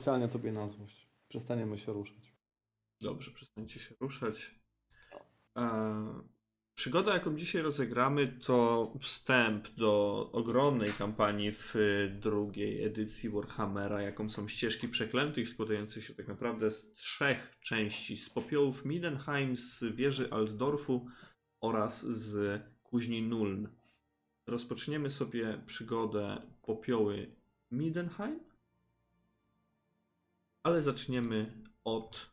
Specjalnie tobie na złość. Przestaniemy się ruszać. Dobrze, przestańcie się ruszać. E, przygoda, jaką dzisiaj rozegramy, to wstęp do ogromnej kampanii w drugiej edycji Warhammera, jaką są ścieżki przeklętych, składających się tak naprawdę z trzech części: z popiołów Midenheim, z wieży Altdorfu oraz z kuźni Nuln. Rozpoczniemy sobie przygodę popioły Midenheim, ale zaczniemy od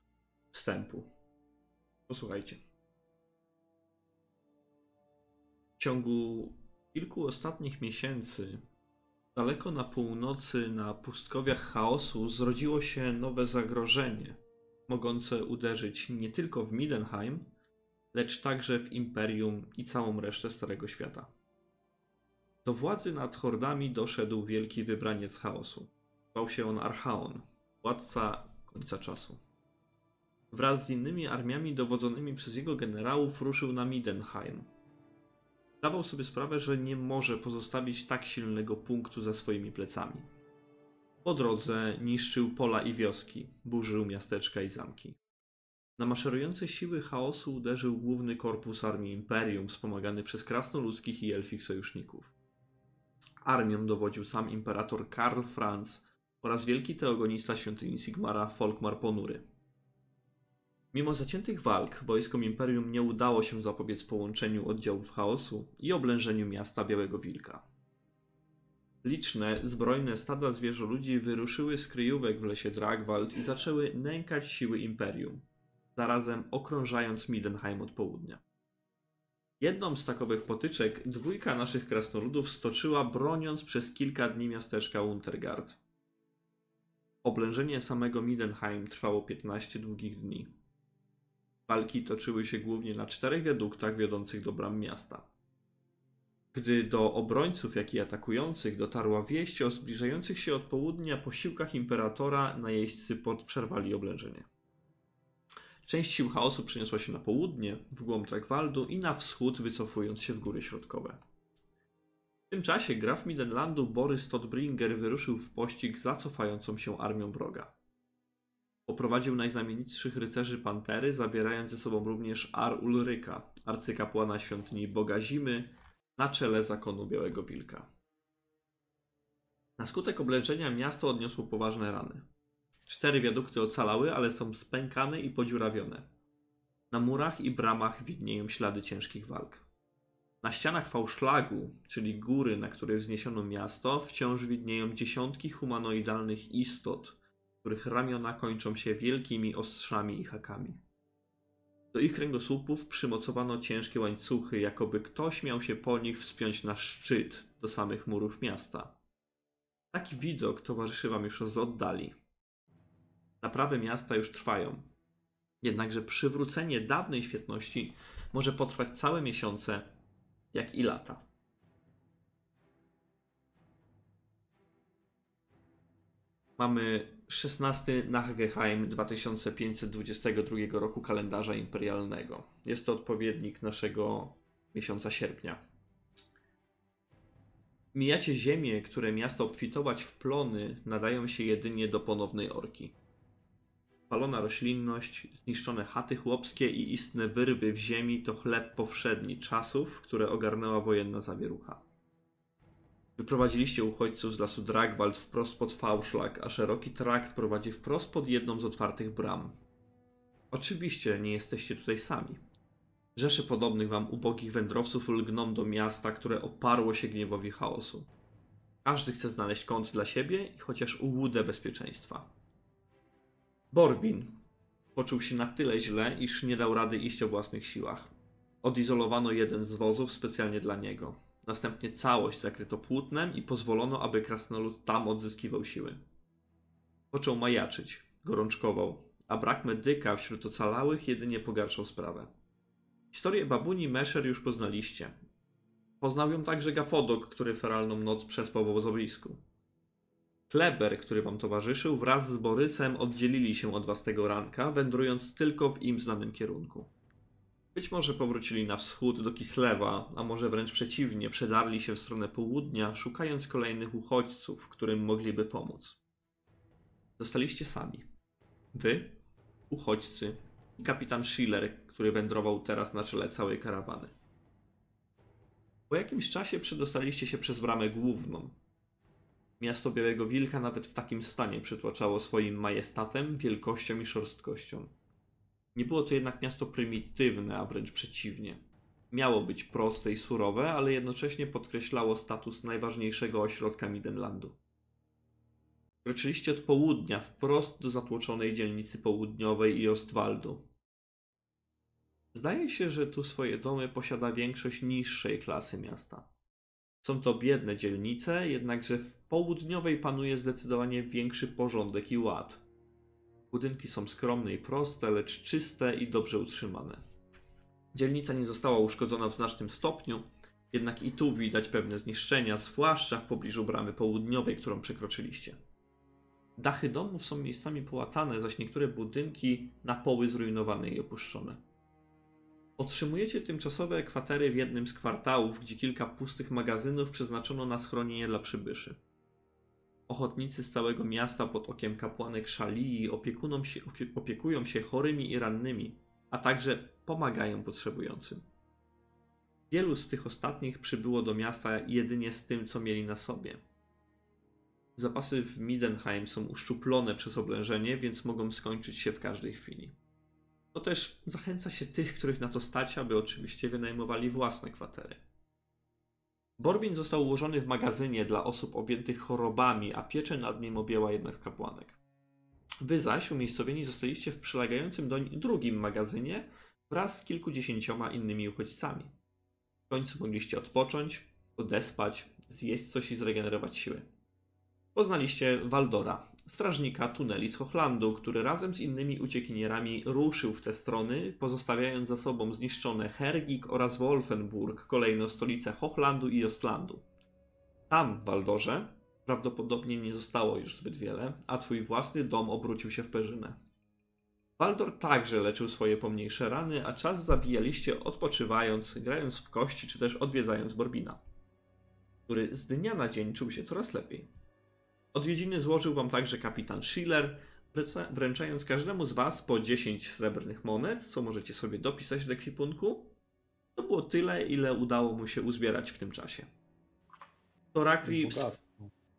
wstępu. Posłuchajcie. W ciągu kilku ostatnich miesięcy, daleko na północy, na pustkowiach chaosu, zrodziło się nowe zagrożenie, mogące uderzyć nie tylko w Midenheim, lecz także w Imperium i całą resztę Starego Świata. Do władzy nad hordami doszedł wielki wybraniec chaosu. Zwał się on Archaon, władca końca czasu. Wraz z innymi armiami dowodzonymi przez jego generałów ruszył na Midenheim. Zdawał sobie sprawę, że nie może pozostawić tak silnego punktu za swoimi plecami. Po drodze niszczył pola i wioski, burzył miasteczka i zamki. Na maszerujące siły chaosu uderzył główny korpus armii Imperium, wspomagany przez krasnoludzkich i elfich sojuszników. Armią dowodził sam imperator Karl Franz oraz wielki teogonista świątyni Sigmara Folkmar Ponury. Mimo zaciętych walk, wojskom Imperium nie udało się zapobiec połączeniu oddziałów chaosu i oblężeniu miasta Białego Wilka. Liczne, zbrojne stada zwierzoludzi wyruszyły z kryjówek w lesie Dragwald i zaczęły nękać siły Imperium, zarazem okrążając Midenheim od południa. Jedną z takowych potyczek dwójka naszych krasnoludów stoczyła broniąc przez kilka dni miasteczka Untergard. Oblężenie samego Midenheim trwało 15 długich dni. Walki toczyły się głównie na czterech wiaduktach wiodących do bram miasta. Gdy do obrońców, jak i atakujących dotarła wieść o zbliżających się od południa posiłkach imperatora, najeźdźcy przerwali oblężenie. Część sił chaosu przeniosła się na południe, w głąb Dragwaldu i na wschód, wycofując się w góry środkowe. W tym czasie graf Midenlandu Borys Todbringer wyruszył w pościg za cofającą się armią wroga. Poprowadził najznamienitszych rycerzy Pantery, zabierając ze sobą również Ar Ulryka, arcykapłana świątyni Boga Zimy, na czele zakonu Białego Wilka. Na skutek oblężenia miasto odniosło poważne rany. Cztery wiadukty ocalały, ale są spękane i podziurawione. Na murach i bramach widnieją ślady ciężkich walk. Na ścianach fałszlagu, czyli góry, na której wzniesiono miasto, wciąż widnieją dziesiątki humanoidalnych istot, których ramiona kończą się wielkimi ostrzami i hakami. Do ich kręgosłupów przymocowano ciężkie łańcuchy, jakoby ktoś miał się po nich wspiąć na szczyt do samych murów miasta. Taki widok towarzyszy wam już z oddali. Naprawy miasta już trwają. Jednakże przywrócenie dawnej świetności może potrwać całe miesiące, jak i lata. Mamy 16 Nachgeheim 2522 roku kalendarza imperialnego. Jest to odpowiednik naszego miesiąca sierpnia. Mijacie ziemię, które miasto obfitować w plony nadają się jedynie do ponownej orki. Palona roślinność, zniszczone chaty chłopskie i istne wyrwy w ziemi to chleb powszedni czasów, które ogarnęła wojenna zawierucha. Wyprowadziliście uchodźców z lasu Dragwald wprost pod fałszlak, a szeroki trakt prowadzi wprost pod jedną z otwartych bram. Oczywiście nie jesteście tutaj sami. Rzesze podobnych wam ubogich wędrowców lgną do miasta, które oparło się gniewowi chaosu. Każdy chce znaleźć kąt dla siebie i chociaż ułudę bezpieczeństwa. Borbin poczuł się na tyle źle, iż nie dał rady iść o własnych siłach. Odizolowano jeden z wozów specjalnie dla niego. Następnie całość zakryto płótnem i pozwolono, aby krasnolud tam odzyskiwał siły. Począł majaczyć, gorączkował, a brak medyka wśród ocalałych jedynie pogarszał sprawę. Historię babuni Mesher już poznaliście. Poznał ją także Gafodok, który feralną noc przespał w obozowisku. Kleber, który wam towarzyszył, wraz z Borysem oddzielili się od was tego ranka, wędrując tylko w im znanym kierunku. Być może powrócili na wschód do Kislewa, a może wręcz przeciwnie, przedarli się w stronę południa, szukając kolejnych uchodźców, którym mogliby pomóc. Zostaliście sami. Wy, uchodźcy i kapitan Schiller, który wędrował teraz na czele całej karawany. Po jakimś czasie przedostaliście się przez bramę główną. Miasto Białego Wilka nawet w takim stanie przytłaczało swoim majestatem, wielkością i szorstkością. Nie było to jednak miasto prymitywne, a wręcz przeciwnie. Miało być proste i surowe, ale jednocześnie podkreślało status najważniejszego ośrodka Midenlandu. Kroczyliście od południa wprost do zatłoczonej dzielnicy południowej i Ostwaldu. Zdaje się, że tu swoje domy posiada większość niższej klasy miasta. Są to biedne dzielnice, jednakże w południowej panuje zdecydowanie większy porządek i ład. Budynki są skromne i proste, lecz czyste i dobrze utrzymane. Dzielnica nie została uszkodzona w znacznym stopniu, jednak i tu widać pewne zniszczenia, zwłaszcza w pobliżu bramy południowej, którą przekroczyliście. Dachy domów są miejscami połatane, zaś niektóre budynki na poły zrujnowane i opuszczone. Otrzymujecie tymczasowe kwatery w jednym z kwartałów, gdzie kilka pustych magazynów przeznaczono na schronienie dla przybyszy. Ochotnicy z całego miasta pod okiem kapłanek Szalii się, opiekują się chorymi i rannymi, a także pomagają potrzebującym. Wielu z tych ostatnich przybyło do miasta jedynie z tym, co mieli na sobie. Zapasy w Midenheim są uszczuplone przez oblężenie, więc mogą skończyć się w każdej chwili. To też zachęca się tych, których na to stać, aby oczywiście wynajmowali własne kwatery. Borbin został ułożony w magazynie dla osób objętych chorobami, a pieczę nad nim objęła jedna z kapłanek. Wy zaś umiejscowieni zostaliście w przylegającym doń drugim magazynie wraz z kilkudziesięcioma innymi uchodźcami. W końcu mogliście odpocząć, odespać, zjeść coś i zregenerować siły. Poznaliście Waldora, strażnika tuneli z Hochlandu, który razem z innymi uciekinierami ruszył w te strony, pozostawiając za sobą zniszczone Hergik oraz Wolfenburg, kolejno stolice Hochlandu i Ostlandu. Tam, w Waldorze, prawdopodobnie nie zostało już zbyt wiele, a twój własny dom obrócił się w perzynę. Waldor także leczył swoje pomniejsze rany, a czas zabijaliście odpoczywając, grając w kości czy też odwiedzając Borbina, który z dnia na dzień czuł się coraz lepiej. Odwiedziny złożył wam także kapitan Schiller, wręczając każdemu z was po 10 srebrnych monet, co możecie sobie dopisać do ekwipunku. To było tyle, ile udało mu się uzbierać w tym czasie. Torakri w,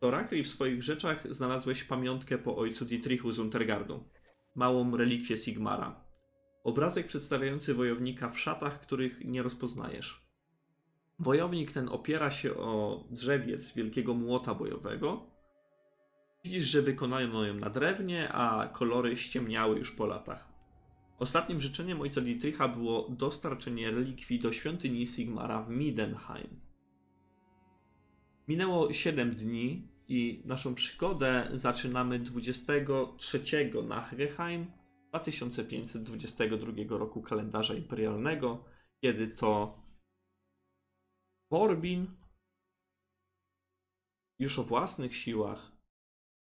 Torakri w swoich rzeczach znalazłeś pamiątkę po ojcu Dietrichu z Untergardu. Małą relikwię Sigmara. Obrazek przedstawiający wojownika w szatach, których nie rozpoznajesz. Wojownik ten opiera się o drzewiec wielkiego młota bojowego, Widzisz, że wykonano ją na drewnie, a kolory ściemniały już po latach. Ostatnim życzeniem ojca Dietricha było dostarczenie relikwii do świątyni Sigmara w Midenheim. Minęło 7 dni i naszą przygodę zaczynamy 23 na Hegeheim 2522 roku kalendarza imperialnego, kiedy to Borbin już o własnych siłach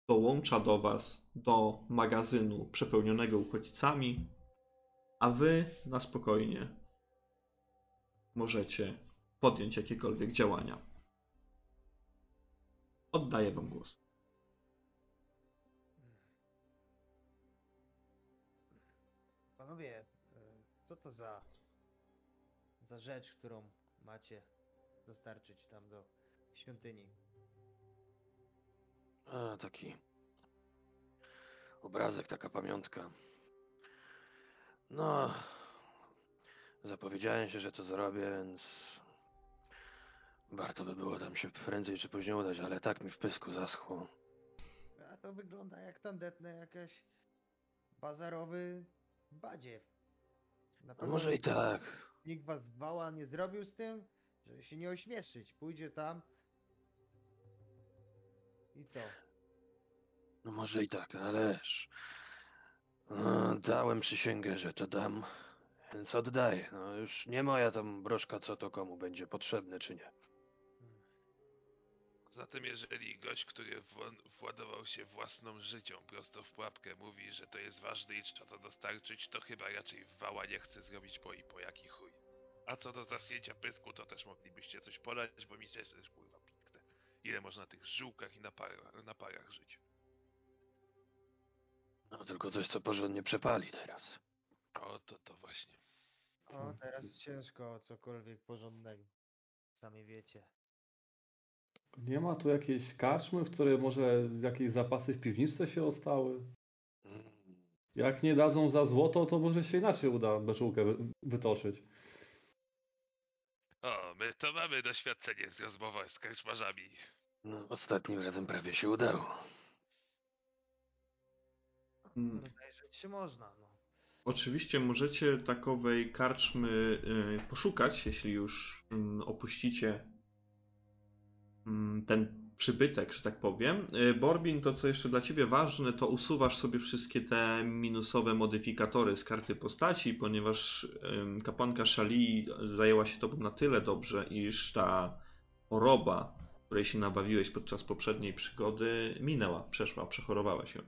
dołącza do Was do magazynu przepełnionego uchodźcami, a Wy na spokojnie możecie podjąć jakiekolwiek działania. Oddaję Wam głos. Panowie, y, co to za, za rzecz, którą macie dostarczyć tam do świątyni? A, taki obrazek, taka pamiątka. No, zapowiedziałem się, że to zrobię, więc warto by było tam się prędzej czy później udać, ale tak mi w pysku zaschło. A to wygląda jak tandetne jakaś bazarowy badziew. Na A może i tak. Nikt was wała nie zrobił z tym, żeby się nie ośmieszyć. Pójdzie tam i co? No może i tak, ależ. No, dałem przysięgę, że to dam, więc oddaję. No już nie moja tam broszka, co to komu będzie potrzebne, czy nie. Zatem jeżeli gość, który wła- władował się własną życią prosto w pułapkę mówi, że to jest ważne i trzeba to dostarczyć, to chyba raczej wała nie chce zrobić po i po jaki chuj. A co do zasnięcia pysku, to też moglibyście coś podać, bo mi się też. Ile można na tych żółkach i na parach, na parach żyć. tylko coś, co porządnie przepali teraz. O, to to właśnie. O, teraz ciężko o cokolwiek porządnego. Sami wiecie. Nie ma tu jakiejś karczmy, w której może jakieś zapasy w piwniczce się ostały? Mm. Jak nie dadzą za złoto, to może się inaczej uda beczułkę wy- wytoczyć. O, my to mamy doświadczenie z rozmową z karczmarzami. No, ostatnim razem prawie się udało. Mm. Rozejrzeć się można, no. Oczywiście możecie takowej karczmy y, poszukać, jeśli już mm, opuścicie mm, ten przybytek, że tak powiem. Y, Borbin, to co jeszcze dla Ciebie ważne, to usuwasz sobie wszystkie te minusowe modyfikatory z karty postaci, ponieważ kapłanka Shali zajęła się Tobą na tyle dobrze, iż ta choroba, której się nabawiłeś podczas poprzedniej przygody, minęła, przeszła, przechorowała się.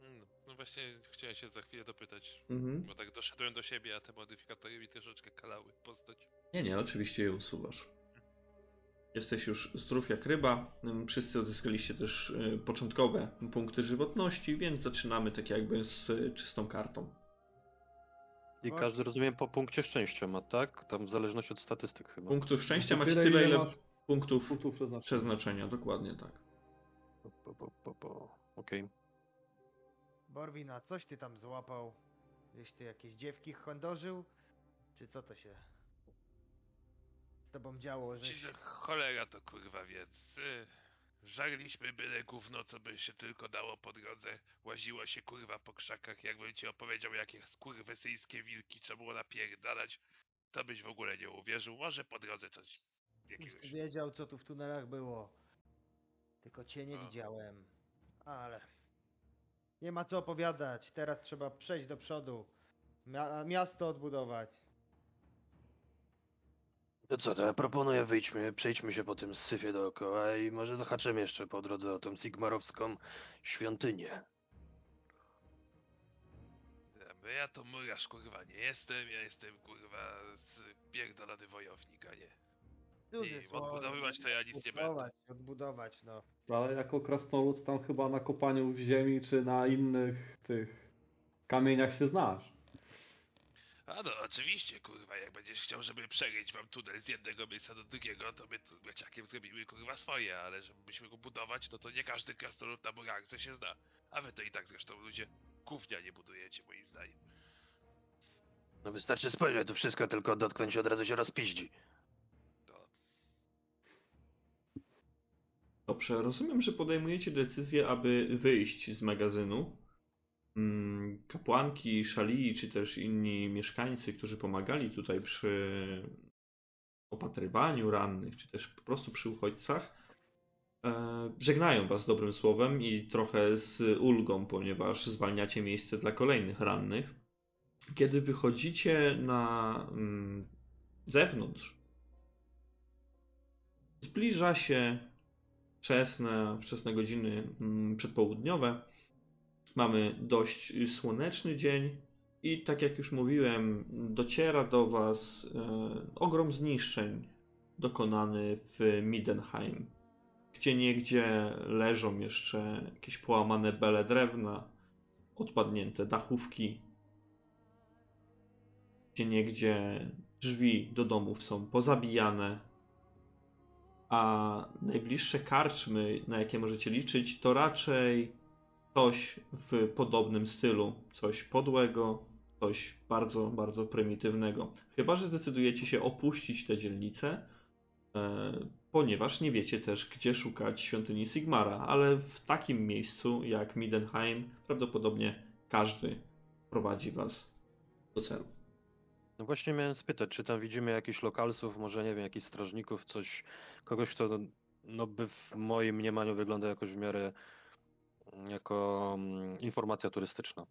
Mm, No właśnie chciałem się za chwilę dopytać, Mhm. bo tak doszedłem do siebie, a te modyfikatory mi troszeczkę kalały postać. Nie, nie, oczywiście je usuwasz. Jesteś już zdrów jak ryba. Ym, Wszyscy odzyskaliście też y, początkowe punkty żywotności, więc zaczynamy tak jakby z y, czystą kartą. I każdy, rozumiem, po punkcie szczęścia ma, tak? Tam w zależności od statystyk chyba. Punktów szczęścia macie tyle, tyle, ile ile masz punktów Punktów przeznaczenia. przeznaczenia, dokładnie tak. Po, po, po, po. Okej. Borwina, coś ty tam złapał? Gdzieś ty jakieś dziewki chądożył? Czy co to się z tobą działo, że za cholera to kurwa więc. Żarliśmy byle gówno, co by się tylko dało po drodze. Łaziło się kurwa po krzakach, jakbym ci opowiedział jakie skurwysyjskie wilki trzeba było napierdalać, to byś w ogóle nie uwierzył. Może po drodze coś jakiegoś... wiedział, co tu w tunelach było. Tylko cię nie A. widziałem. Ale... Nie ma co opowiadać. Teraz trzeba przejść do przodu. Mia miasto odbudować. To co, to ja proponuję wyjdźmy, przejdźmy się po tym syfie dookoła i może zahaczymy jeszcze po drodze o tą sigmarowską świątynię. Bo ja to murarz kurwa nie jestem, ja jestem kurwa z- pierdolony wojownik, a nie. Duże I odbudowywać to ja nic nie będę. Odbudować, odbudować, no. Ale jako krasnolud tam chyba na kopaniu w ziemi czy na innych tych kamieniach się znasz. A no, oczywiście, kurwa, jak będziesz chciał, żeby przeryć wam tunel z jednego miejsca do drugiego, to my tu leciakiem zrobimy, kurwa, swoje, ale żebyśmy go budować, no to nie każdy krasnolud na murarce się zna. A wy to i tak zresztą ludzie gównia nie budujecie, moim zdaniem. No wystarczy spojrzeć, to wszystko tylko dotknąć od razu się rozpiździ. To Dobrze, rozumiem, że podejmujecie decyzję, aby wyjść z magazynu. Mm, Kapłanki, szali, czy też inni mieszkańcy, którzy pomagali tutaj przy opatrywaniu rannych, czy też po prostu przy uchodźcach, e, żegnają Was dobrym słowem i trochę z ulgą, ponieważ zwalniacie miejsce dla kolejnych rannych. Kiedy wychodzicie na mm, zewnątrz, zbliża się wczesne, wczesne godziny mm, przedpołudniowe. Mamy dość słoneczny dzień i tak jak już mówiłem, dociera do Was e, ogrom zniszczeń dokonany w Midenheim. Gdzie niegdzie leżą jeszcze jakieś połamane bele drewna, odpadnięte dachówki. Gdzie niegdzie drzwi do domów są pozabijane, a najbliższe karczmy, na jakie możecie liczyć, to raczej coś w podobnym stylu. Coś podłego, coś bardzo, bardzo prymitywnego. Chyba, że zdecydujecie się opuścić tę dzielnicę, e, ponieważ nie wiecie też, gdzie szukać świątyni Sigmara, ale w takim miejscu jak Midenheim prawdopodobnie każdy prowadzi was do celu. No właśnie miałem spytać, czy tam widzimy jakichś lokalsów, może nie wiem, jakichś strażników, coś, kogoś, kto no by w moim mniemaniu wygląda jakoś w miarę jako mm, informacja turystyczna.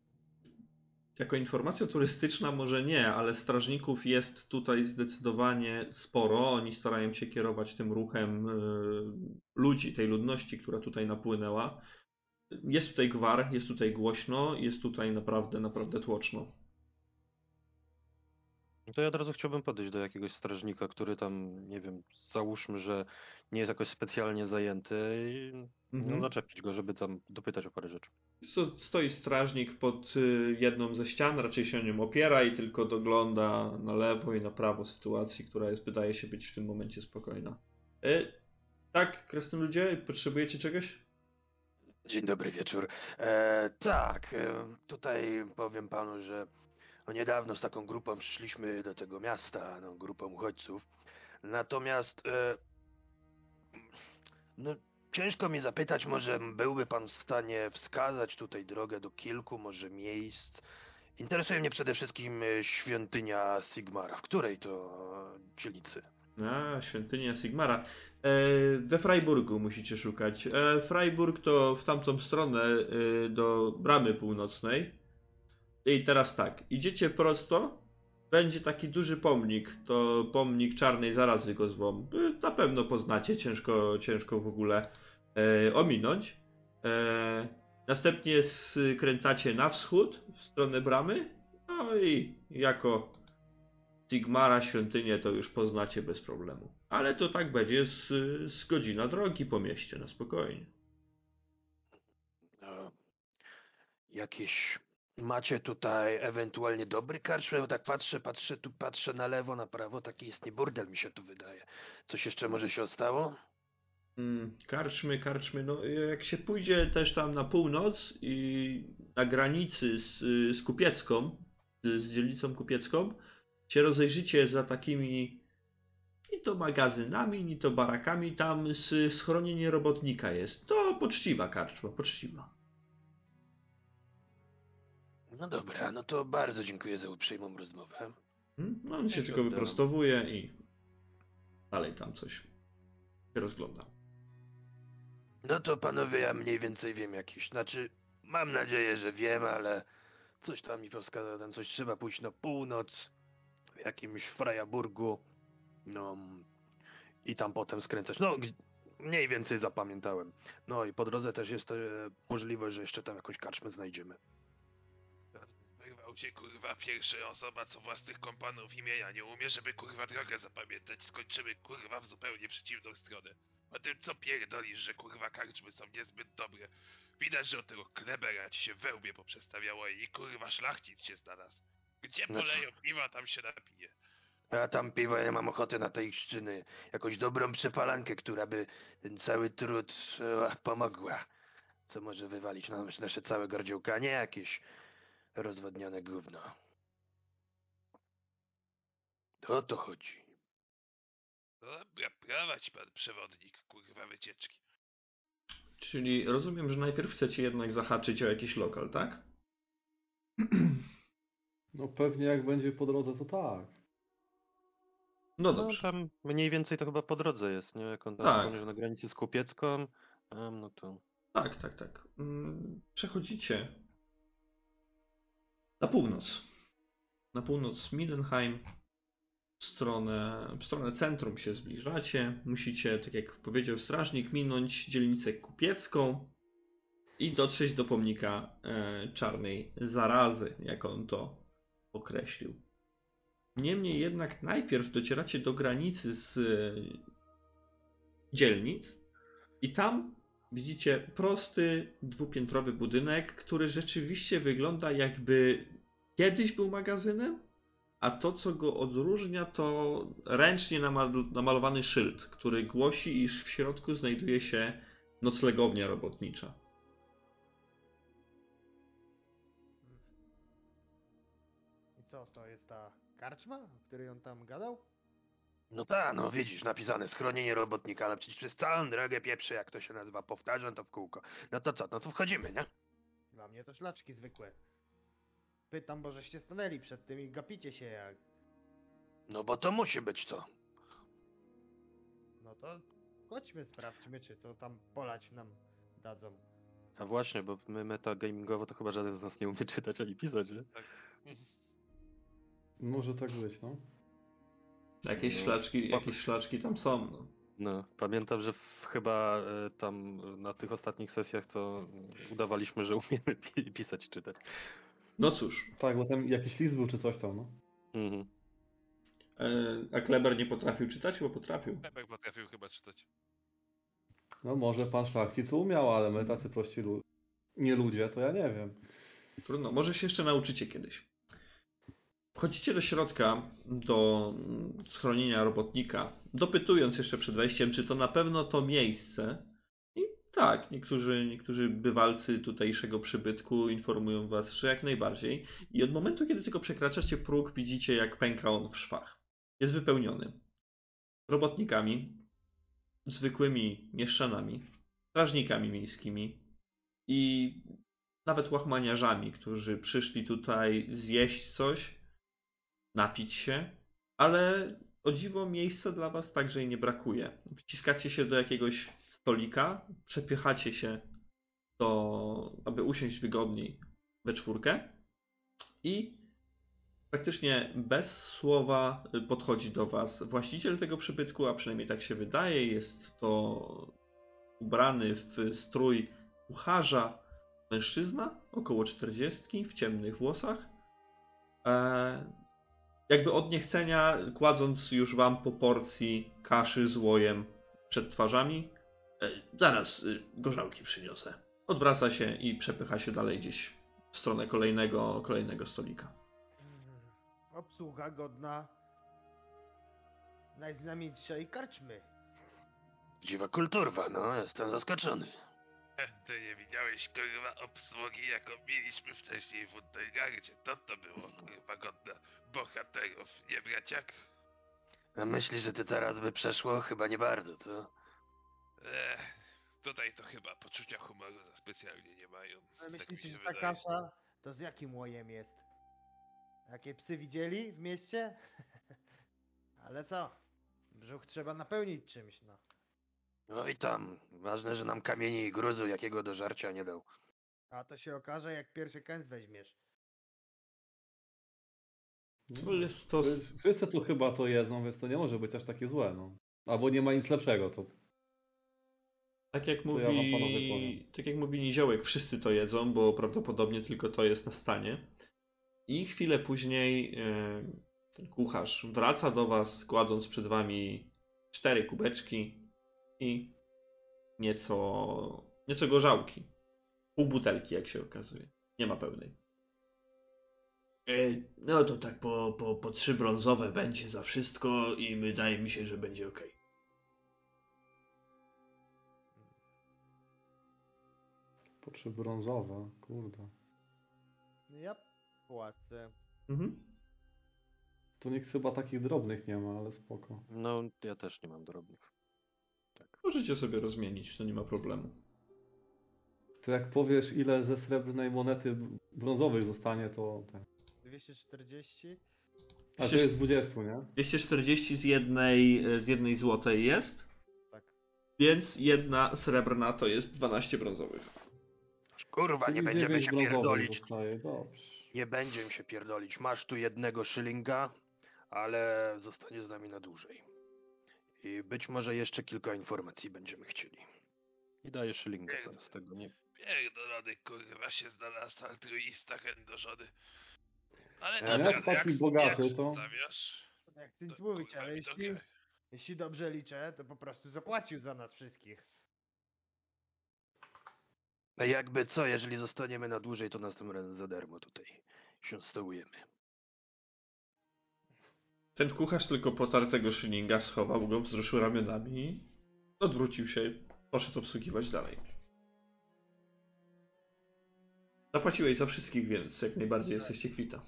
Jako informacja turystyczna może nie, ale strażników jest tutaj zdecydowanie sporo. Oni starają się kierować tym ruchem y, ludzi, tej ludności, która tutaj napłynęła. Jest tutaj gwar, jest tutaj głośno, jest tutaj naprawdę, naprawdę tłoczno. To ja od razu chciałbym podejść do jakiegoś strażnika, który tam, nie wiem, załóżmy, że nie jest jakoś specjalnie zajęty i no, Mhm. zaczepić go, żeby tam dopytać o parę rzeczy. Stoi strażnik pod y, jedną ze ścian, raczej się nią opiera i tylko dogląda na lewo i na prawo sytuacji, która jest, wydaje się być w tym momencie spokojna. Y, tak, krasnoludzie, potrzebujecie czegoś? Dzień dobry wieczór. E, tak, e, tutaj powiem panu, że no niedawno z taką grupą przyszliśmy do tego miasta, no, grupą uchodźców. Natomiast e, no, ciężko mi zapytać, może byłby pan w stanie wskazać tutaj drogę do kilku może miejsc. Interesuje mnie przede wszystkim e, świątynia Sigmara. W której to e, dzielnicy? A, świątynia Sigmara. E, we Freiburgu musicie szukać. Freiburg to w tamtą stronę do bramy północnej. I teraz tak, idziecie prosto, będzie taki duży pomnik, to pomnik czarnej zarazy go zwą. Na pewno poznacie, ciężko, ciężko w ogóle e, ominąć. E, następnie skręcacie na wschód, w stronę bramy, no i jako Sigmara świątynię to już poznacie bez problemu. Ale to tak będzie z, z godzina drogi po mieście, na spokojnie. E, jakieś macie tutaj ewentualnie dobry karczmy? Bo tak patrzę, patrzę, tu patrzę na lewo, na prawo, taki istny burdel mi się tu wydaje. Coś jeszcze może się stało? Mm, karczmy, karczmy, no jak się pójdzie też tam na północ i na granicy z, z Kupiecką, z, z dzielnicą Kupiecką, się rozejrzycie za takimi ni to magazynami, ni to barakami, tam schronienie robotnika jest. To poczciwa karczma, poczciwa. No dobra, no to bardzo dziękuję za uprzejmą rozmowę. Hmm? No on się tylko oddam. wyprostowuje i dalej tam coś się rozgląda. No to panowie, ja mniej więcej wiem jakiś, znaczy mam nadzieję, że wiem, ale coś tam mi podskazał, tam coś trzeba pójść na północ, w jakimś Freyaburgu, no i tam potem skręcać. No, mniej więcej zapamiętałem. No i po drodze też jest e, możliwość, że jeszcze tam jakąś karczmę znajdziemy. Cię kurwa pierwsza osoba, co własnych kompanów imienia nie umie, żeby kurwa drogę zapamiętać. Skończymy kurwa w zupełnie przeciwną stronę. O tym co pierdolisz, że kurwa karczmy są niezbyt dobre. Widać, że od tego klebera ci się wełbie poprzestawiało i kurwa szlachcic się znalazł. Gdzie Znaczy- poleją piwa, tam się napije. A tam piwa ja mam ochotę na tej szczyny. Jakąś dobrą przepalankę, która by ten cały trud e, pomogła. Co może wywalić nam nasze całe gardziołka, a nie jakieś rozwodnione gówno. To o to chodzi. Dobra, prowadź pan przewodnik, kurwa wycieczki. Czyli rozumiem, że najpierw chcecie jednak zahaczyć o jakiś lokal, tak? No pewnie jak będzie po drodze, to tak. No No dobrze. tam mniej więcej to chyba po drodze jest, nie? Jak on tam Tak. na granicy z Kupiecką, no to... Tak, tak, tak. Mm, Przechodzicie na północ. Na północ Mindenheim. W stronę, w stronę centrum się zbliżacie. Musicie, tak jak powiedział strażnik, minąć dzielnicę kupiecką i dotrzeć do pomnika e, czarnej zarazy, jak on to określił. Niemniej jednak najpierw docieracie do granicy z e, dzielnic i tam widzicie prosty, dwupiętrowy budynek, który rzeczywiście wygląda jakby kiedyś był magazynem, a to, co go odróżnia, to ręcznie namal- namalowany szyld, który głosi, iż w środku znajduje się noclegownia robotnicza. I co, to jest ta karczma, o której on tam gadał? No tak, no widzisz, napisane schronienie robotnika, ale przecież przez całą drogę pieprze, jak to się nazywa, powtarzam to w kółko. No to co, no to wchodzimy, nie? Dla mnie to szlaczki zwykłe. Pytam, bo żeście stanęli przed tym i gapicie się jak... No bo to musi być to. No to chodźmy, sprawdźmy, czy co tam polać nam dadzą. A właśnie, bo my metagamingowo to chyba żaden z nas nie umie czytać ani pisać, nie? Może tak być, no. Jakieś No, szlaczki, jakieś szlaczki tam są. No. No, pamiętam, że w, chyba e, tam na tych ostatnich sesjach to udawaliśmy, że umiemy pi pisać i czytać. no cóż, Tak, bo tam jakiś list był czy coś tam, no. Mhm. E, a Kleber nie potrafił czytać? Bo potrafił. Pepek potrafił chyba czytać. No może pan szlachcic umiał, ale my tacy prości lu- nie ludzie, to ja nie wiem. Trudno, może się jeszcze nauczycie kiedyś. Wchodzicie do środka, do schronienia robotnika, dopytując jeszcze przed wejściem, czy to na pewno to miejsce. I tak, niektórzy, niektórzy bywalcy tutejszego przybytku informują was, że jak najbardziej. I od momentu, kiedy tylko przekraczacie próg, widzicie, jak pęka on w szwach. Jest wypełniony robotnikami, zwykłymi mieszczanami, strażnikami miejskimi i nawet łachmaniarzami, którzy przyszli tutaj zjeść coś, napić się, ale o dziwo miejsca dla was także i nie brakuje. Wciskacie się do jakiegoś stolika, przepychacie się do, aby usiąść wygodniej we czwórkę i praktycznie bez słowa podchodzi do was właściciel tego przybytku, a przynajmniej tak się wydaje, jest to ubrany w strój kucharza, mężczyzna, około 40, w ciemnych włosach. E, jakby od niechcenia, kładąc już wam po porcji kaszy z łojem przed twarzami. E, zaraz y, gorzałki przyniosę. Odwraca się i przepycha się dalej gdzieś w stronę kolejnego, kolejnego stolika. Mm, Obsługa godna najznamienitszej karczmy. Dziwa kulturwa, no, jestem zaskoczony. Ty nie widziałeś kurwa obsługi, jaką mieliśmy wcześniej w Untergardzie. To to było kurwa godne bohaterów, nie braciak? A myślisz, że ty teraz by przeszło? Chyba nie bardzo, to. Ech, tutaj to chyba poczucia humoru za specjalnie nie mają. Ale tak mi myślicie, się że ta wydaje. kasza to z jakim łojem jest? Jakie psy widzieli w mieście? Ale co? Brzuch trzeba napełnić czymś, no. No i tam. Ważne, że nam kamieni i gruzu jakiego do żarcia nie dał. A to się okaże, jak pierwszy kęs weźmiesz. No, jest to... Wszy- Wszyscy tu chyba to jedzą, więc to nie może być aż takie złe, no. Albo nie ma nic lepszego, to Tak jak mówi, ja tak jak mówi Niziołek, wszyscy to jedzą, bo prawdopodobnie tylko to jest na stanie. I chwilę później e, ten kucharz wraca do was, kładąc przed wami cztery kubeczki i nieco, nieco gorzałki. Pół butelki, jak się okazuje. Nie ma pełnej. E, No to tak po, po, po trzy brązowe będzie za wszystko i wydaje mi się, że będzie ok. po trzy brązowe, kurde. Ja płacę. Mhm. Tu nikt chyba takich drobnych nie ma, ale spoko. No, ja też nie mam drobnych. Możecie sobie rozmienić, to nie ma problemu. To jak powiesz ile ze srebrnej monety brązowych zostanie, to tak. 240? A to jest 20, nie? 240 z jednej, e, z jednej złotej jest, Tak. więc jedna srebrna to jest 12 brązowych. Kurwa, nie będziemy się pierdolić. Zostaje. Nie będziemy się pierdolić. Masz tu jednego szylinga, ale zostanie z nami na dłużej. I być może jeszcze kilka informacji będziemy chcieli. I szylinga Pięknie. zaraz tego, nie? Pierdolony kurwa się znalazł altruista chędożony. Ale Ja dobra, jak taki bogaty, jak to- Stawiasz, Jak chcę nic to mówić, kurwa ale jeśli, jeśli dobrze liczę, to po prostu zapłacił za nas wszystkich. A jakby co, jeżeli zostaniemy na dłużej, to następnym razem za darmo tutaj się stołujemy. Ten kucharz tylko potarł tego szylinga, schował go, wzruszył ramionami odwrócił się i poszedł obsługiwać dalej. Zapłaciłeś za wszystkich, więc jak najbardziej jesteście kwita.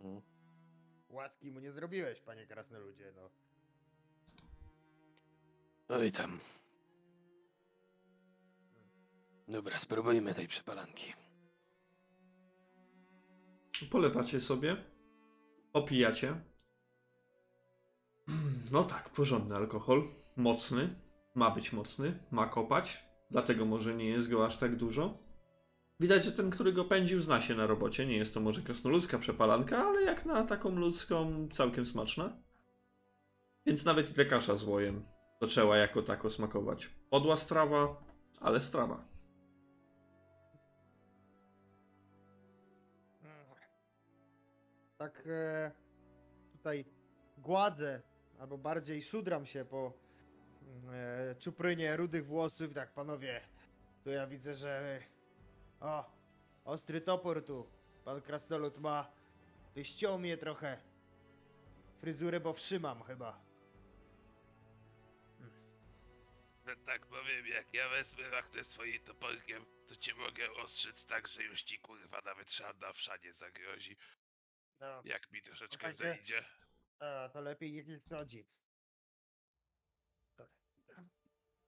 Mm. Łaski mu nie zrobiłeś, panie krasnoludzie, no. No i tam. Dobra, spróbujmy tej przepalanki. Polewacie sobie, opijacie. No tak, porządny alkohol, mocny, ma być mocny, ma kopać, dlatego może nie jest go aż tak dużo. Widać, że ten, który go pędził, zna się na robocie. Nie jest to może krasnoludzka przepalanka, ale jak na taką ludzką, całkiem smaczna. Więc nawet i kasza z łojem zaczęła jako tako smakować. Podła strawa, ale strawa. Tak e, tutaj gładzę, albo bardziej szudram się po mm, e, czuprynie rudych włosów. Tak, panowie, tu ja widzę, że... O, ostry topór tu. Pan Krasnolud ma... Ty ściął mnie trochę. Fryzurę, bo wszymam chyba. Że tak powiem, jak ja wezmę wachtę swoim toporkiem, to cię mogę ostrzec tak, że już ci kurwa nawet szanda w szanie zagrozi. No, Jak mi troszeczkę Słuchajcie. zajdzie. a, to lepiej niech nie wchodzi.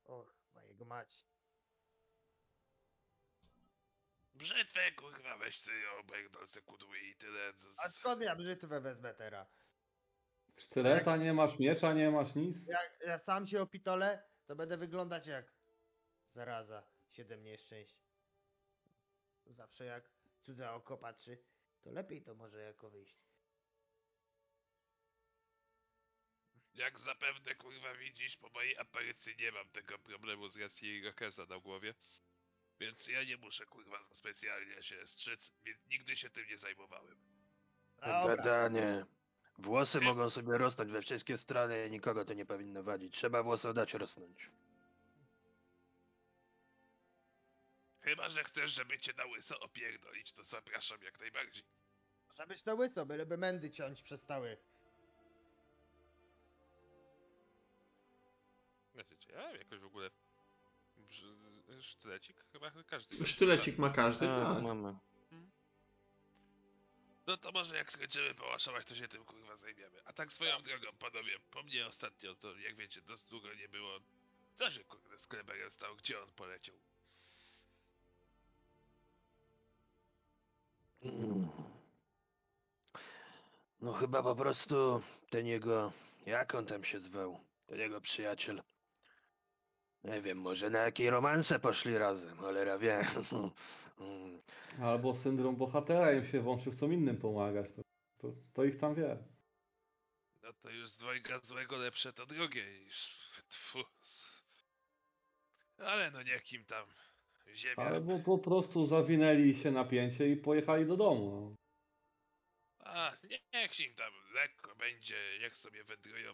O, ma jego mać. Brzytwę kurwa weź sobie ją obejdą kudły i tyle. No, A skąd ja brzytwę wezmę teraz? Sztyleta nie masz, miecza nie masz, nic. Jak ja sam się opitolę, to będę wyglądać jak zaraza, siedem nieszczęść. Zawsze jak cudze oko patrzy, to lepiej to może jako wyjść. Jak zapewne kurwa widzisz, po mojej aparycji nie mam tego problemu z racji Irokeza na głowie. Więc ja nie muszę kurwa specjalnie się strzec, więc nigdy się tym nie zajmowałem. Gadanie. Włosy mogą sobie rosnąć we wszystkie strony i nikogo to nie powinno wadzić. Trzeba włosy dać rosnąć. Chyba, że chcesz, żeby cię na łyso opierdolić, to zapraszam jak najbardziej. może być to łyso, byleby mędy ciąć przestały. Znaczy, czy ja jakoś w ogóle... Sztylecik? Chyba każdy. Sztylecik ma każdy, Tak, tak. mamy. No to może jak skończymy pałaszować, to się tym kurwa zajmiemy. A tak swoją drogą, panowie, po mnie ostatnio, to jak wiecie, dość długo nie było. Co się kurde z Kleberem stał? Gdzie on poleciał? No chyba po prostu ten jego... Jak on tam się zwał? Ten jego przyjaciel. Nie wiem, może na jakie romanse poszli razem, cholera wie. Albo syndrom bohatera im się włączył, chcą innym pomagać. To, to, to ich tam wie. No to już z dwojga złego lepsze to drugie niż... Tfu. Ale no niech im tam ziemia... Albo po prostu zawinęli się napięcie i pojechali do domu. No. A, nie- niech im tam lekko będzie, niech sobie wędrują.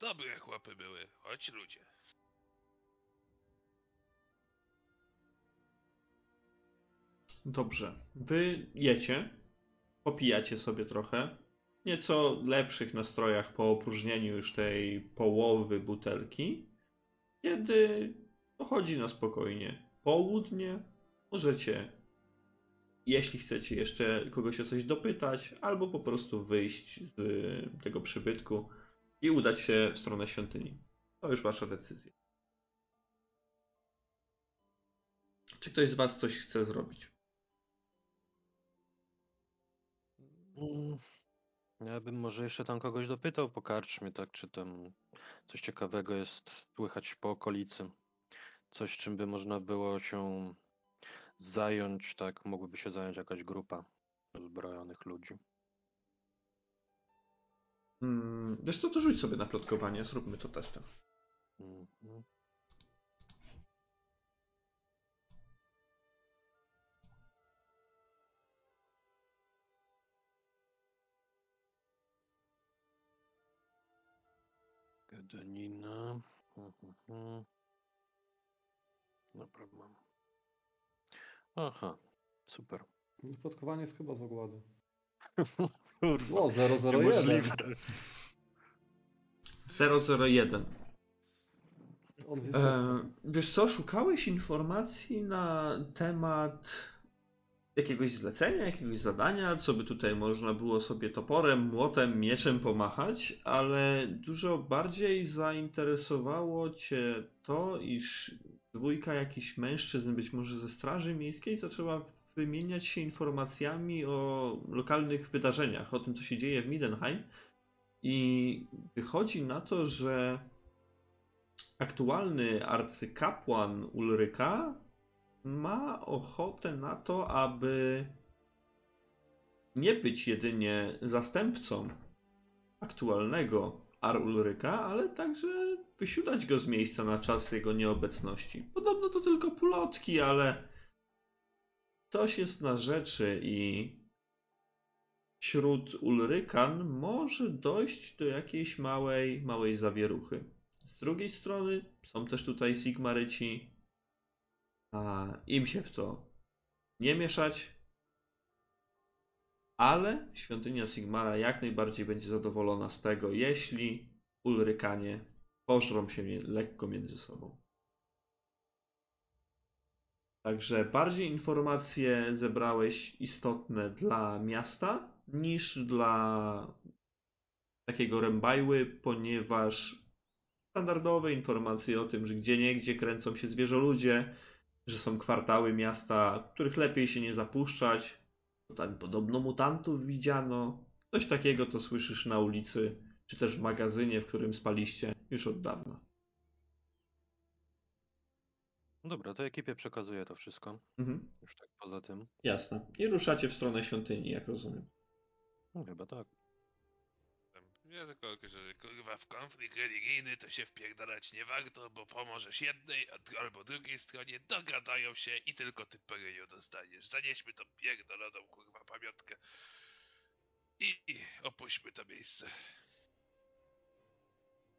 Dobre chłopy były, choć ludzie. Dobrze. Wy jecie, popijacie sobie trochę. W Nieco lepszych nastrojach po opróżnieniu już tej połowy butelki. Kiedy dochodzi na spokojnie południe, możecie, jeśli chcecie jeszcze kogoś o coś dopytać, albo po prostu wyjść z tego przybytku i udać się w stronę świątyni. To już wasza decyzja. Czy ktoś z was coś chce zrobić? Mm, Ja bym może jeszcze tam kogoś dopytał po karczmie, tak, czy tam coś ciekawego jest słychać po okolicy. Coś, czym by można było się zająć, tak, mogłyby się zająć jakaś grupa uzbrojonych ludzi. Mm, wiesz co, to rzuć sobie na plotkowanie, zróbmy to testem. Mhm. Gadanina. Mhm. Dobra, mam. Aha, super. Plotkowanie jest chyba z ogłady. Kurwa, O, 001. niemożliwe. 001. On wie, E, wiesz co, szukałeś informacji na temat jakiegoś zlecenia, jakiegoś zadania, co by tutaj można było sobie toporem, młotem, mieczem pomachać, ale dużo bardziej zainteresowało cię to, iż dwójka jakichś mężczyzn, być może ze Straży Miejskiej, zaczęła wymieniać się informacjami o lokalnych wydarzeniach, o tym, co się dzieje w Midenheim. I wychodzi na to, że aktualny arcykapłan Ulryka ma ochotę na to, aby nie być jedynie zastępcą aktualnego Ar Ulryka, ale także wysiudać go z miejsca na czas jego nieobecności. Podobno to tylko plotki, ale coś jest na rzeczy i wśród Ulrykan może dojść do jakiejś małej, małej zawieruchy. Z drugiej strony są też tutaj Sigmaryci, a im się w to nie mieszać, ale świątynia Sigmara jak najbardziej będzie zadowolona z tego, jeśli Ulrykanie pożrą się lekko między sobą. Także bardziej informacje zebrałeś istotne dla miasta niż dla takiego rębajły, ponieważ standardowe informacje o tym, że gdzie niegdzie kręcą się zwierzoludzie, że są kwartały miasta, których lepiej się nie zapuszczać, tam podobno mutantów widziano. Coś takiego to słyszysz na ulicy, czy też w magazynie, w którym spaliście już od dawna. No dobra, to ekipie przekazuję to wszystko. Mhm. Już tak poza tym. Jasne. I ruszacie w stronę świątyni, jak rozumiem. No chyba tak. Ja tylko, że kurwa w konflikt religijny to się wpierdalać nie warto, bo pomożesz jednej albo drugiej stronie, dogadają się i tylko ty peryju dostaniesz. Zanieśmy tą pierdoloną kurwa pamiątkę i, i opuśćmy to miejsce.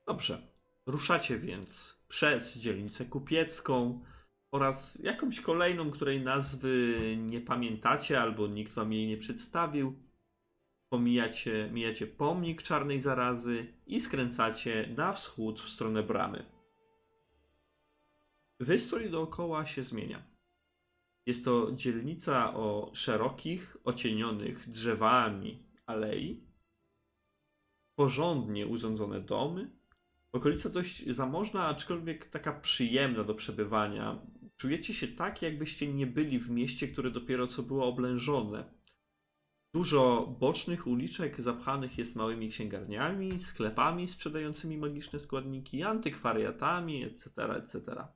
Dobrze. Ruszacie więc przez dzielnicę kupiecką oraz jakąś kolejną, której nazwy nie pamiętacie albo nikt wam jej nie przedstawił. Pomijacie, mijacie pomnik czarnej zarazy i skręcacie na wschód w stronę bramy. Wystrój dookoła się zmienia. Jest to dzielnica o szerokich, ocienionych drzewami alei, porządnie urządzone domy, Okolica dość zamożna, aczkolwiek taka przyjemna do przebywania. Czujecie się tak, jakbyście nie byli w mieście, które dopiero co było oblężone. Dużo bocznych uliczek zapchanych jest małymi księgarniami, sklepami sprzedającymi magiczne składniki, antykwariatami, etc., etc.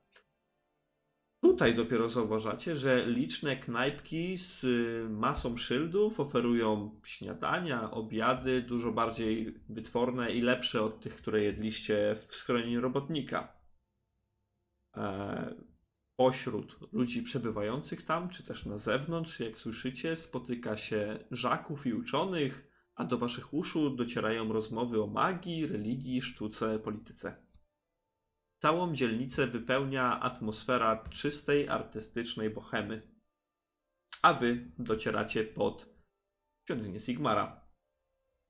Tutaj dopiero zauważacie, że liczne knajpki z y, masą szyldów oferują śniadania, obiady dużo bardziej wytworne i lepsze od tych, które jedliście w schronieniu robotnika. Pośród ludzi przebywających tam, czy też na zewnątrz, jak słyszycie, spotyka się żaków i uczonych, a do waszych uszu docierają rozmowy o magii, religii, sztuce, polityce. Całą dzielnicę wypełnia atmosfera czystej, artystycznej bohemy. A wy docieracie pod świątynię Sigmara.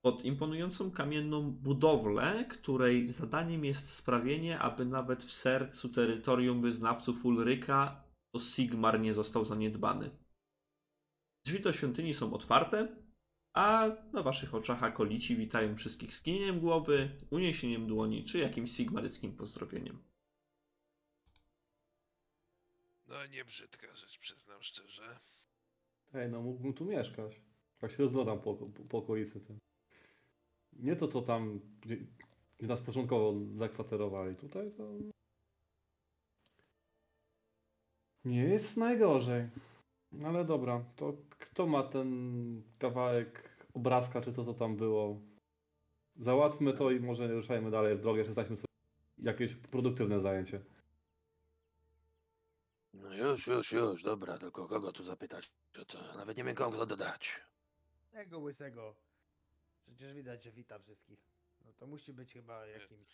Pod imponującą kamienną budowlę, której zadaniem jest sprawienie, aby nawet w sercu terytorium wyznawców Ulryka to Sigmar nie został zaniedbany. Drzwi do świątyni są otwarte, a na waszych oczach akolici witają wszystkich skinieniem głowy, uniesieniem dłoni czy jakimś sigmaryckim pozdrowieniem. No nie brzydka rzecz, przyznam szczerze. Ej, no mógłbym tu mieszkać. Tak się rozglądam po, po, po okolicy tym. Nie to, co tam, gdzie, gdzie nas początkowo zakwaterowali. Tutaj to... Nie jest najgorzej. No Ale dobra, to kto ma ten kawałek obrazka, czy co to tam było? Załatwmy to i może ruszajmy dalej w drogę, czy znajdźmy sobie jakieś produktywne zajęcie. No już, już, już, dobra, tylko kogo tu zapytać? Że to nawet nie wiem komu to dodać. Tego łysego. Przecież widać, że wita wszystkich. No to musi być chyba jakimś...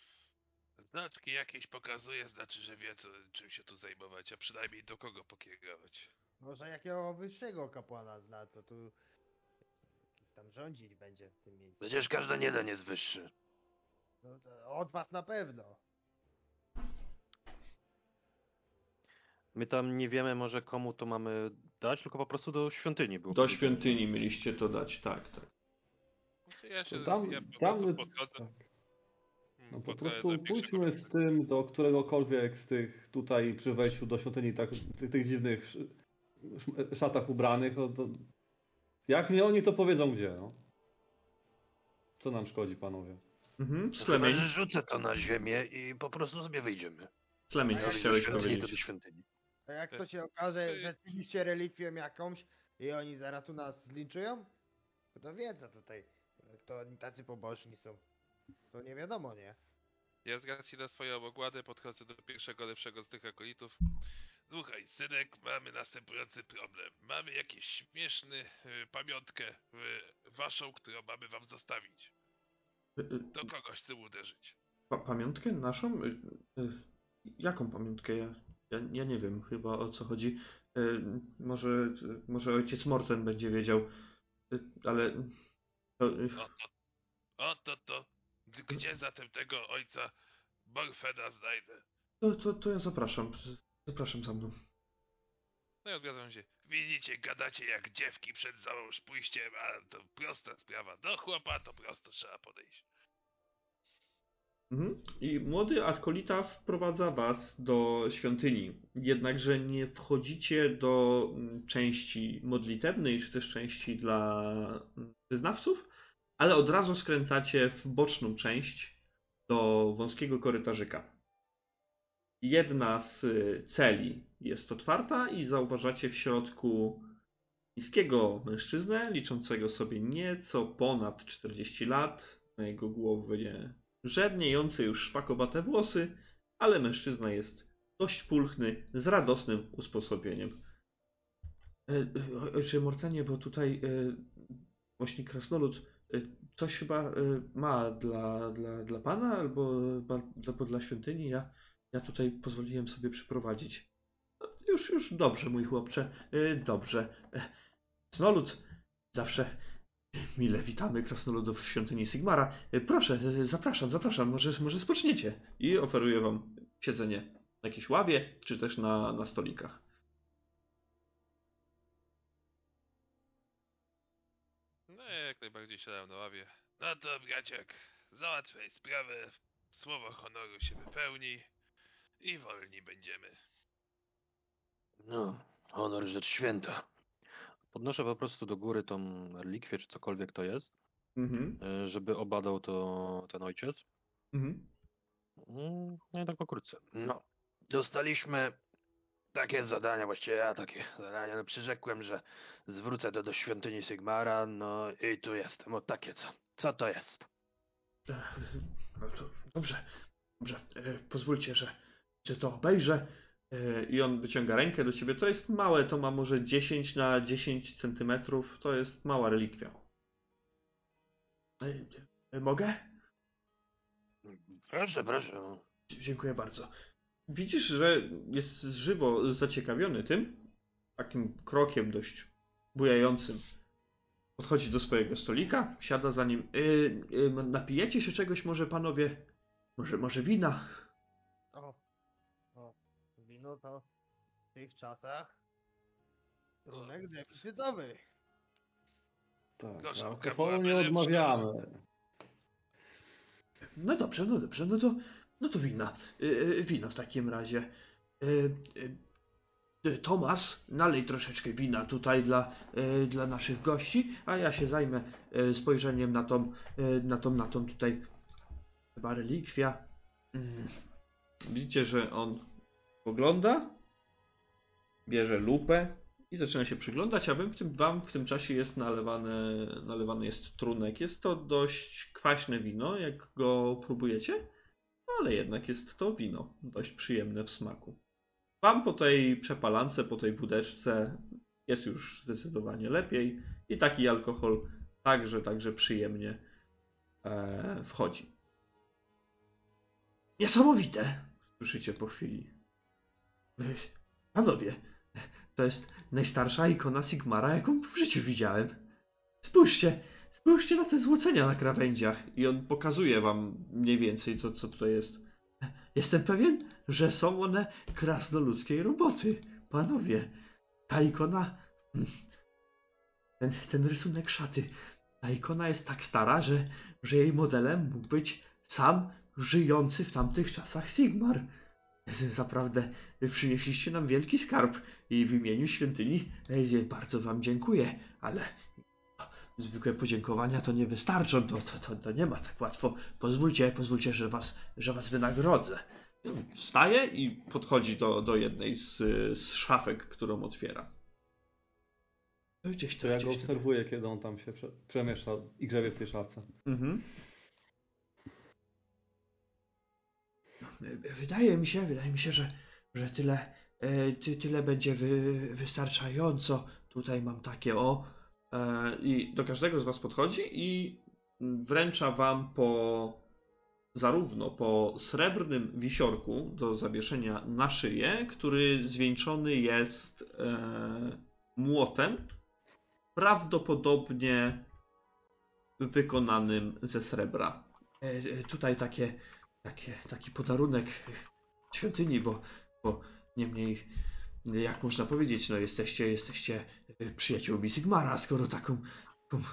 Znaczki jakieś pokazuje, znaczy, że wie co, czym się tu zajmować, a przynajmniej do kogo pokierować. Może jakiego wyższego kapłana zna, co tu... Tam rządzić będzie w tym miejscu. Przecież każdy jeden jest wyższy. No to od was na pewno. My tam nie wiemy może komu to mamy dać, tylko po prostu do świątyni było. Do świątyni mieliście to dać, tak, tak. Ja się tam, ja po tam, prostu podchodzę, tak. mm, No po prostu pójdźmy z tym do któregokolwiek z tych tutaj przy wejściu do świątyni, tak, tych, tych dziwnych sz, sz, szatach ubranych. No to, jak nie oni, to powiedzą gdzie. No. Co nam szkodzi, panowie? Mhm. Chyba, rzucę to na ziemię i po prostu sobie wyjdziemy. Slemień, co chciałeś to do powiedzieć? świątyni. A jak to się okaże, że stiliście relikwią jakąś i oni zaraz tu nas zlinczują? To, to wiedza tutaj. To oni tacy pobożni są. To nie wiadomo, nie? Ja z racji na swoją ogładę podchodzę do pierwszego lepszego z tych akolitów. Słuchaj, synek, mamy następujący problem. Mamy jakiś śmieszny y, pamiątkę y, waszą, którą mamy wam zostawić. Y, y, Do kogoś chcę uderzyć. Pa pamiątkę naszą? Y, y, jaką pamiątkę? Ja, ja, ja nie wiem chyba o co chodzi. Y, może, y, może ojciec Morten będzie wiedział, y, ale. To, y, O to, Gdzie zatem tego ojca Borfeda znajdę? to, to, to ja zapraszam. Zapraszam za mną. No i odgadzam się. Widzicie, gadacie jak dziewki przed załóż pójściem, a to prosta sprawa. Do chłopa to prosto trzeba podejść. Mhm. I młody akolita wprowadza was do świątyni. Jednakże nie wchodzicie do mm, części modlitewnej, czy też części dla mm, wyznawców, ale od razu skręcacie w boczną część do wąskiego korytarzyka. Jedna z y, celi jest otwarta i zauważacie w środku niskiego mężczyznę, liczącego sobie nieco ponad 40 lat. Na jego głowie żedniejące już szpakowate włosy, ale mężczyzna jest dość pulchny, z radosnym usposobieniem. E, e, Ojcze Mortenie, bo tutaj e, właśnie krasnolud coś chyba e, ma dla, dla, dla pana albo albo dla świątyni. Ja, ja tutaj pozwoliłem sobie przyprowadzić. No, Już, już dobrze, mój chłopcze, e, dobrze. E, Krasnolud zawsze Mile witamy krasnoludów w świątyni Sigmara. Proszę, zapraszam, zapraszam, może, może spoczniecie. I oferuję wam siedzenie na jakiejś ławie, czy też na, na stolikach. Jak najbardziej siadam na ławie. No to braciak, załatwiaj sprawę, słowo honoru się wypełni i wolni będziemy. No, honor rzecz święta. Podnoszę po prostu do góry tą relikwię, czy cokolwiek to jest, Mhm. e, żeby obadał to ten ojciec. Mhm. Mm, No i tak pokrótce. No, dostaliśmy takie zadania, właściwie ja takie zadania, no przyrzekłem, że zwrócę to do świątyni Sigmara, no i tu jestem, o takie co. Co to jest? E, No to dobrze, dobrze. E, pozwólcie, że, że to obejrzę. E, I on wyciąga rękę do ciebie. To jest małe, to ma może 10 na 10 centymetrów. To jest mała relikwia. E, e, mogę? Proszę, proszę. Dziękuję bardzo. Widzisz, że jest żywo zaciekawiony tym, takim krokiem dość bujającym. Podchodzi do swojego stolika, siada za nim. Y, y, napijecie się czegoś może, panowie? Może, może wina? O, o, wino to w tych czasach trunek deficytowy. Tak, Gorzałka alkoholu nie odmawiamy. No dobrze, no dobrze, no to, no to wina. Y, y, wino w takim razie. Y, y, y, Tomas, nalej troszeczkę wina tutaj dla, dla naszych gości, a ja się zajmę spojrzeniem na tą, na tą, na tą tutaj chyba relikwia. Mm. Widzicie, że on pogląda, bierze lupę i zaczyna się przyglądać, a w tym, wam w tym czasie jest nalewany, nalewany jest trunek. Jest to dość kwaśne wino, jak go próbujecie, ale jednak jest to wino dość przyjemne w smaku. Wam po tej przepalance, po tej wódeczce jest już zdecydowanie lepiej i taki alkohol także, także przyjemnie e, wchodzi. Niesamowite! Słyszycie po chwili. Panowie, to jest najstarsza ikona Sigmara, jaką w życiu widziałem. Spójrzcie, spójrzcie na te złocenia na krawędziach. I on pokazuje wam mniej więcej, co, co to jest. Jestem pewien, że są one krasnoludzkiej roboty. Panowie, ta ikona... Ten, ten rysunek szaty. Ta ikona jest tak stara, że, że jej modelem mógł być sam żyjący w tamtych czasach Sigmar. Zaprawdę przynieśliście nam wielki skarb i w imieniu świątyni e, bardzo wam dziękuję, ale zwykłe podziękowania to nie wystarczą, to, to, to, to nie ma tak łatwo. Pozwólcie, pozwólcie, że was, że was wynagrodzę. Wstaje i podchodzi do, do jednej z, z szafek, którą otwiera. To Gdzieś To to ja go obserwuję, kiedy on tam się prze, przemieszcza i grzebie w tej szafce. Mhm. Wydaje mi się, wydaje mi się, że, że tyle, E, ty, tyle będzie wy, wystarczająco. Tutaj mam takie o. E, I do każdego z was podchodzi i wręcza wam po zarówno po srebrnym wisiorku do zawieszenia na szyję, który zwieńczony jest e, młotem, prawdopodobnie wykonanym ze srebra. E, e, tutaj takie, takie, taki podarunek świątyni, bo, bo niemniej, jak można powiedzieć, no jesteście, jesteście e, przyjaciółmi Sigmara, skoro taką, taką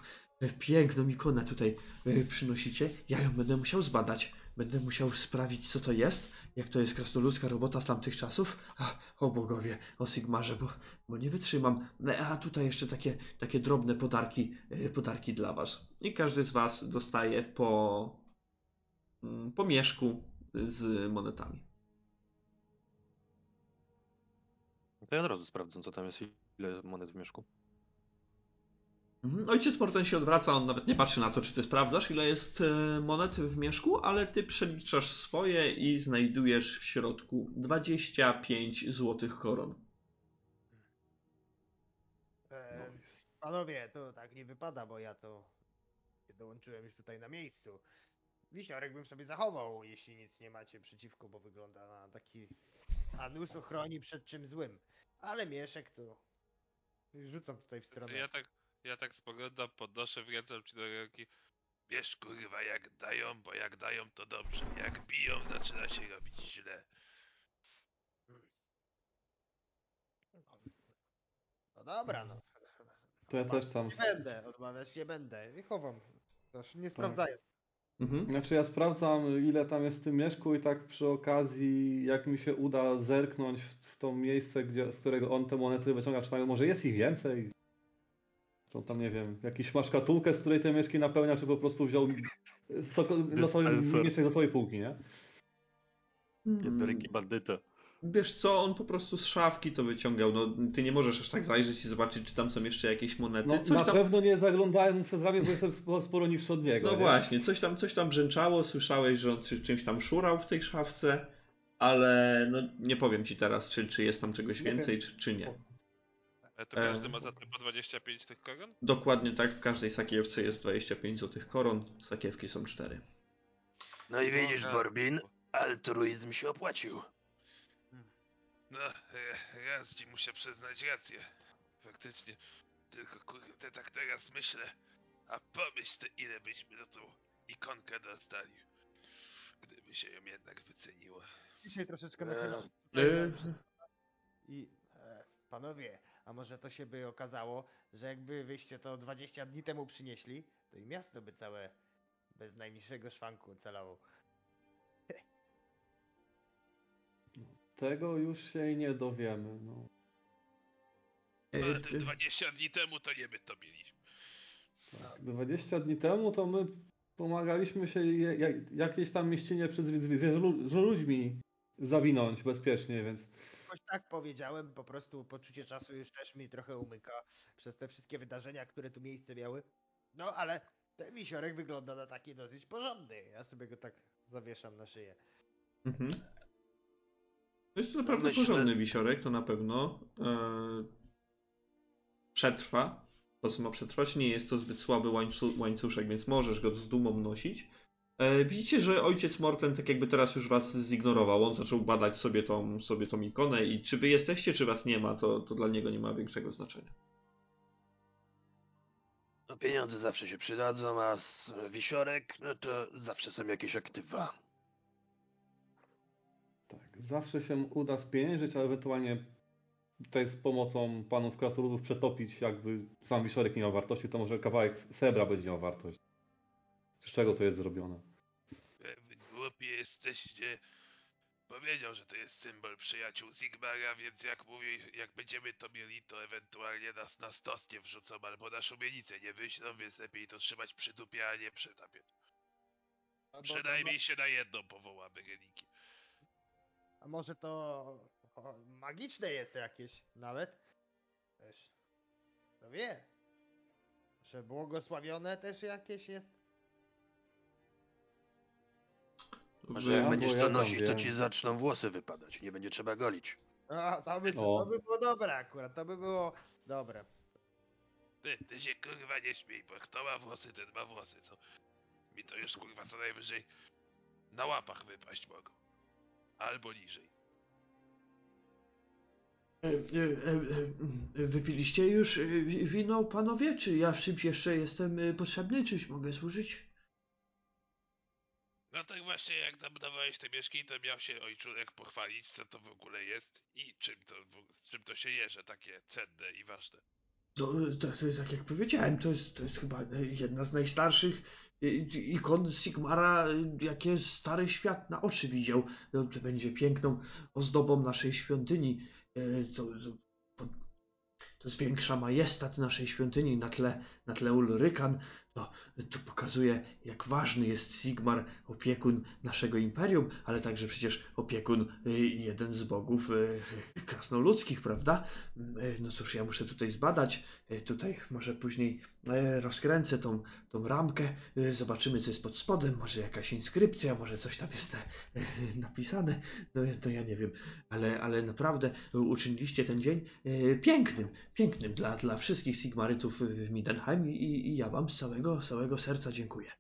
e, piękną ikonę tutaj e, przynosicie, ja ją będę musiał zbadać. Będę musiał sprawdzić, co to jest, jak to jest krasnoludzka robota z tamtych czasów. A, o bogowie, o Sigmarze, bo, bo nie wytrzymam. No, A tutaj jeszcze takie, takie drobne podarki, podarki dla was. I każdy z was dostaje po, mm, po mieszku z monetami. To ja od razu sprawdzę, co tam jest, ile monet w mieszku. Mhm. Ojciec Morten się odwraca, on nawet nie patrzy na to, czy ty sprawdzasz, ile jest e, monet w mieszku, ale ty przeliczasz swoje i znajdujesz w środku 25 złotych koron. E, panowie, to tak nie wypada, bo ja to nie dołączyłem już tutaj na miejscu. Wisiorek bym sobie zachował, jeśli nic nie macie przeciwko, bo wygląda na taki... A nóż ochroni przed czym złym. Ale mieszek to... Rzucam tutaj w stronę. Ja tak, ja tak spoglądam, podnoszę w ręce ci do ręki. Wiesz kurwa jak dają, bo jak dają to dobrze. Jak biją zaczyna się robić źle. No dobra, no. To ja też tam. Nie będę, odmawiać nie będę. Nie chowam. Też nie sprawdzając. Mhm. Znaczy ja sprawdzam ile tam jest w tym mieszku i tak przy okazji jak mi się uda zerknąć w to miejsce, gdzie, z którego on te monety wyciąga, czy tam może jest ich więcej? Czy on tam nie wiem, jakiś ma szkatułkę, z której te mieszki napełnia, czy po prostu wziął losowy Dispenser. mieszek do swojej półki, nie? Do ręki bandyta. Wiesz co, on po prostu z szafki to wyciągał. No, ty nie możesz aż tak zajrzeć i zobaczyć, czy tam są jeszcze jakieś monety. No, coś na tam, pewno nie zaglądałem przez ramię, bo jestem sporo, niższy od niego. no nie? właśnie, coś tam, coś tam brzęczało, słyszałeś, że on czy- czymś tam szurał w tej szafce, ale no, nie powiem ci teraz, czy, czy jest tam czegoś więcej, czy, czy nie. A to każdy E. ma za to po 25 tych koron? Dokładnie tak, w każdej sakiewce jest 25 złotych koron, sakiewki są 4. No i widzisz, tak. Borbin, altruizm się opłacił. No, e, raz ci muszę przyznać rację. Faktycznie. Tylko kurde, tak teraz myślę. A pomyśl te ile byśmy na tą ikonkę dostali. Gdyby się ją jednak wyceniło. Dzisiaj troszeczkę Eee. nachylam. Yy, I e, panowie, a może to się by okazało, że jakby wyście to 20 dni temu przynieśli, to i miasto by całe bez najmniejszego szwanku ocalało. Tego już się nie dowiemy. No. e, Ale te 20 dni temu to nie my to mieliśmy. Tak, 20 dni temu to my pomagaliśmy się jakiejś tam mieścinie przez z ludźmi zawinąć bezpiecznie, więc Jakoś tak powiedziałem, po prostu poczucie czasu już też mi trochę umyka przez te wszystkie wydarzenia, które tu miejsce miały. No ale ten wisiorek wygląda na taki dosyć porządny. Ja sobie go tak zawieszam na szyję. Mhm. Jest to naprawdę Myślę- porządny wisiorek, to na pewno e, przetrwa. To, co ma przetrwać, nie jest to zbyt słaby łańcu, łańcuszek, więc możesz go z dumą nosić. E, widzicie, że ojciec Morten tak jakby teraz już was zignorował. On zaczął badać sobie tą, sobie tą ikonę i czy wy jesteście, czy was nie ma, to, to dla niego nie ma większego znaczenia. No pieniądze zawsze się przydadzą, a wisiorek, no to zawsze są jakieś aktywa. Zawsze się uda spieniężyć, a ewentualnie tutaj z pomocą panów krasoludów przetopić, jakby sam wisiorek nie miał wartości, to może kawałek srebra będzie miał wartość. Z czego to jest zrobione? Wy głupi jesteście. Powiedział, że to jest symbol przyjaciół Sigmara, więc jak mówi, jak będziemy to mieli, to ewentualnie nas na stos nie wrzucą albo na szubienicę nie wyślą, więc lepiej to trzymać przy dupie, a nie przy tapie. Przynajmniej się na jedną powołamy reniki. A może to o, magiczne jest jakieś nawet? Też. Kto wie? Że błogosławione też jakieś jest? Może jak Ja- będziesz to ja nosić, to ci zaczną włosy wypadać. Nie będzie trzeba golić. A, to by, to by było dobre akurat, to by było dobre. Ty, ty się kurwa nie śmiej, bo kto ma włosy, ten ma włosy, co? Mi to już kurwa co najwyżej na łapach wypaść mogą. Albo niżej. E, e, e, Wypiliście już wi- wino, panowie? Czy ja w czymś jeszcze jestem potrzebny? Czyś mogę służyć? No tak właśnie jak nam dawałeś te mieszki, to miał się ojczulek pochwalić, co to w ogóle jest i czym to, z czym to się je, że takie cenne i ważne. To, to, to jest tak jak powiedziałem, to jest, to jest chyba jedna z najstarszych ikon Sigmara, e, jakie stary świat na oczy widział. No, będzie piękną ozdobą naszej świątyni. E, To, to, to zwiększa majestat naszej świątyni na tle, na tle Ulrykan. To, to pokazuje, jak ważny jest Sigmar, opiekun naszego imperium, ale także przecież opiekun e, jeden z bogów e, krasnoludzkich, prawda? E, No cóż, ja muszę tutaj zbadać. Tutaj może później rozkręcę tą, tą ramkę, zobaczymy co jest pod spodem, może jakaś inskrypcja, może coś tam jest napisane, no to ja nie wiem, ale, ale naprawdę uczyniliście ten dzień pięknym, pięknym dla, dla wszystkich Sigmarytów w Midenheim i, i ja wam z całego, całego serca dziękuję.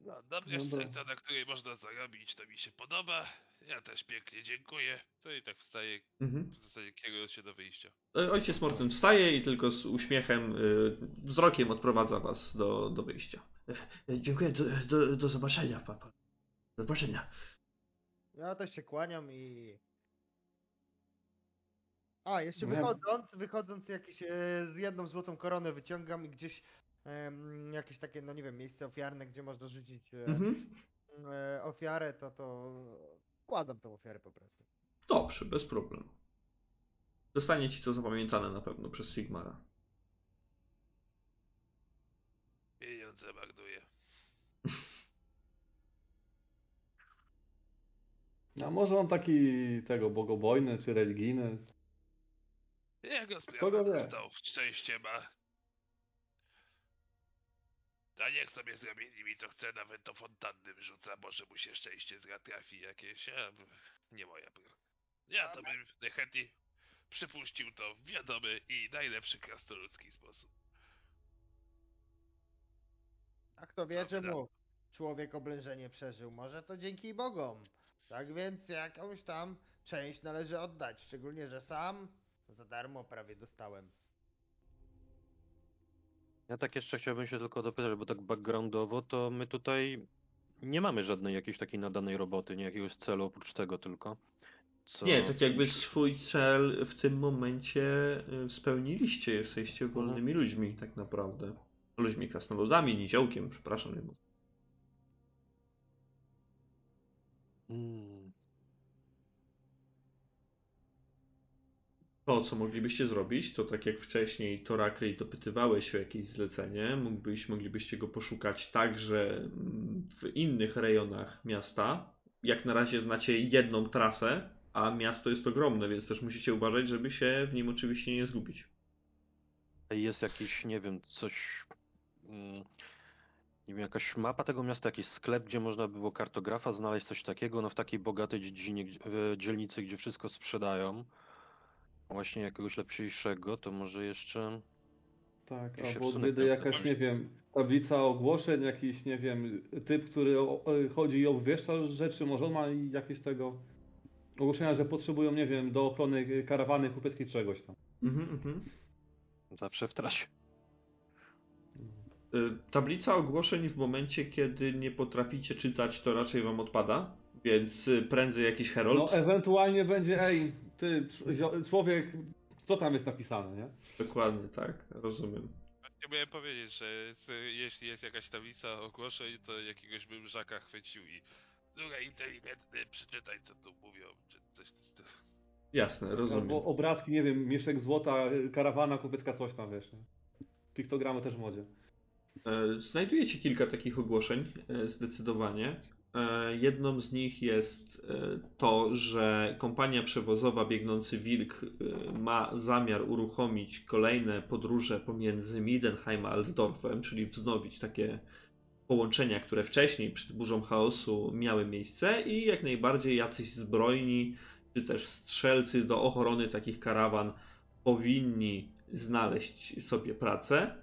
No, dobierz Dobra. serca, na której można zarobić, to mi się podoba. Ja też pięknie dziękuję. To i tak wstaję, Mhm. w zasadzie kierując się do wyjścia. E, Ojciec Morten wstaje i tylko z uśmiechem, y, wzrokiem odprowadza was do, do wyjścia. E, Dziękuję, do, do, do zobaczenia, papa. Do zobaczenia. Ja też się kłaniam i... A, jeszcze wychodząc, wychodząc jakiś, e, z jedną złotą koronę wyciągam i gdzieś em, jakieś takie, no nie wiem, miejsce ofiarne, gdzie można rzucić e, Mhm. e, ofiarę, to to kładam tą ofiarę po prostu. Dobrze, bez problemu. Zostanie ci to zapamiętane na pewno przez Sigmara. Pieniądze marnuję. A może on taki tego bogobojny czy religijny? Jego Kogo sprawa wie? dostał, szczęście ma. A niech sobie zrobi nimi co chce, nawet do fontanny wrzuca, może mu się szczęście trafi jakieś, a nie moja broń. Ja to bym najchętniej przypuścił to w wiadomy i najlepszy krasnoludzki sposób. A kto wie, czemu człowiek oblężenie przeżył? Może to dzięki Bogom. Tak więc jakąś tam część należy oddać, szczególnie, że sam za darmo prawie dostałem. Ja tak jeszcze chciałbym się tylko dopytać, bo tak backgroundowo to my tutaj nie mamy żadnej jakiejś takiej nadanej roboty, nie jakiegoś celu oprócz tego tylko. Co, Nie, tak jakby swój cel w tym momencie y, spełniliście. Jesteście wolnymi ludźmi tak naprawdę. Ludźmi krasnoludami, niziołkiem, przepraszam. nie To, co moglibyście zrobić, to tak jak wcześniej Torakry dopytywałeś o jakieś zlecenie, mógłbyś, moglibyście go poszukać także mm, w innych rejonach miasta. Jak na razie znacie jedną trasę, a miasto jest ogromne, więc też musicie uważać, żeby się w nim oczywiście nie zgubić. Jest jakiś, nie wiem, coś. mm, Nie wiem, jakaś mapa tego miasta, jakiś sklep, gdzie można było kartografa znaleźć coś takiego, no w takiej bogatej dziedzinie, e, dzielnicy, gdzie wszystko sprzedają. Właśnie jakiegoś lepszego, to może jeszcze. Tak, Ja albo gdyby jakaś, nie wiem, tablica ogłoszeń, jakiś, nie wiem, typ, który o- chodzi i obwieszcza rzeczy, może on ma i jakieś tego ogłoszenia, że potrzebują, nie wiem, do ochrony karawany kupieckiej czegoś tam. Mhm, mhm. Zawsze w trasie. Y, Tablica ogłoszeń w momencie, kiedy nie potraficie czytać, to raczej wam odpada, więc y, prędzej jakiś herold. No ewentualnie będzie, ej, ty, cz- człowiek, co tam jest napisane, nie? Dokładnie, tak, rozumiem. Właśnie miałem powiedzieć, że jest, jeśli jest jakaś tablica ogłoszeń, to jakiegoś bym żaka chwycił i słuchaj inteligentny, przeczytaj co tu mówią, czy coś z tym. Jasne, rozumiem. Albo obrazki, nie wiem, mieszek złota, karawana kupiecka, coś tam, wiesz, nie? Piktogramy też w modzie. E, Znajdujecie kilka takich ogłoszeń, e, zdecydowanie. E, Jedną z nich jest e, to, że kompania przewozowa Biegnący Wilk e, ma zamiar uruchomić kolejne podróże pomiędzy Midenheim a Altdorfem, czyli wznowić takie połączenia, które wcześniej przed burzą chaosu miały miejsce i jak najbardziej jacyś zbrojni czy też strzelcy do ochrony takich karawan powinni znaleźć sobie pracę.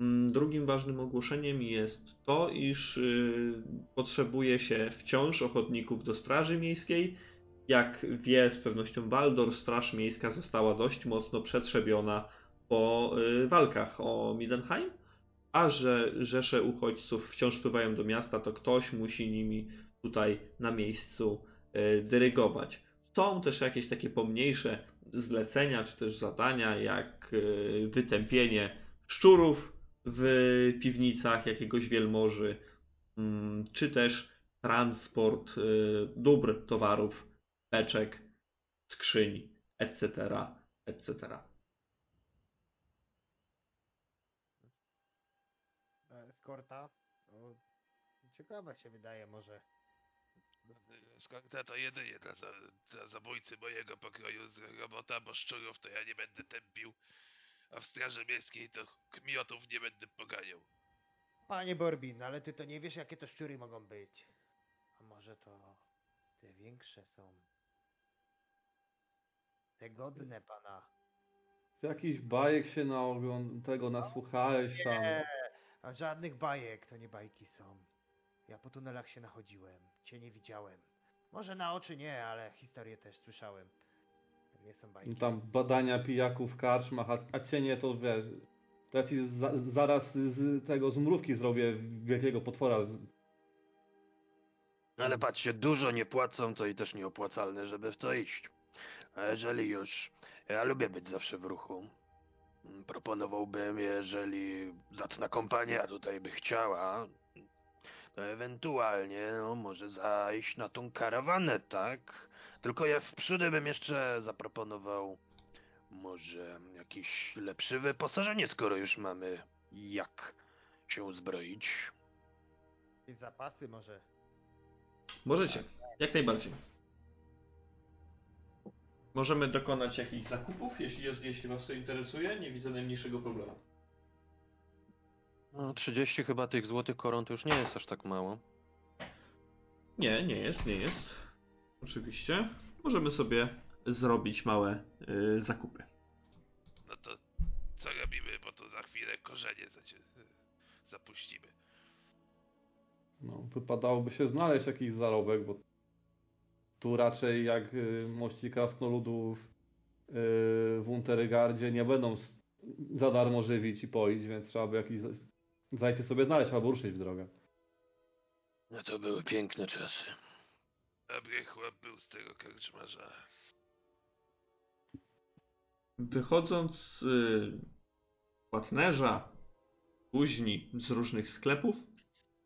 Mm, Drugim ważnym ogłoszeniem jest to, iż y, potrzebuje się wciąż ochotników do Straży Miejskiej. Jak wie z pewnością Waldor, Straż Miejska została dość mocno przetrzebiona po y, walkach o Midenheim, a że rzesze uchodźców wciąż wpływają do miasta, to ktoś musi nimi tutaj na miejscu y, dyrygować. Są też jakieś takie pomniejsze zlecenia, czy też zadania, jak wytępienie szczurów w piwnicach jakiegoś wielmoży, mm, czy też transport y, dóbr, towarów, beczek, skrzyń, etc., etc. Eskorta? No, ciekawe się wydaje może. Skorta to jedynie dla, za, dla zabójcy mojego pokroju z robota, bo szczurów to ja nie będę tępił, a w straży miejskiej to kmiotów nie będę poganiał. Panie Borbin, ale ty to nie wiesz, jakie to szczury mogą być. A może to te większe są. Te godne pana. Z jakichś bajek się na ogląd- tego nasłuchałeś tam. Nie, żadnych bajek, to nie bajki są. Ja po tunelach się nachodziłem, cię nie widziałem. Może na oczy nie, ale historię też słyszałem. Są bajki. Tam badania pijaków w karczmach, a, a cienie to wiesz. To ja ci za, zaraz z tego z mrówki zrobię wielkiego potwora. Ale patrzcie, dużo nie płacą, to i też nieopłacalne, żeby w to iść. A jeżeli już, ja lubię być zawsze w ruchu. Proponowałbym, jeżeli zacna kompania tutaj by chciała, to ewentualnie, no może zajść na tą karawanę, tak? Tylko ja w przydy bym jeszcze zaproponował może jakieś lepsze wyposażenie, skoro już mamy jak się uzbroić. I zapasy może. Możecie, jak najbardziej. Możemy dokonać jakichś zakupów, jeśli, jest, jeśli Was to interesuje. Nie widzę najmniejszego problemu. No, 30 chyba tych złotych koron to już nie jest aż tak mało. Nie, nie jest, nie jest. Oczywiście. Możemy sobie zrobić małe y, zakupy. No to co robimy, bo to za chwilę korzenie zacie, zapuścimy. No, wypadałoby się znaleźć jakiś zarobek, bo tu raczej jak y, mości krasnoludów y, w Untergardzie nie będą za darmo żywić i poić, więc trzeba by jakiś za- zajcie sobie znaleźć albo ruszyć w drogę. No to były piękne czasy. Dobry chłop był z tego karczmarza. Wychodząc z y, płatnerza, później z różnych sklepów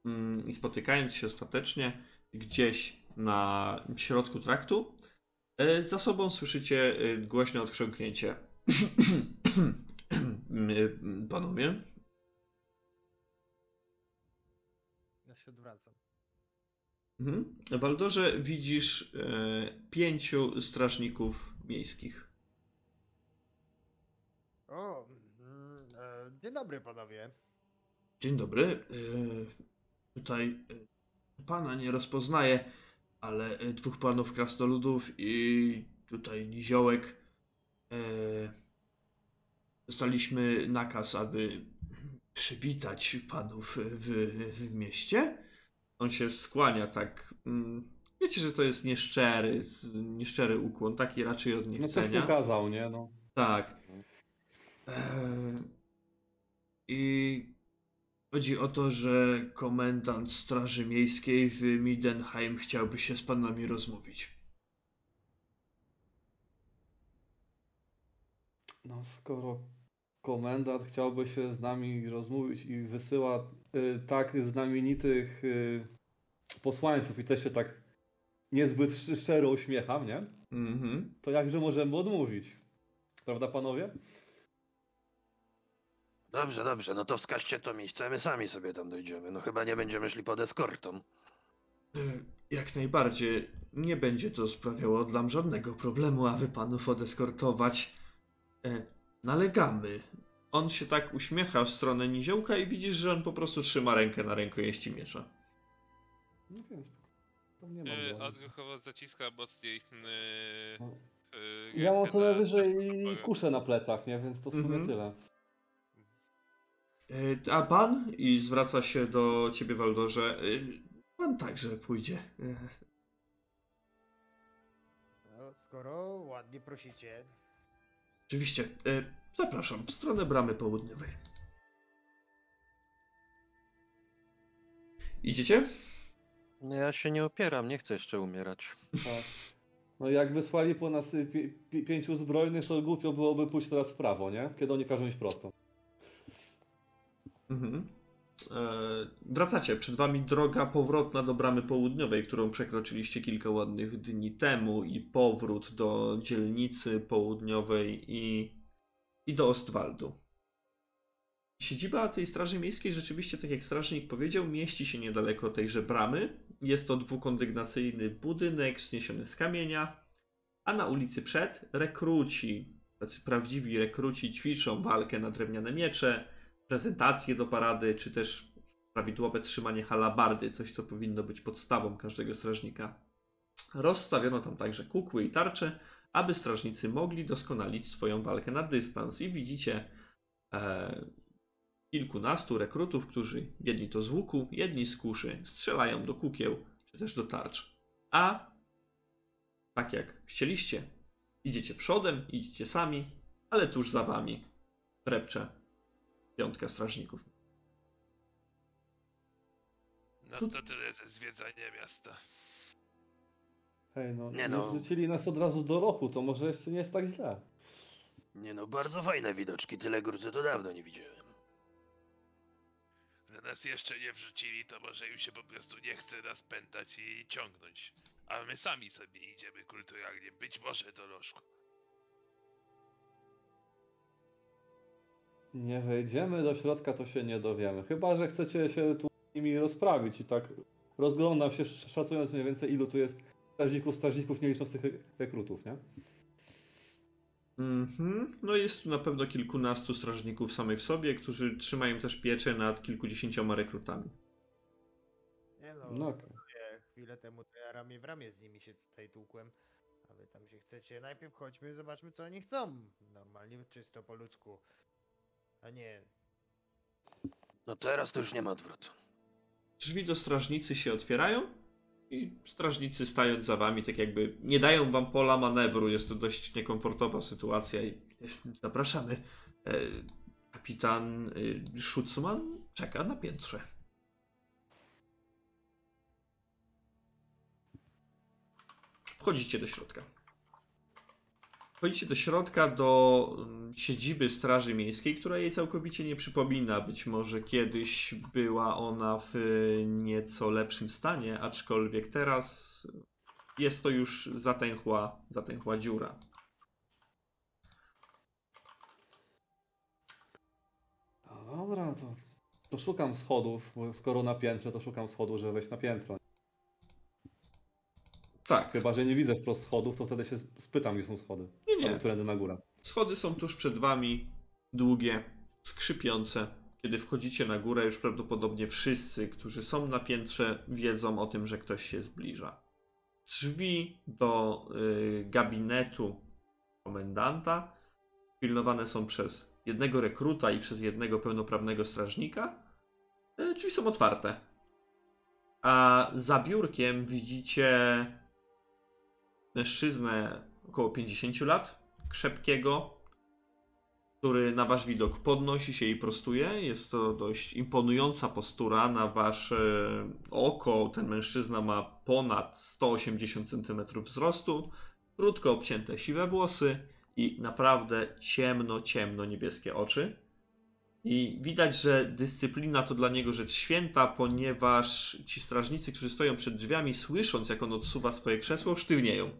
mm, i spotykając się ostatecznie gdzieś na środku traktu, y, za sobą słyszycie y, głośne odchrząknięcie. Y, Panowie, Ja się odwracam. Mhm. W Waldorze widzisz e, pięciu strażników miejskich. O, mm, e, dzień dobry panowie. Dzień dobry. E, tutaj e, pana nie rozpoznaję, ale e, dwóch panów krasnoludów i tutaj niziołek. E, dostaliśmy nakaz, aby przywitać panów w, w mieście. On się skłania tak. mm, Wiecie, że to jest nieszczery, nieszczery ukłon, taki raczej od No niechcenia. pokazał, nie? No. Tak. Eee, I chodzi o to, że komendant Straży Miejskiej w Midenheim chciałby się z panami rozmówić. no skoro komendant chciałby się z nami rozmówić i wysyła tak znamienitych y, posłańców i też się tak niezbyt sz- szczero uśmiecham, nie? Mhm. To jakże możemy odmówić? Prawda panowie? Dobrze, dobrze, no to wskażcie to miejsce, my sami sobie tam dojdziemy. No chyba nie będziemy szli pod eskortą. E, Jak najbardziej. Nie będzie to sprawiało nam żadnego problemu, aby panów odeskortować. E, Nalegamy. On się tak uśmiecha w stronę niziołka i widzisz, że on po prostu trzyma rękę na rękojeści miecza. No więc Tam nie ma Yy, broni. odruchowo zaciska mocniej. Yy, No. yy, Ja mam co na najwyżej kuszę na plecach, nie? Więc to w sumie Mhm. tyle. E, A pan? I zwraca się do ciebie, Waldorze. e, Pan także pójdzie. No, skoro ładnie prosicie. Oczywiście. Zapraszam w stronę bramy południowej. Idziecie? No ja się nie opieram, nie chcę jeszcze umierać. Tak. No jak wysłali po nas pi- pi- pięciu zbrojnych, to głupio byłoby pójść teraz w prawo, nie? Kiedy oni każą iść prosto. Mhm. E, wracacie. Przed wami droga powrotna do bramy południowej, którą przekroczyliście kilka ładnych dni temu i powrót do dzielnicy południowej i, i do Ostwaldu. Siedziba tej Straży Miejskiej rzeczywiście, tak jak strażnik powiedział, mieści się niedaleko tejże bramy. Jest to dwukondygnacyjny budynek wzniesiony z kamienia, a na ulicy przed rekruci, tacy prawdziwi rekruci ćwiczą walkę na drewniane miecze, prezentacje do parady, czy też prawidłowe trzymanie halabardy, coś co powinno być podstawą każdego strażnika. Rozstawiono tam także kukły i tarcze, aby strażnicy mogli doskonalić swoją walkę na dystans. I widzicie e, kilkunastu rekrutów, którzy jedni to z łuku, jedni z kuszy strzelają do kukieł, czy też do tarcz. A tak jak chcieliście, idziecie przodem, idziecie sami, ale tuż za wami drepcze piątka strażników. No to tyle ze zwiedzania miasta. Hej, no, Nie no. wrzucili nas od razu do lochu, to może jeszcze nie jest tak źle. Nie no, bardzo fajne widoczki, tyle gruzy to dawno nie widziałem. Że nas jeszcze nie wrzucili, to może im się po prostu nie chce nas pętać i ciągnąć. A my sami sobie idziemy kulturalnie, być może do lożku. Nie wejdziemy do środka, to się nie dowiemy. Chyba, że chcecie się tu z nimi rozprawić i tak rozglądam się, sz- szacując mniej więcej ilu tu jest strażników, strażników, nie licząc tych re- rekrutów, nie? Mhm. No jest tu na pewno kilkunastu strażników samych w sobie, którzy trzymają też pieczę nad kilkudziesięcioma rekrutami. Nie no, No nie, chwilę temu to ja ramię w ramię z nimi się tutaj tłukłem. A wy tam się chcecie. Najpierw chodźmy, zobaczmy co oni chcą. Normalnie, czysto po ludzku. A nie, No teraz to już nie ma odwrotu. Drzwi do strażnicy się otwierają i strażnicy stając za wami, tak jakby nie dają wam pola manewru. Jest to dość niekomfortowa sytuacja i zapraszamy. E, Kapitan e, Schutzman czeka na piętrze. Wchodzicie do środka. Wchodzicie do środka do mm, siedziby Straży Miejskiej, która jej całkowicie nie przypomina. Być może kiedyś była ona w y, nieco lepszym stanie, aczkolwiek teraz jest to już zatęchła, zatęchła dziura. Dobra, to, to szukam schodów, bo skoro na piętrze, to szukam schodów, żeby wejść na piętro. Tak, Chyba, że nie widzę wprost schodów, to wtedy się spytam, gdzie są schody. nie, nie. Którędy na górę. Schody są tuż przed wami, długie, skrzypiące. Kiedy wchodzicie na górę, już prawdopodobnie wszyscy, którzy są na piętrze, wiedzą o tym, że ktoś się zbliża. Drzwi do y, gabinetu komendanta pilnowane są przez jednego rekruta i przez jednego pełnoprawnego strażnika. Y, drzwi są otwarte. A za biurkiem widzicie mężczyznę około 50 lat, krzepkiego, który na wasz widok podnosi się i prostuje. Jest to dość imponująca postura. Na wasze oko ten mężczyzna ma ponad 180 cm wzrostu, krótko obcięte siwe włosy i naprawdę ciemno, ciemno niebieskie oczy. I widać, że dyscyplina to dla niego rzecz święta, ponieważ ci strażnicy, którzy stoją przed drzwiami, słysząc jak on odsuwa swoje krzesło, sztywnieją.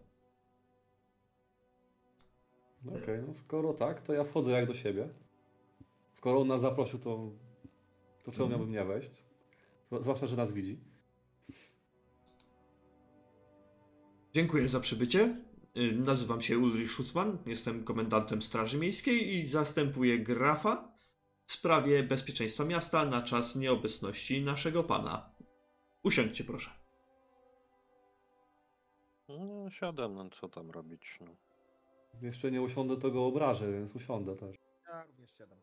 Okej, no skoro tak, to ja wchodzę jak do siebie. Skoro on nas zaprosił, to, to czemu miałbym nie wejść? Zwłaszcza, że nas widzi. Dziękuję za przybycie. Y, Nazywam się Ulrich Schutzmann, jestem komendantem Straży Miejskiej i zastępuję grafa w sprawie bezpieczeństwa miasta na czas nieobecności naszego pana. Usiądźcie proszę. No, siadam, no co tam robić, no. Jeszcze nie usiądę, to go obrażę, więc usiądę też. Ja również siadam.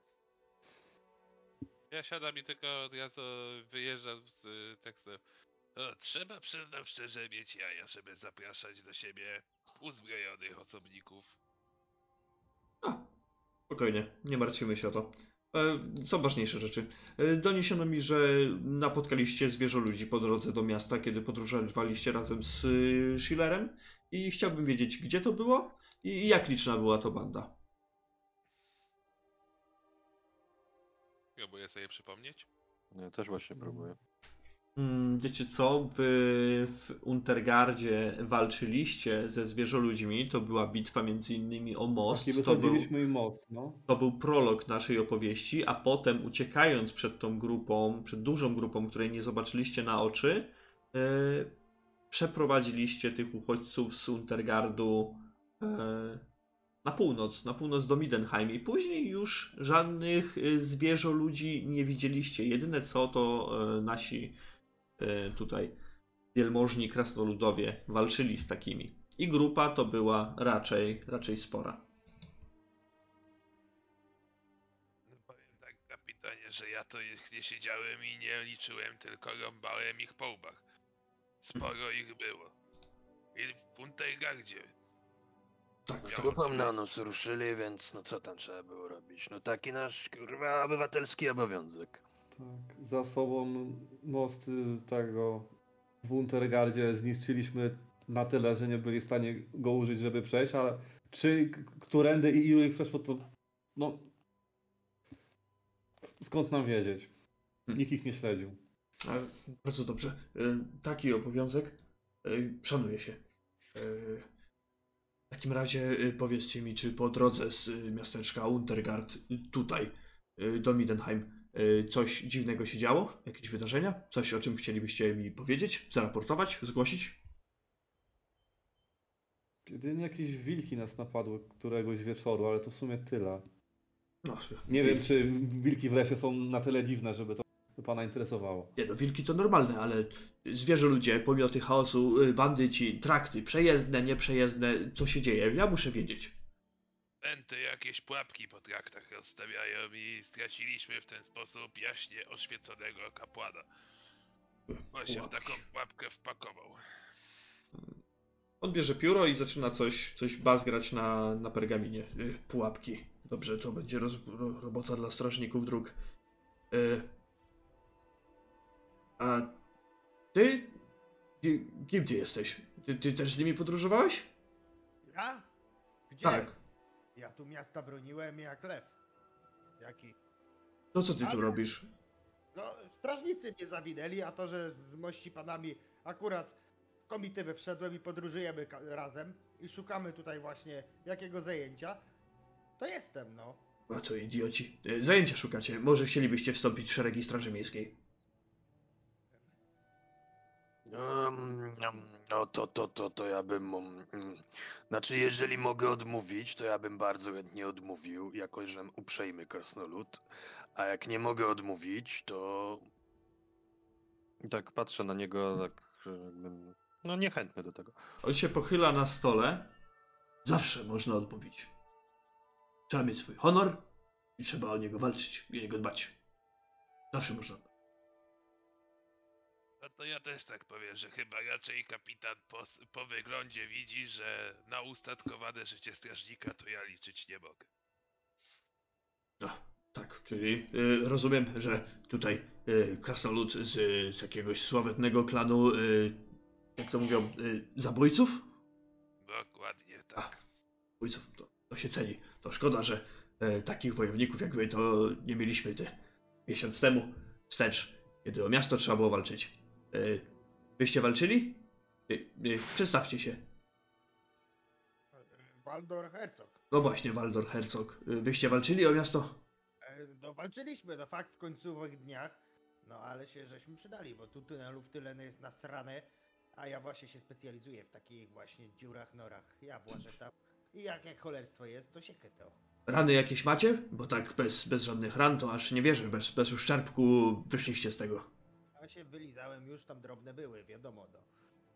Ja siadam i tylko od razu wyjeżdżam z y, tekstem. O, trzeba przyznam szczerze mieć jaja, żeby zapraszać do siebie uzbrojonych osobników. A, spokojnie, nie martwimy się o to. E, Są ważniejsze rzeczy. E, Doniesiono mi, że napotkaliście zwierzę ludzi po drodze do miasta, kiedy podróżowaliście razem z y, Schillerem i chciałbym wiedzieć, gdzie to było i jak liczna była to banda. Próbuję sobie przypomnieć. Ja też właśnie próbuję. Mm, Wiecie co? Wy w Untergardzie walczyliście ze zwierzoludźmi. To była bitwa między innymi o most. I To był, most, no. to był prolog naszej opowieści, a potem uciekając przed tą grupą, przed dużą grupą, której nie zobaczyliście na oczy, yy, przeprowadziliście tych uchodźców z Untergardu yy, na północ, na północ do Midenheim i później już żadnych yy, zwierzoludzi nie widzieliście. Jedyne co to yy, nasi tutaj wielmożni krasnoludowie walczyli z takimi. I grupa to była raczej, raczej spora. No, Powiem tak, kapitanie, że ja to nie siedziałem i nie liczyłem, tylko rąbałem ich po łbach. Sporo ich było. I w Untergardzie. Tak, Ja- Grupą na nos ruszyli, więc no co tam trzeba było robić? No taki nasz, kurwa, obywatelski obowiązek. Tak, za sobą most y, tego w Untergardzie zniszczyliśmy na tyle, że nie byli w stanie go użyć, żeby przejść, ale czy, którędy i ilu ich przeszło, to no skąd nam wiedzieć? Nikt ich nie śledził. E, Bardzo dobrze. E, Taki obowiązek e, szanuje się. W takim razie e, powiedzcie mi, czy po drodze z e, miasteczka Untergard e, tutaj do Midenheim coś dziwnego się działo? Jakieś wydarzenia? Coś, o czym chcielibyście mi powiedzieć, zaraportować, zgłosić? Jedynie jakieś wilki nas napadły któregoś wieczoru, ale to w sumie tyle. No, Nie wiem, czy wilki w lesie są na tyle dziwne, żeby to pana interesowało. Nie no, wilki to normalne, ale zwierzę ludzie, pomimo tych chaosu, y, bandyci, trakty, przejezdne, nieprzejezdne, co się dzieje? Ja muszę wiedzieć. Enty jakieś pułapki po traktach rozstawiają i straciliśmy w ten sposób jaśnie oświeconego kapłana. On się w Pułapki. taką pułapkę wpakował. On bierze pióro i zaczyna coś, coś bazgrać na, na pergaminie. Y, pułapki. Dobrze, to będzie roz, ro, robota dla strażników dróg. Y, a ty? Gi- Kim ty jesteś? Ty, ty też z nimi podróżowałeś? Ja? Gdzie? Tak. Ja tu miasta broniłem jak lew. Jaki? To co ty tu robisz? No, strażnicy mnie zawinęli, a to, że z mości panami akurat w komitywę wszedłem i podróżujemy razem i szukamy tutaj właśnie jakiego zajęcia, to jestem, no. A co idioci. Y, Zajęcia szukacie. Może chcielibyście wstąpić w szeregi Straży Miejskiej. No to, to, to, to ja bym... mm, Znaczy, jeżeli mogę odmówić, to ja bym bardzo chętnie odmówił, jako że uprzejmy krasnolud. A jak nie mogę odmówić, to... I tak patrzę na niego, tak, jakbym... No niechętny do tego. On się pochyla na stole. Zawsze można odmówić. Trzeba mieć swój honor i trzeba o niego walczyć i o niego dbać. Zawsze można. No to ja też tak powiem, że chyba raczej kapitan po, po wyglądzie widzi, że na ustatkowane życie strażnika to ja liczyć nie mogę. No, tak, czyli y, rozumiem, że tutaj y, krasnolud z, z jakiegoś sławetnego klanu, y, jak to mówią, y, zabójców? Dokładnie A, tak. zabójców, to, to się ceni. To szkoda, że y, takich wojowników jak wy to nie mieliśmy ty miesiąc temu wstecz, kiedy o miasto trzeba było walczyć. Y, wyście walczyli? Y, y, przedstawcie się. Waldor Herzog. No właśnie, Waldor Herzog. Wyście walczyli o miasto? E, No walczyliśmy, no fakt w końcowych dniach, no ale się żeśmy przydali, bo tu tunelów tyle jest nasrane, a ja właśnie się specjalizuję w takich właśnie dziurach, norach. Ja włażę tam i jak jak cholerstwo jest, to się to. Rany jakieś macie? Bo tak bez, bez żadnych ran to aż nie wierzę, bez, bez uszczerbku wyszliście z tego. A się wylizałem, już tam drobne były, wiadomo no.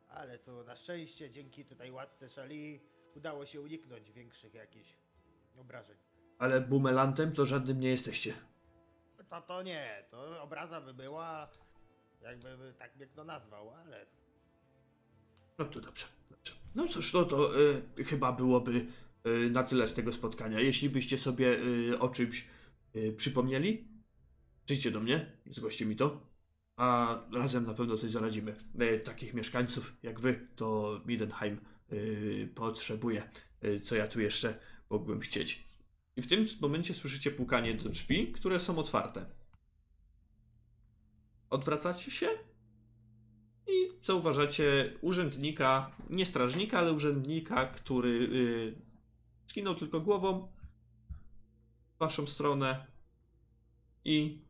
Ale to na szczęście dzięki tutaj łatce szali udało się uniknąć większych jakichś obrażeń. Ale bumelantem to żadnym nie jesteście. To to nie, to obraza by była, jakby by tak mnie kto nazwał, ale No to dobrze, dobrze. No cóż, no to y, chyba byłoby y, na tyle z tego spotkania. Jeśli byście sobie y, o czymś y, przypomnieli, przyjdźcie do mnie, zgłoście mi to, a razem na pewno coś zaradzimy. Y, takich mieszkańców jak wy, to Midenheim y, potrzebuje. Y, co ja tu jeszcze mógłbym chcieć. I w tym momencie słyszycie pukanie do drzwi, które są otwarte. Odwracacie się i zauważacie urzędnika, nie strażnika, ale urzędnika, który yy, skinął tylko głową w waszą stronę i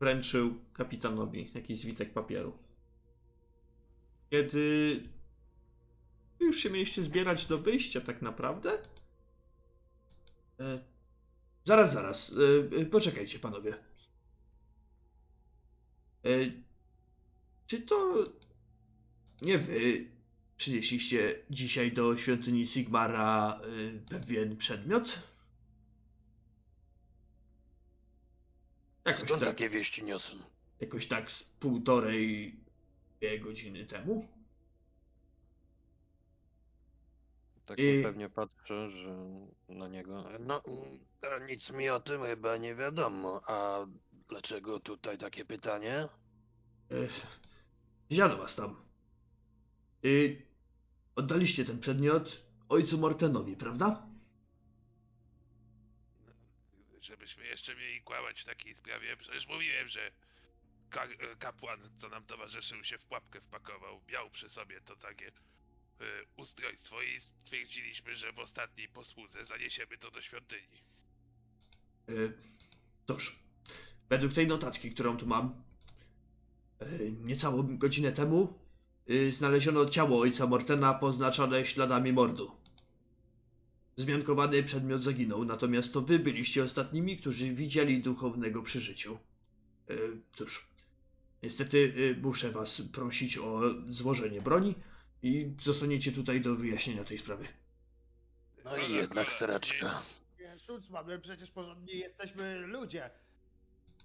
wręczył kapitanowi jakiś zwitek papieru. Kiedy wy już się mieliście zbierać do wyjścia tak naprawdę, e, zaraz, zaraz, e, e, poczekajcie panowie. E, czy to nie wy przynieśliście dzisiaj do świątyni Sigmara y, pewien przedmiot? Jakoś Skąd tak, takie wieści niosą? jakoś tak z półtorej dwie godziny temu? Tak I- pewnie patrzę, że na niego. No, nic mi o tym chyba nie wiadomo. A dlaczego tutaj takie pytanie? Y, Widziano was tam. Y, oddaliście ten przedmiot ojcu Mortenowi, prawda? Żebyśmy jeszcze mieli kłamać w takiej sprawie. Przecież mówiłem, że ka- e, kapłan, co nam towarzyszył, się w pułapkę wpakował. Miał przy sobie to takie e, ustrojstwo i stwierdziliśmy, że w ostatniej posłudze zaniesiemy to do świątyni. Y, Cóż, według tej notatki, którą tu mam, y, niecałą godzinę temu y, znaleziono ciało ojca Mortena poznaczone śladami mordu. Zmiankowany przedmiot zaginął, natomiast to wy byliście ostatnimi, którzy widzieli duchownego przy życiu. Y, Cóż, niestety y, muszę was prosić o złożenie broni i zostaniecie tutaj do wyjaśnienia tej sprawy. No i jednak sraczka. nie, Szucman, my przecież porządni jesteśmy ludzie.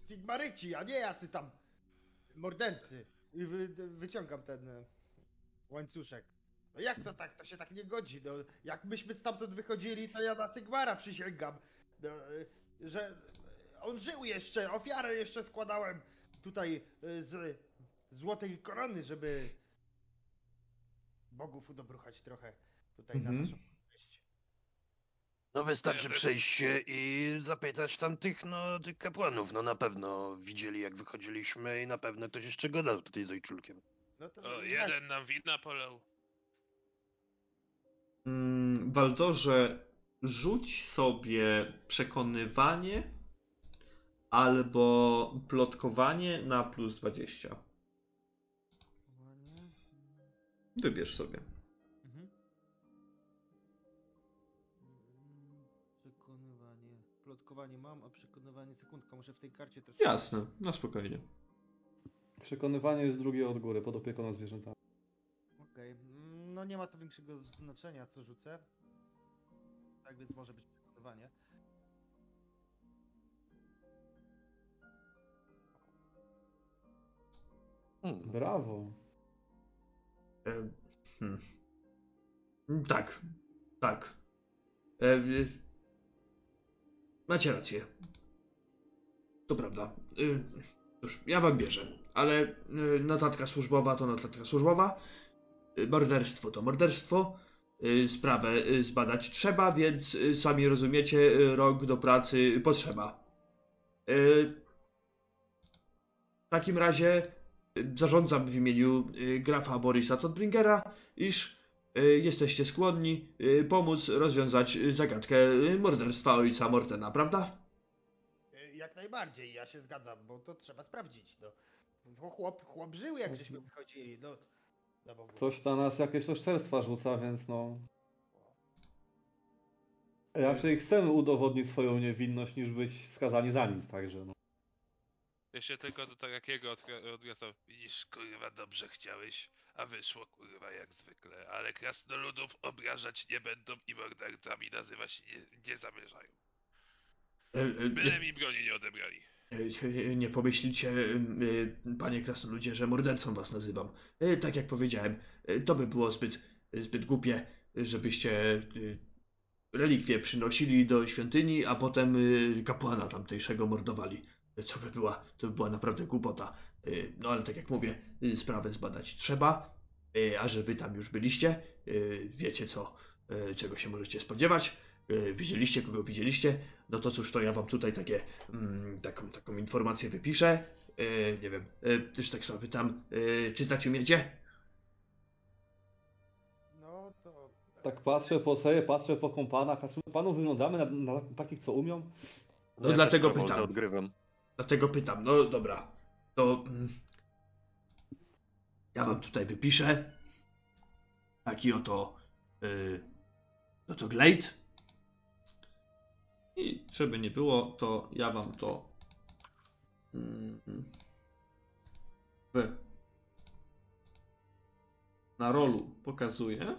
Sigmaryci, a nie jacy tam mordercy. I wy, wyciągam ten e, łańcuszek. No jak to tak? To się tak nie godzi. No, jak myśmy stamtąd wychodzili, to ja na Sigmara przysięgam, no, e, że on żył jeszcze, ofiarę jeszcze składałem tutaj e, z złotej korony, żeby bogów udobruchać trochę tutaj Mhm. na naszą korzyść. No wystarczy przejść się i zapytać tamtych, no, tych kapłanów. No na pewno widzieli jak wychodziliśmy i na pewno ktoś jeszcze gadał tutaj z ojczulkiem. No to O, tak. jeden nam wina polał. Mm, Waldorze, rzuć sobie przekonywanie albo plotkowanie na plus 20. Ładnie. Wybierz sobie. Mhm. Mm, Przekonywanie. Plotkowanie mam, a przekonywanie sekundka. Muszę w tej karcie troszkę. Jasne, na spokojnie. Przekonywanie jest drugie od góry, pod opieką nad zwierzętami. Okej. Mm, No nie ma to większego znaczenia, co rzucę. Tak więc może być przekonywanie. Hmm. Brawo. E, hmm. Tak, tak. E, e, macie rację. To prawda. E, cóż, ja wam bierzę, ale e, notatka służbowa to notatka służbowa. E, morderstwo to morderstwo. E, sprawę e, zbadać trzeba, więc e, sami rozumiecie, e, rok do pracy potrzeba. E, w takim razie e, zarządzam w imieniu e, grafa Borisa Todbringera, iż e, jesteście skłonni e, pomóc rozwiązać e, zagadkę e, morderstwa ojca Mortena, prawda? Y, Jak najbardziej, ja się zgadzam, bo to trzeba sprawdzić. No. Bo chłop, chłop żył, jak żeśmy wychodzili. No, Ktoś na nas jakieś oszczerstwa rzuca, więc no... Raczej chcemy udowodnić swoją niewinność, niż być skazani za nic, także no. Ja się tylko do takiego odwracam. Widzisz, kurwa, dobrze chciałeś, a wyszło, kurwa, jak zwykle. Ale krasnoludów obrażać nie będą i mordercami nazywać nie, nie zamierzają. E, e, Byle nie, mi broni nie odebrali. Nie pomyślicie, e, panie krasnoludzie, że mordercą was nazywam. E, Tak jak powiedziałem, to by było zbyt, zbyt głupie, żebyście relikwie przynosili do świątyni, a potem kapłana tamtejszego mordowali. To by była, to by była naprawdę głupota. No ale tak jak mówię, sprawę zbadać trzeba, a że wy tam już byliście, wiecie co, czego się możecie spodziewać, widzieliście kogo widzieliście, no to cóż, to ja wam tutaj takie, mm, taką, taką informację wypiszę. E, nie wiem, e, też tak sobie tam e, czytać umiecie? No to... Tak patrzę po sobie, patrzę po kompanach, a czy panu wyglądamy na, na takich, co umią? No ja dlatego pytam. odgrywam. Dlatego pytam, no dobra, to mm, ja wam tutaj wypiszę taki oto yy, no to glade i żeby nie było, to ja wam to mm, w na rolu pokazuję,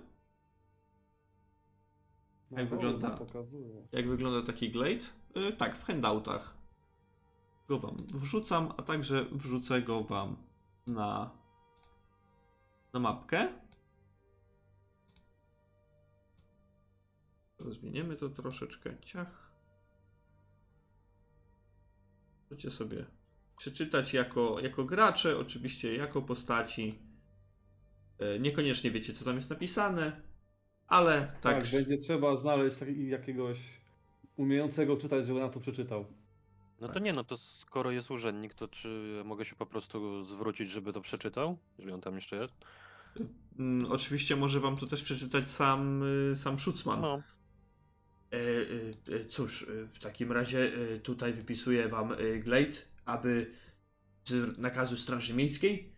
No, Jak wygląda? Pokazuje. jak wygląda taki glade. Yy, tak, w handoutach go wam wrzucam, a także wrzucę go wam na, na mapkę. Zmienimy to troszeczkę. Ciach. Możecie sobie przeczytać jako, jako gracze, oczywiście jako postaci. E, Niekoniecznie wiecie, co tam jest napisane, ale tak. Tak, będzie trzeba znaleźć jakiegoś umiejącego czytać, żeby na to przeczytał. No to nie, no to skoro jest urzędnik, to czy mogę się po prostu zwrócić, żeby to przeczytał? Jeżeli on tam jeszcze jest? Mm, Oczywiście może wam to też przeczytać sam, y, sam Schutzman. No. E, e, e, Cóż, w takim razie tutaj wypisuję wam Glade, aby z nakazu Straży Miejskiej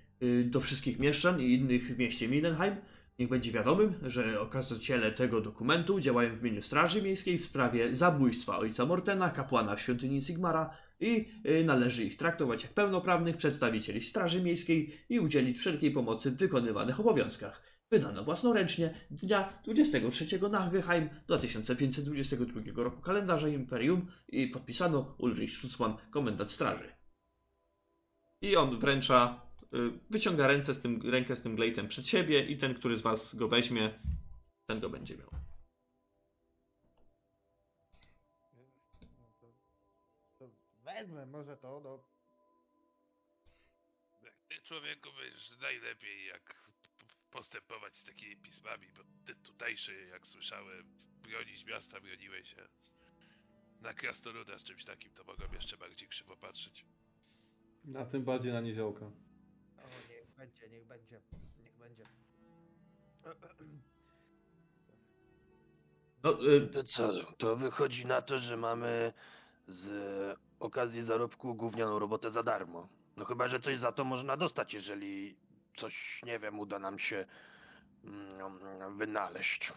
do wszystkich mieszczan i innych w mieście Mindenheim niech będzie wiadomym, że okaziciele tego dokumentu działają w imieniu Straży Miejskiej w sprawie zabójstwa ojca Mortena, kapłana w świątyni Sigmara i należy ich traktować jak pełnoprawnych przedstawicieli Straży Miejskiej i udzielić wszelkiej pomocy w wykonywanych obowiązkach. Wydano własnoręcznie dnia 23 Nachgeheim 2522 roku kalendarza Imperium i podpisano Ulrich Schutzmann, komendant straży. I on wręcza, y, wyciąga ręce z tym, rękę z tym glejtem przed siebie i ten, który z was go weźmie, ten go będzie miał. Wezmę może to, no. Ty człowieku wiesz najlepiej jak postępować z takimi pismami, bo ty tutejszy, jak słyszałem, bronić miasta broniłeś się. Na krasnoluda z czymś takim to mogą jeszcze bardziej krzywo patrzeć. A tym bardziej na niziołka. O, niech będzie, niech będzie, niech będzie. No, y, To co, to wychodzi na to, że mamy z okazji zarobku gównianą robotę za darmo. No chyba, że coś za to można dostać, jeżeli coś, nie wiem, uda nam się mm, wynaleźć.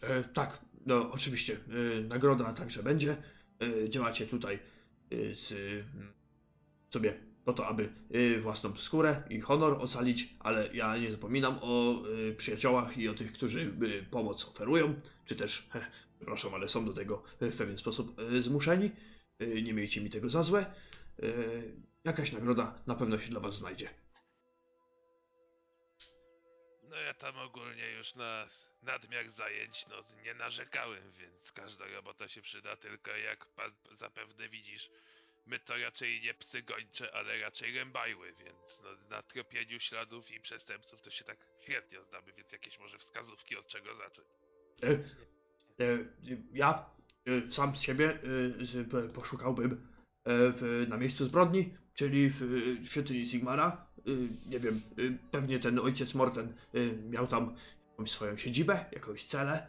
E, tak, no oczywiście. E, nagroda także będzie. E, działacie tutaj e, z, mm, sobie po to, aby e, własną skórę i honor ocalić, ale ja nie zapominam o e, przyjaciołach i o tych, którzy pomoc oferują, czy też, heh, przepraszam, ale są do tego w pewien sposób zmuszeni. Nie miejcie mi tego za złe. Jakaś nagroda na pewno się dla was znajdzie. No ja tam ogólnie już na nadmiar zajęć no nie narzekałem, więc każda robota się przyda, tylko jak pan zapewne widzisz, my to raczej nie psy gończe, ale raczej rębajły, więc no, na tropieniu śladów i przestępców to się tak średnio znamy, więc jakieś może wskazówki od czego zacząć. E, e, ja e, sam z siebie e, p- poszukałbym e, w, na miejscu zbrodni, czyli w, w świątyni Sigmara. E, nie wiem, e, pewnie ten ojciec Morten e, miał tam swoją siedzibę, jakąś celę.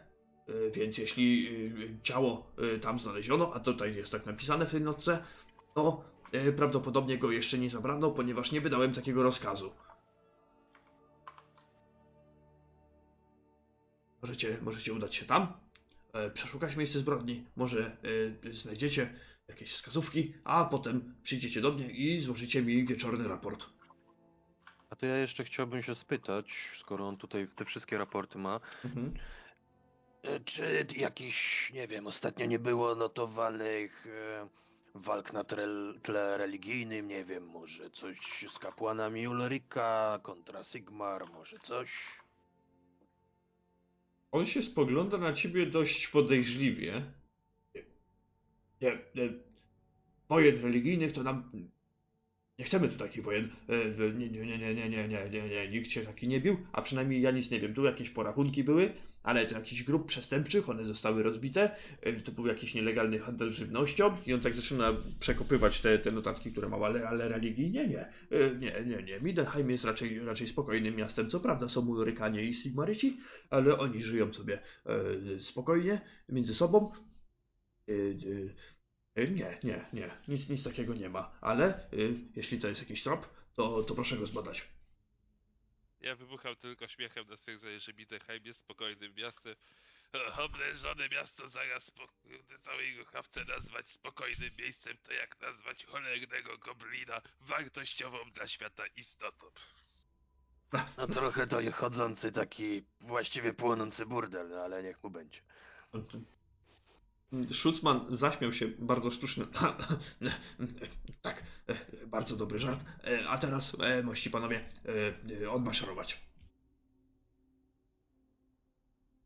e, Więc jeśli e, ciało e, tam znaleziono, a tutaj jest tak napisane w tej notce, to e, prawdopodobnie go jeszcze nie zabrano, ponieważ nie wydałem takiego rozkazu. Możecie, możecie udać się tam, e, przeszukać miejsce zbrodni. Może e, znajdziecie jakieś wskazówki, a potem przyjdziecie do mnie i złożycie mi wieczorny raport. A to ja jeszcze chciałbym się spytać, skoro on tutaj te wszystkie raporty ma, Mhm. e, czy jakiś, nie wiem, ostatnio nie było notowanych e, walk na tle, tle religijnym, nie wiem, może coś z kapłanami Ulrika kontra Sigmar, może coś? On się spogląda na ciebie dość podejrzliwie. Nie, nie, wojen religijnych to nam... Nie chcemy tu takich wojen. E, Nie, nie, nie, nie, nie, nie, nie, nie, nie, nikt się taki nie bił, a przynajmniej ja nic nie wiem. Tu jakieś porachunki były, ale to jakichś grup przestępczych, one zostały rozbite. E, To był jakiś nielegalny handel żywnością i on tak zaczyna przekopywać te, te notatki, które ma, ale, ale religijnie nie. E, Nie, nie, nie. Midenheim jest raczej, raczej spokojnym miastem. Co prawda są Ulrykanie i Sigmaryci, ale oni żyją sobie e, spokojnie między sobą. E, e, e, nie, nie, nie, nic, nic takiego nie ma, ale jeśli to jest jakiś trop, to, to proszę go zbadać. Ja wybucham tylko śmiechem na stwierdzenie, że Midenheim jest spokojnym miastem. Oblężone miasto zaraz po całej go chcę nazwać spokojnym miejscem, to jak nazwać cholernego goblina wartościową dla świata istotą. No trochę to chodzący taki właściwie płonący burdel, no ale niech mu będzie. Schutzman zaśmiał się bardzo sztucznie. tak, bardzo dobry żart. A teraz, e, mości panowie, e, odmaszerować.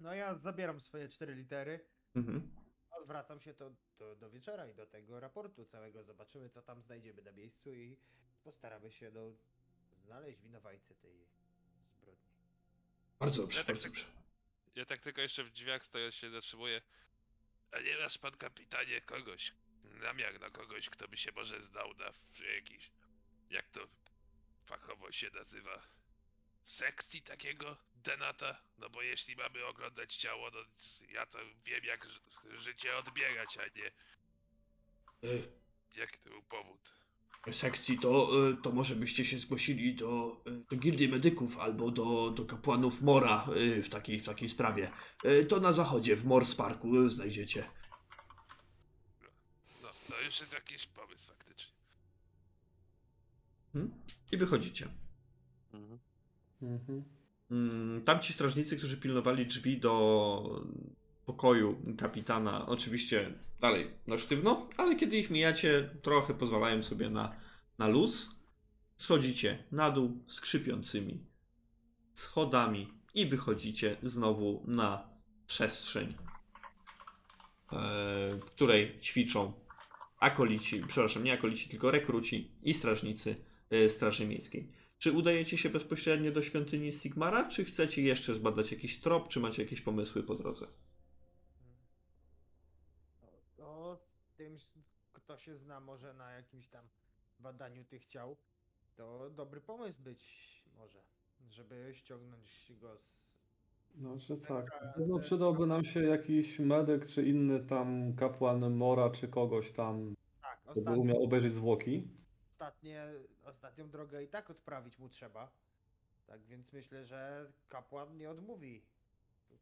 No ja zabieram swoje cztery litery, Mhm. odwracam się to do, do wieczora i do tego raportu całego. Zobaczymy, co tam znajdziemy na miejscu i postaramy się no, znaleźć winowajcę tej zbrodni. Bardzo dobrze, Ja tak bardzo tak- dobrze. Ja tak tylko jeszcze w drzwiach stojąc się zatrzymuję. A nie masz pan kapitanie kogoś, namiar na kogoś, kto by się może znał na jakiś, jak to fachowo się nazywa, sekcji takiego denata? No bo jeśli mamy oglądać ciało, no ja to wiem jak ży- życie odbierać, a nie E, jak to był powód. Sekcji, to, e, to może byście się zgłosili do, e, do gildii medyków albo do, do kapłanów Mora e, w takiej, w takiej sprawie. To na zachodzie, w Mors Parku znajdziecie. No, to już jest jakiś pomysł faktycznie. Hmm? I wychodzicie. Mhm. Mhm. Mm, Tamci strażnicy, którzy pilnowali drzwi do pokoju kapitana, oczywiście dalej na sztywno, ale kiedy ich mijacie, trochę pozwalają sobie na, na luz. Schodzicie na dół skrzypiącymi schodami i wychodzicie znowu na przestrzeń, e, w której ćwiczą akolici, przepraszam, nie akolici, tylko rekruci i strażnicy e, Straży Miejskiej. Czy udajecie się bezpośrednio do świątyni Sigmara, czy chcecie jeszcze zbadać jakiś trop, czy macie jakieś pomysły po drodze? No, to z tym, s- kto się zna może na jakimś tam badaniu tych ciał, to dobry pomysł być może, żeby ściągnąć go z... No, że tak. No, przydałby nam się jakiś medyk, czy inny tam kapłan Mora, czy kogoś tam, Tak, kto by ostatnie, umiał obejrzeć zwłoki. ostatnie, ostatnią drogę i tak odprawić mu trzeba. Tak więc myślę, że kapłan nie odmówi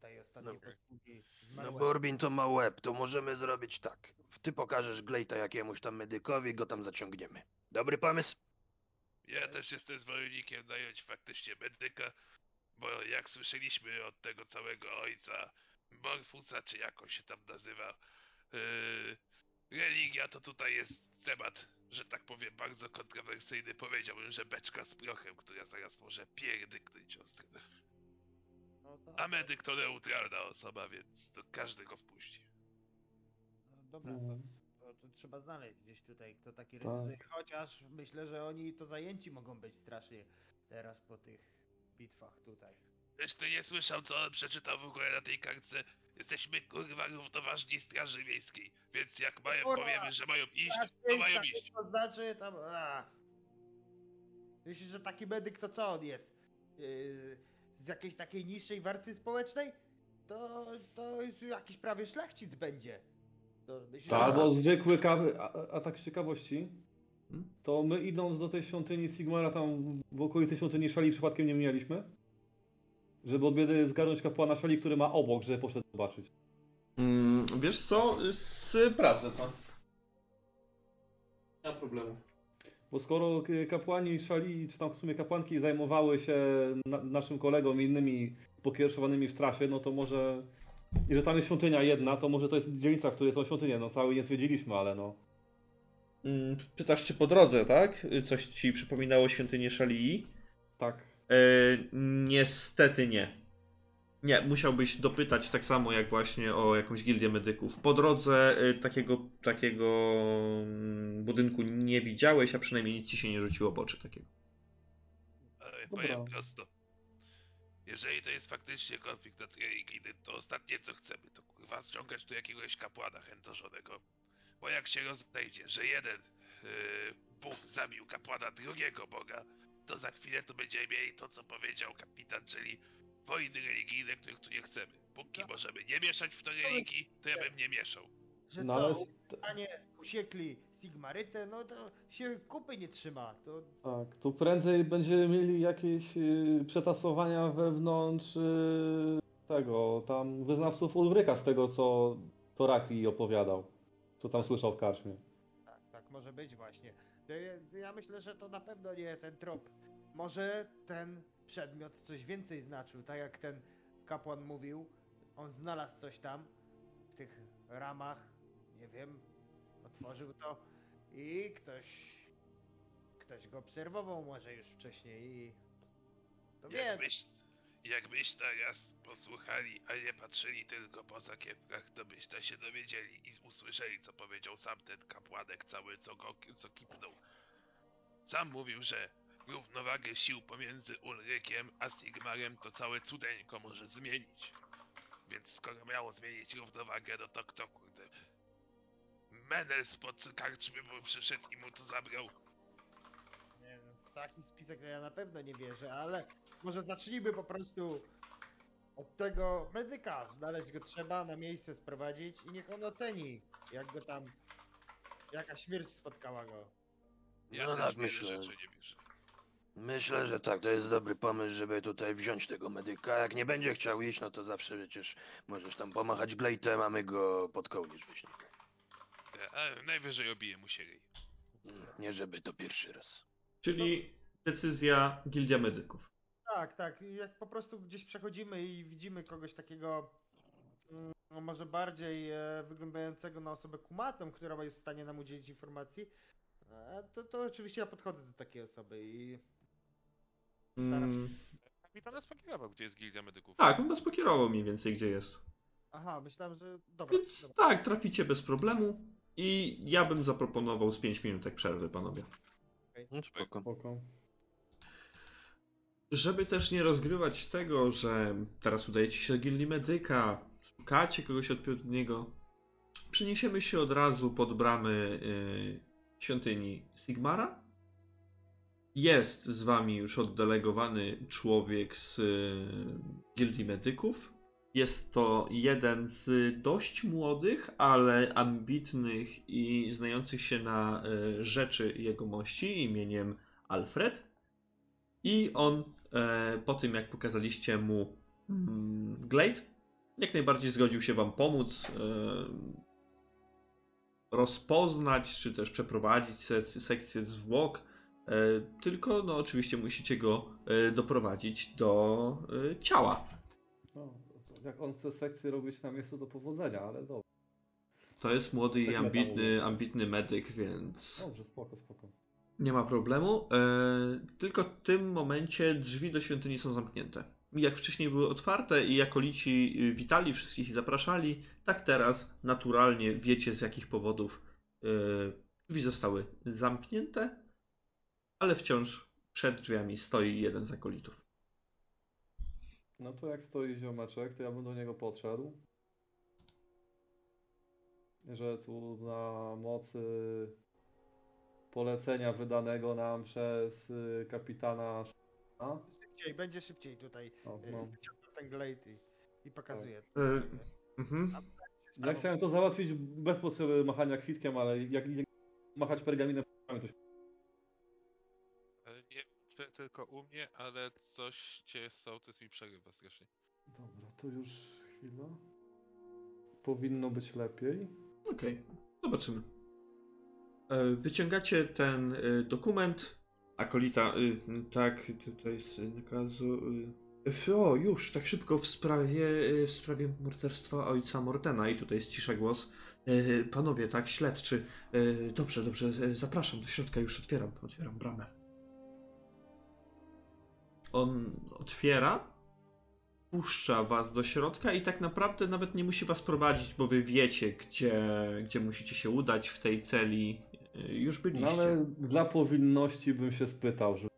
tutaj ostatniej Dobra. posługi No bo Urbin to ma łeb, to możemy zrobić tak. Ty pokażesz Glejta jakiemuś tam medykowi, go tam zaciągniemy. Dobry pomysł? Ja też jestem zwolennikiem nająć faktycznie medyka, bo jak słyszeliśmy od tego całego ojca Morfusa, czy jak on się tam nazywa, yy, religia to tutaj jest temat, że tak powiem, bardzo kontrowersyjny. Powiedziałbym, że beczka z prochem, która zaraz może pierdyknąć ostro. A medyk to neutralna osoba, więc to każdy go wpuści. no dobra, to, Mhm. to, to trzeba znaleźć gdzieś tutaj, kto taki Tak. Chociaż myślę, że oni to zajęci mogą być strasznie teraz po tych bitwach tutaj. Też ty nie słyszał, co on przeczytał w ogóle na tej kartce. Jesteśmy kurwa równoważni Straży Miejskiej, więc jak mają, Kurwa! powiemy, że mają iść, to mają iść. To znaczy tam. A. Myślisz, że taki medyk to co on jest? Yy, z jakiejś takiej niższej warstwy społecznej? To, to jest jakiś prawie szlachcic będzie. To To że- albo zwykły kawy, a, a tak z ciekawości, Hmm? to my idąc do tej świątyni Sigmara, tam w okolicy świątyni Szali przypadkiem nie mijaliśmy? Żeby od biedy zgarnąć kapłana Szali, który ma obok, żeby poszedł zobaczyć. Mm, wiesz co, sprawdzę to. Nie ma problemu. Bo skoro kapłani szali, czy tam w sumie kapłanki zajmowały się na, naszym kolegom i innymi pokierowanymi w trasie, no to może... I że tam jest świątynia jedna, to może to jest dzielnica, w której są świątynie. No cały nie zwiedziliśmy, ale no... Mm, Pytasz, czy po drodze, tak? Coś ci przypominało świątynię Szalii? Tak. E, niestety nie. Nie, musiałbyś dopytać tak samo jak właśnie o jakąś gildię medyków. Po drodze e, takiego, takiego mm, budynku nie widziałeś, a przynajmniej nic ci się nie rzuciło w oczy takiego. Ale Dobra. powiem prosto. Jeżeli to jest faktycznie konflikt na religijny, to ostatnie co chcemy, to kurwa ściągać tu jakiegoś kapłana chędożonego. Bo jak się rozejdzie, że jeden yy, Bóg zabił kapłana drugiego Boga, to za chwilę to będziemy mieli to, co powiedział kapitan, czyli wojny religijne, których tu nie chcemy. Póki No. możemy nie mieszać w to religii, to ja bym nie mieszał. Że No co, ale... panie usiekli Sigmarytę, no to się kupy nie trzyma. To Tak, tu prędzej będziemy mieli jakieś y, przetasowania wewnątrz y, tego, tam wyznawców Ulryka z tego, co Toraki opowiadał. Co tam słyszał w karczmie. tak, tak może być właśnie. Ja myślę, że to na pewno nie ten trop. Może ten przedmiot coś więcej znaczył, tak jak ten kapłan mówił. On znalazł coś tam w tych ramach, nie wiem, otworzył to i ktoś, ktoś go obserwował może już wcześniej i to Jakbyś, jakbyś teraz posłuchali, a nie patrzyli tylko po zakiewkach, to byście się dowiedzieli i usłyszeli, co powiedział sam ten kapłanek cały, co go co kipnął. Sam mówił, że równowagę sił pomiędzy Ulrykiem a Sigmarem to całe cudeńko może zmienić. Więc skoro miało zmienić równowagę, no to kto kurde... Menel spod karczmy mu przyszedł i mu to zabrał. Nie wiem, w taki spisek to ja na pewno nie wierzę, ale może zacznijmy po prostu od tego medyka. Znaleźć go trzeba, na miejsce sprowadzić i niech on oceni, jak go tam, jaka śmierć spotkała go. Ja No też tak, myślę. rzeczy nie wierzę. Myślę, że tak, to jest dobry pomysł, żeby tutaj wziąć tego medyka. Jak nie będzie chciał iść, no to zawsze przecież możesz tam pomachać glejtem, a my go pod kołnierz weźmiemy. A najwyżej obije mu się ryj. Mm, Nie żeby to pierwszy raz. Czyli decyzja Gildia Medyków. Tak, tak. Jak po prostu gdzieś przechodzimy i widzimy kogoś takiego mm, no może bardziej e, wyglądającego na osobę kumatą, która jest w stanie nam udzielić informacji, e, to, to oczywiście ja podchodzę do takiej osoby i Mm, Kapitan nas pokierował, gdzie jest gildia medyków. tak, on was pokierował mniej więcej gdzie jest. aha, myślałem, że dobra, Więc dobra. tak, traficie bez problemu. I ja bym zaproponował z 5 minutek przerwy, panowie. No spoko. Spoko. Żeby też nie rozgrywać tego, że teraz udajecie się do gildii medyka, szukacie kogoś odpowiedniego, przeniesiemy się od razu pod bramy y, świątyni Sigmara. Jest z wami już oddelegowany człowiek z y, gildii medyków. Jest to jeden z dość młodych, ale ambitnych i znających się na y, rzeczy jegomości imieniem Alfred. I on e, po tym, jak pokazaliście mu mm, Glade, jak najbardziej zgodził się wam pomóc e, rozpoznać, czy też przeprowadzić sek- sekcję zwłok. E, tylko, no, oczywiście musicie go e, doprowadzić do e, ciała. No, jak on chce sekcję robić na miejscu, to powodzenia, ale dobrze. To jest młody i Tak ambitny, ambitny medyk, więc. Dobrze, spoko, spoko. Nie ma problemu. Tylko w tym momencie drzwi do świątyni są zamknięte. Jak wcześniej były otwarte i jakolici y, witali wszystkich i zapraszali, tak teraz naturalnie wiecie z jakich powodów e, drzwi zostały zamknięte, ale wciąż przed drzwiami stoi jeden z akolitów. No to jak stoi ziomeczek, to ja bym do niego podszedł. Że tu na mocy polecenia wydanego nam przez y, kapitana Sz- Szybciej, będzie szybciej tutaj. o, e, no. Ten glade i, i pokazuje. E, Mhm. Ja chciałem to załatwić bez potrzeby machania kwitkiem, ale jak idzie machać pergaminem, to się... Tylko u mnie, ale coś cię sołtys mi przerywa strasznie. Dobra, to już chwila. Powinno być lepiej. Okej, zobaczymy. E, Wyciągacie ten e, dokument. Akolita, y, tak, tutaj jest nakazu. y, O, już, tak szybko w sprawie, y, w sprawie morderstwa ojca Mortena. I tutaj jest cisza głos. E, Panowie, tak, śledczy. Dobrze, dobrze, zapraszam do środka, już otwieram, otwieram bramę. On otwiera, puszcza was do środka i tak naprawdę nawet nie musi was prowadzić, bo wy wiecie, gdzie, gdzie musicie się udać w tej celi. E, Już byliście. No ale dla powinności bym się spytał, że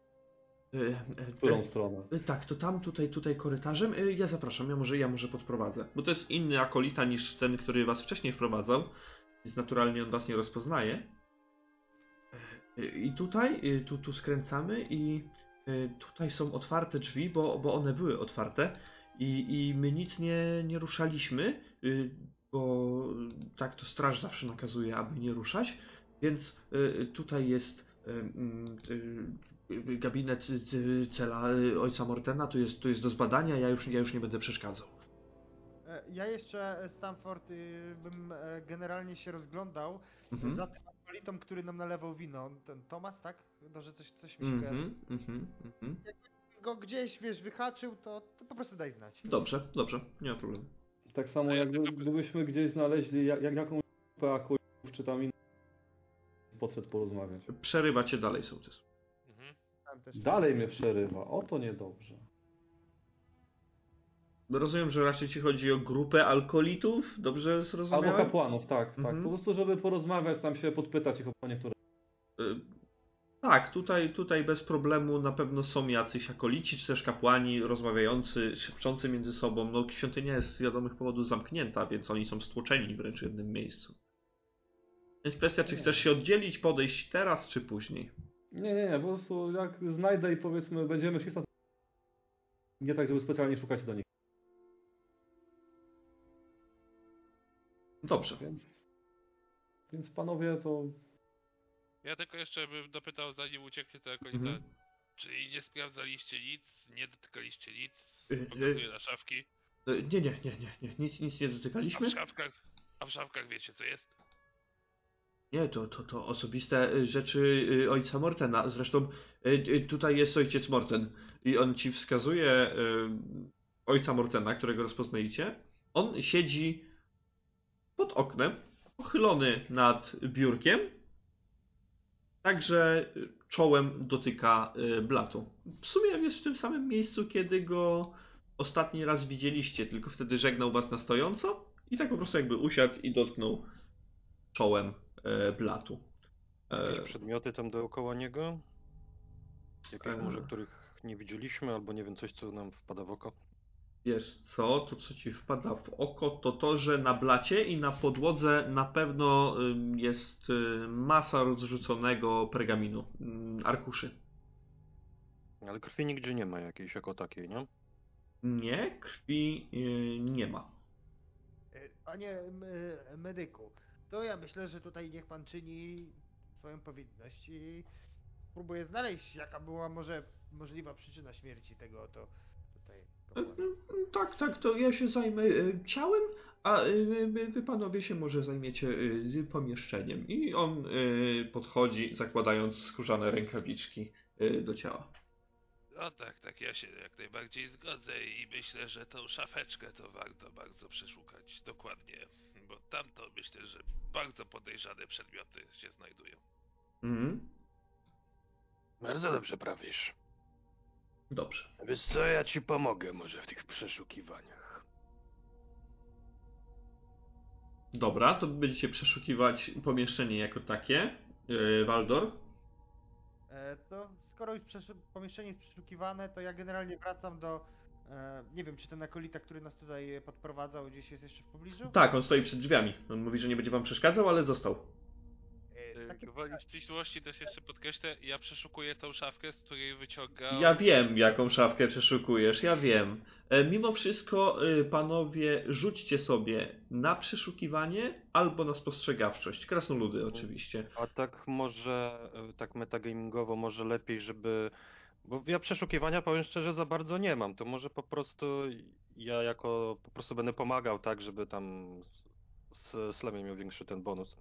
E, e, w którą stronę. Tak, to tam, tutaj, tutaj korytarzem. Ja zapraszam, ja może, ja może podprowadzę. Bo to jest inny akolita niż ten, który was wcześniej wprowadzał. Więc naturalnie on was nie rozpoznaje. I tutaj, tu, tu skręcamy i tutaj są otwarte drzwi, bo, bo one były otwarte. I, I my nic nie, nie ruszaliśmy, y, bo tak to straż zawsze nakazuje, aby nie ruszać. Więc y, tutaj jest y, mm, y, y, gabinet y, y, cela y, ojca Mortena, tu jest, tu jest do zbadania, ja już, ja już nie będę przeszkadzał. E, Ja jeszcze, e, Stanford, y, bym e, generalnie się rozglądał Mhm. za tym akolitą, który nam nalewał wino. Ten Tomas, tak? Że coś, coś mi się kojarzy. Mhm, mhm, mhm. Go gdzieś, wiesz, wyhaczył, to, to po prostu daj znać. Dobrze, dobrze, nie ma problemu. Tak samo A ja jakby, tylko- gdybyśmy gdzieś znaleźli jak, jak jakąś grupę akolitów, czy tam inną, podszedł porozmawiać. Przerywacie dalej sołtys. Mhm. Dalej mnie przerywa, o to niedobrze. Rozumiem, że raczej ci chodzi o grupę alkolitów, dobrze Albo zrozumiałem? kapłanów, tak, tak. Mhm. Po prostu, żeby porozmawiać, tam się podpytać ich o niektóre. Y, Tak, tutaj, tutaj bez problemu na pewno są jacyś akolici, czy też kapłani rozmawiający, szepczący między sobą. No, świątynia jest z wiadomych powodów zamknięta, więc oni są stłoczeni wręcz w jednym miejscu. Więc kwestia, czy chcesz się oddzielić, podejść teraz, czy później. Nie, nie, nie, po prostu jak znajdę i powiedzmy, będziemy to nie tak, żeby specjalnie szukać do nich. Dobrze. Więc, więc panowie, to Ja tylko jeszcze bym dopytał, zanim ucieknie to akolita. Mhm. Czyli nie sprawdzaliście nic, nie dotykaliście nic, Y, y, pokazuję na szafki. Y, Nie, nie, nie, nie, nie. Nic, nic nie A w dotykaliśmy. szafkach, a w szafkach wiecie co jest? Nie, to, to, to osobiste rzeczy ojca Mortena. Zresztą tutaj jest ojciec Morten i on ci wskazuje ojca Mortena, którego rozpoznajecie. On siedzi pod oknem, pochylony nad biurkiem, także y, czołem dotyka y, blatu. W sumie jest w tym samym miejscu, kiedy go ostatni raz widzieliście, tylko wtedy żegnał was na stojąco i tak po prostu jakby usiadł i dotknął czołem e, blatu. Jakieś E, przedmioty tam dookoła niego? Jakieś może, Eee. których nie widzieliśmy, albo nie wiem, coś, co nam wpada w oko? Wiesz co, to co ci wpada w oko, to to, że na blacie i na podłodze na pewno jest y, masa rozrzuconego pergaminu, arkuszy. Ale krwi nigdzie nie ma jakiejś jako takiej, nie? Nie, krwi y, nie ma. E, Panie e, medyku, to ja myślę, że tutaj niech pan czyni swoją powinność i próbuje znaleźć, jaka była może możliwa przyczyna śmierci tego oto tutaj Y, kapłana. y, Tak, tak, to ja się zajmę y, ciałem, a wy, panowie się może zajmiecie pomieszczeniem. I on podchodzi, zakładając skórzane rękawiczki do ciała. No tak, tak, ja się jak najbardziej zgodzę i myślę, że tą szafeczkę to warto bardzo przeszukać dokładnie, bo tam to myślę, że bardzo podejrzane przedmioty się znajdują. Mhm. Bardzo dobrze prawisz. Dobrze. Wiesz co, ja ci pomogę może w tych przeszukiwaniach. Dobra, to będziecie przeszukiwać pomieszczenie jako takie. Yy, Waldor. E, to skoro już pomieszczenie jest przeszukiwane, to ja generalnie wracam do. E, nie wiem, czy ten akolita, który nas tutaj podprowadzał, gdzieś jest jeszcze w pobliżu? Tak, on stoi przed drzwiami. On mówi, że nie będzie wam przeszkadzał, ale został. Takie Gwoli ścisłości też jeszcze podkreślę, ja przeszukuję tą szafkę, z której wyciągał... Ja wiem, jaką szafkę przeszukujesz, ja wiem. E, mimo wszystko, y, panowie, rzućcie sobie na przeszukiwanie albo na spostrzegawczość. Krasnoludy oczywiście. A tak może, e, tak metagamingowo, może lepiej, żeby... Bo ja przeszukiwania, powiem szczerze, za bardzo nie mam. To może po prostu ja jako, po prostu będę pomagał, tak, żeby tam s- s- Slemie miał większy ten bonus.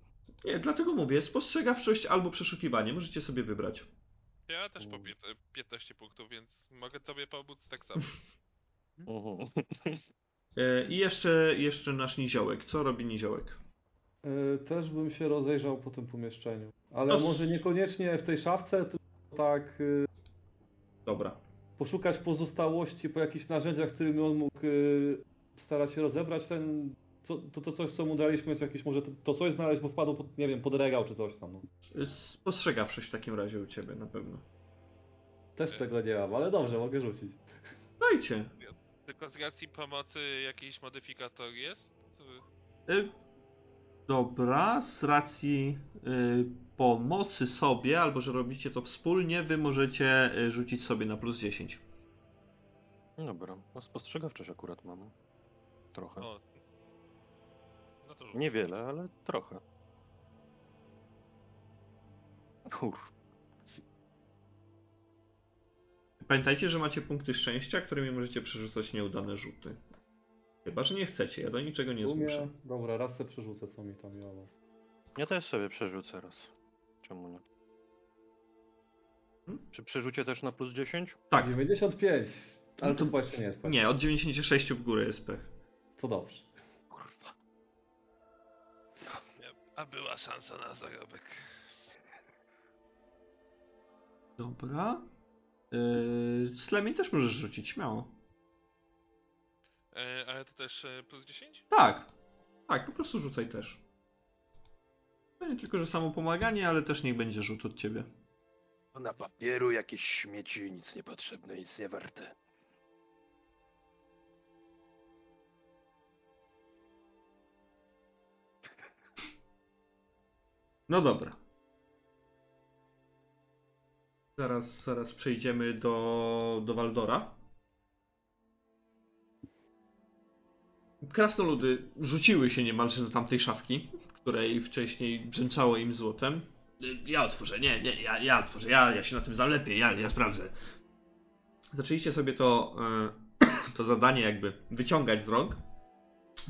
Nie, dlatego mówię, spostrzegawczość albo przeszukiwanie, możecie sobie wybrać. Ja też po pięt- 15 punktów, więc mogę tobie pomóc tak samo. E, I jeszcze, jeszcze nasz niziołek. Co robi niziołek? Y, Też bym się rozejrzał po tym pomieszczeniu. Ale To może niekoniecznie w tej szafce, tylko tak y, Dobra. poszukać pozostałości po jakichś narzędziach, którymi on mógł starać się rozebrać ten, co, to, to coś, co mu daliśmy, czy jakieś może to, to coś znaleźć, bo wpadł pod, nie wiem, pod regał czy coś tam. No. Spostrzegawczość w takim razie u ciebie na pewno. Też tego nie mam, ale dobrze, mogę rzucić. Dajcie. Tylko z racji pomocy jakiś modyfikator jest? E, Dobra, z racji e, pomocy sobie, albo że robicie to wspólnie, wy możecie e, rzucić sobie na plus 10. Dobra, no spostrzegawczość akurat mam. Trochę. O. No to. Niewiele, ale trochę. Uff. Pamiętajcie, że macie punkty szczęścia, którymi możecie przerzucać nieudane rzuty. Chyba, że nie chcecie, ja do niczego nie zmuszę. dobra, raz se przerzucę, co mi tam miało. Ja też sobie przerzucę raz. Czemu nie? Hmm? Czy przerzucie też na plus 10? Tak, 95, ale No to to- jeszcze nie jest. tak? nie, od 96 w górę jest pech. To dobrze. A była szansa na zarobek. Dobra. Yy, Slemi też możesz rzucić, śmiało. E, ale to też e, plus 10? Tak, tak, po prostu rzucaj też. To nie tylko, że samo pomaganie, ale też niech będzie rzut od ciebie. Na papieru jakieś śmieci, nic niepotrzebne, nic nie warte. No dobra. Zaraz, zaraz przejdziemy do, do Waldora. Krasnoludy rzuciły się niemalże do tamtej szafki, której wcześniej brzęczało im złotem. Ja otworzę, nie, nie, ja, ja otworzę, ja, ja się na tym znam lepiej, ja, ja sprawdzę. Zaczęliście sobie to, e, to zadanie jakby wyciągać z rąk.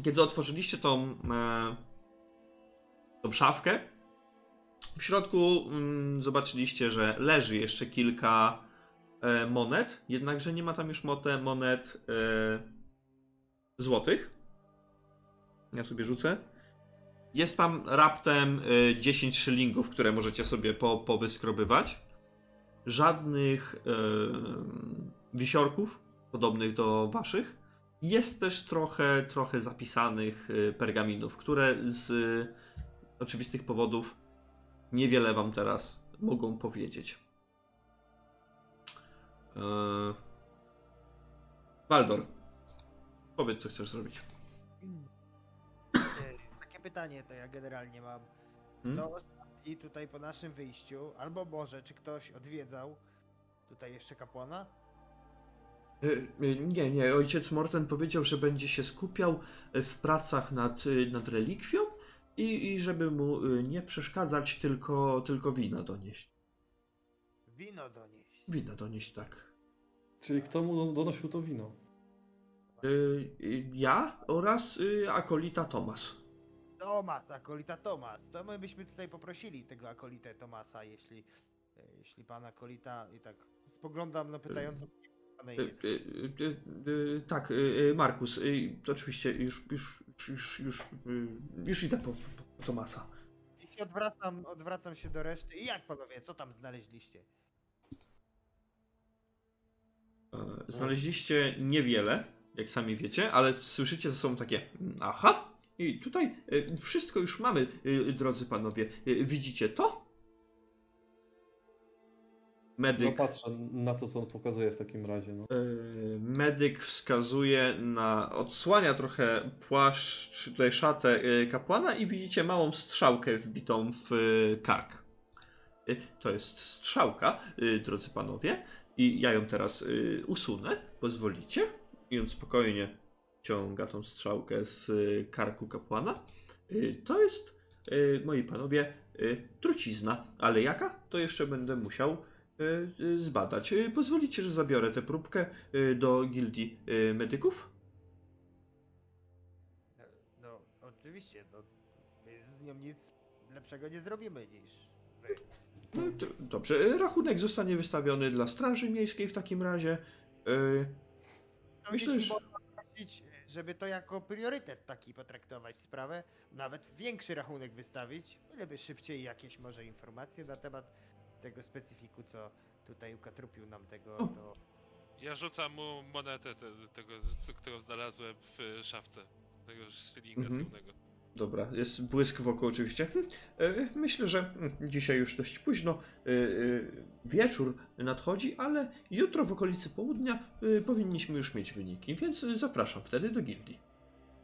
Kiedy otworzyliście tą, e, tą szafkę, w środku mm, zobaczyliście, że leży jeszcze kilka e, monet, jednakże nie ma tam już monet e, złotych. Ja sobie rzucę. Jest tam raptem e, 10 szylingów, które możecie sobie po, powyskrobywać. Żadnych e, wisiorków podobnych do waszych. Jest też trochę, trochę zapisanych e, pergaminów, które z e, oczywistych powodów niewiele wam teraz mogą powiedzieć. Eee... Waldor, powiedz co chcesz zrobić. E, Takie pytanie to ja generalnie mam. Hmm? Kto i tutaj po naszym wyjściu, albo może, czy ktoś odwiedzał tutaj jeszcze kapłana? E, e, Nie, nie, ojciec Morten powiedział, że będzie się skupiał w pracach nad, e, nad relikwią i, i żeby mu e, nie przeszkadzać, tylko, tylko wina donieść. Wino donieść. Wina donieść, tak. Czyli kto mu donosił to wino? E, e, Ja oraz akolita Tomas. Tomas, akolita Tomas. To my byśmy tutaj poprosili tego akolitę Tomasa, jeśli, e, jeśli pan akolita i tak spoglądam na pytającą Tak, Markus, to oczywiście już, już, już, już, e, już idę po, po, po Tomasa. I się odwracam, odwracam się do reszty. I jak panowie, co tam znaleźliście? E, Znaleźliście niewiele, jak sami wiecie, ale słyszycie ze sobą takie "Mm, aha, i tutaj e, wszystko już mamy, e, drodzy panowie. Widzicie to? No Medyk, patrzę na to, co on pokazuje w takim razie. No. e, medyk wskazuje na, odsłania trochę płaszcz, tutaj szatę e, kapłana i widzicie małą strzałkę wbitą w e, kark. To jest strzałka, drodzy panowie, i ja ją teraz usunę, pozwolicie. I on spokojnie ciąga tą strzałkę z karku kapłana. To jest, moi panowie, trucizna, ale jaka? To jeszcze będę musiał zbadać. E, Pozwolicie, że zabiorę tę próbkę e, do gildii e, medyków? E, No, oczywiście, no, my z nią nic lepszego nie zrobimy niż wy. No, to, dobrze, rachunek zostanie wystawiony dla Straży Miejskiej w takim razie. Myślę, że- żeby to jako priorytet taki potraktować sprawę, nawet większy rachunek wystawić, byleby szybciej jakieś może informacje na temat tego specyfiku, co tutaj ukatrupił nam tego, to Ja rzucam mu monetę te, tego, którą znalazłem w szafce. Tego szylinga Mhm. srebrnego. Dobra, jest błysk wokół oczywiście. Hm, e, Myślę, że dzisiaj już dość późno. e, e, Wieczór nadchodzi, ale jutro w okolicy południa powinniśmy już mieć wyniki, więc zapraszam wtedy do gildii.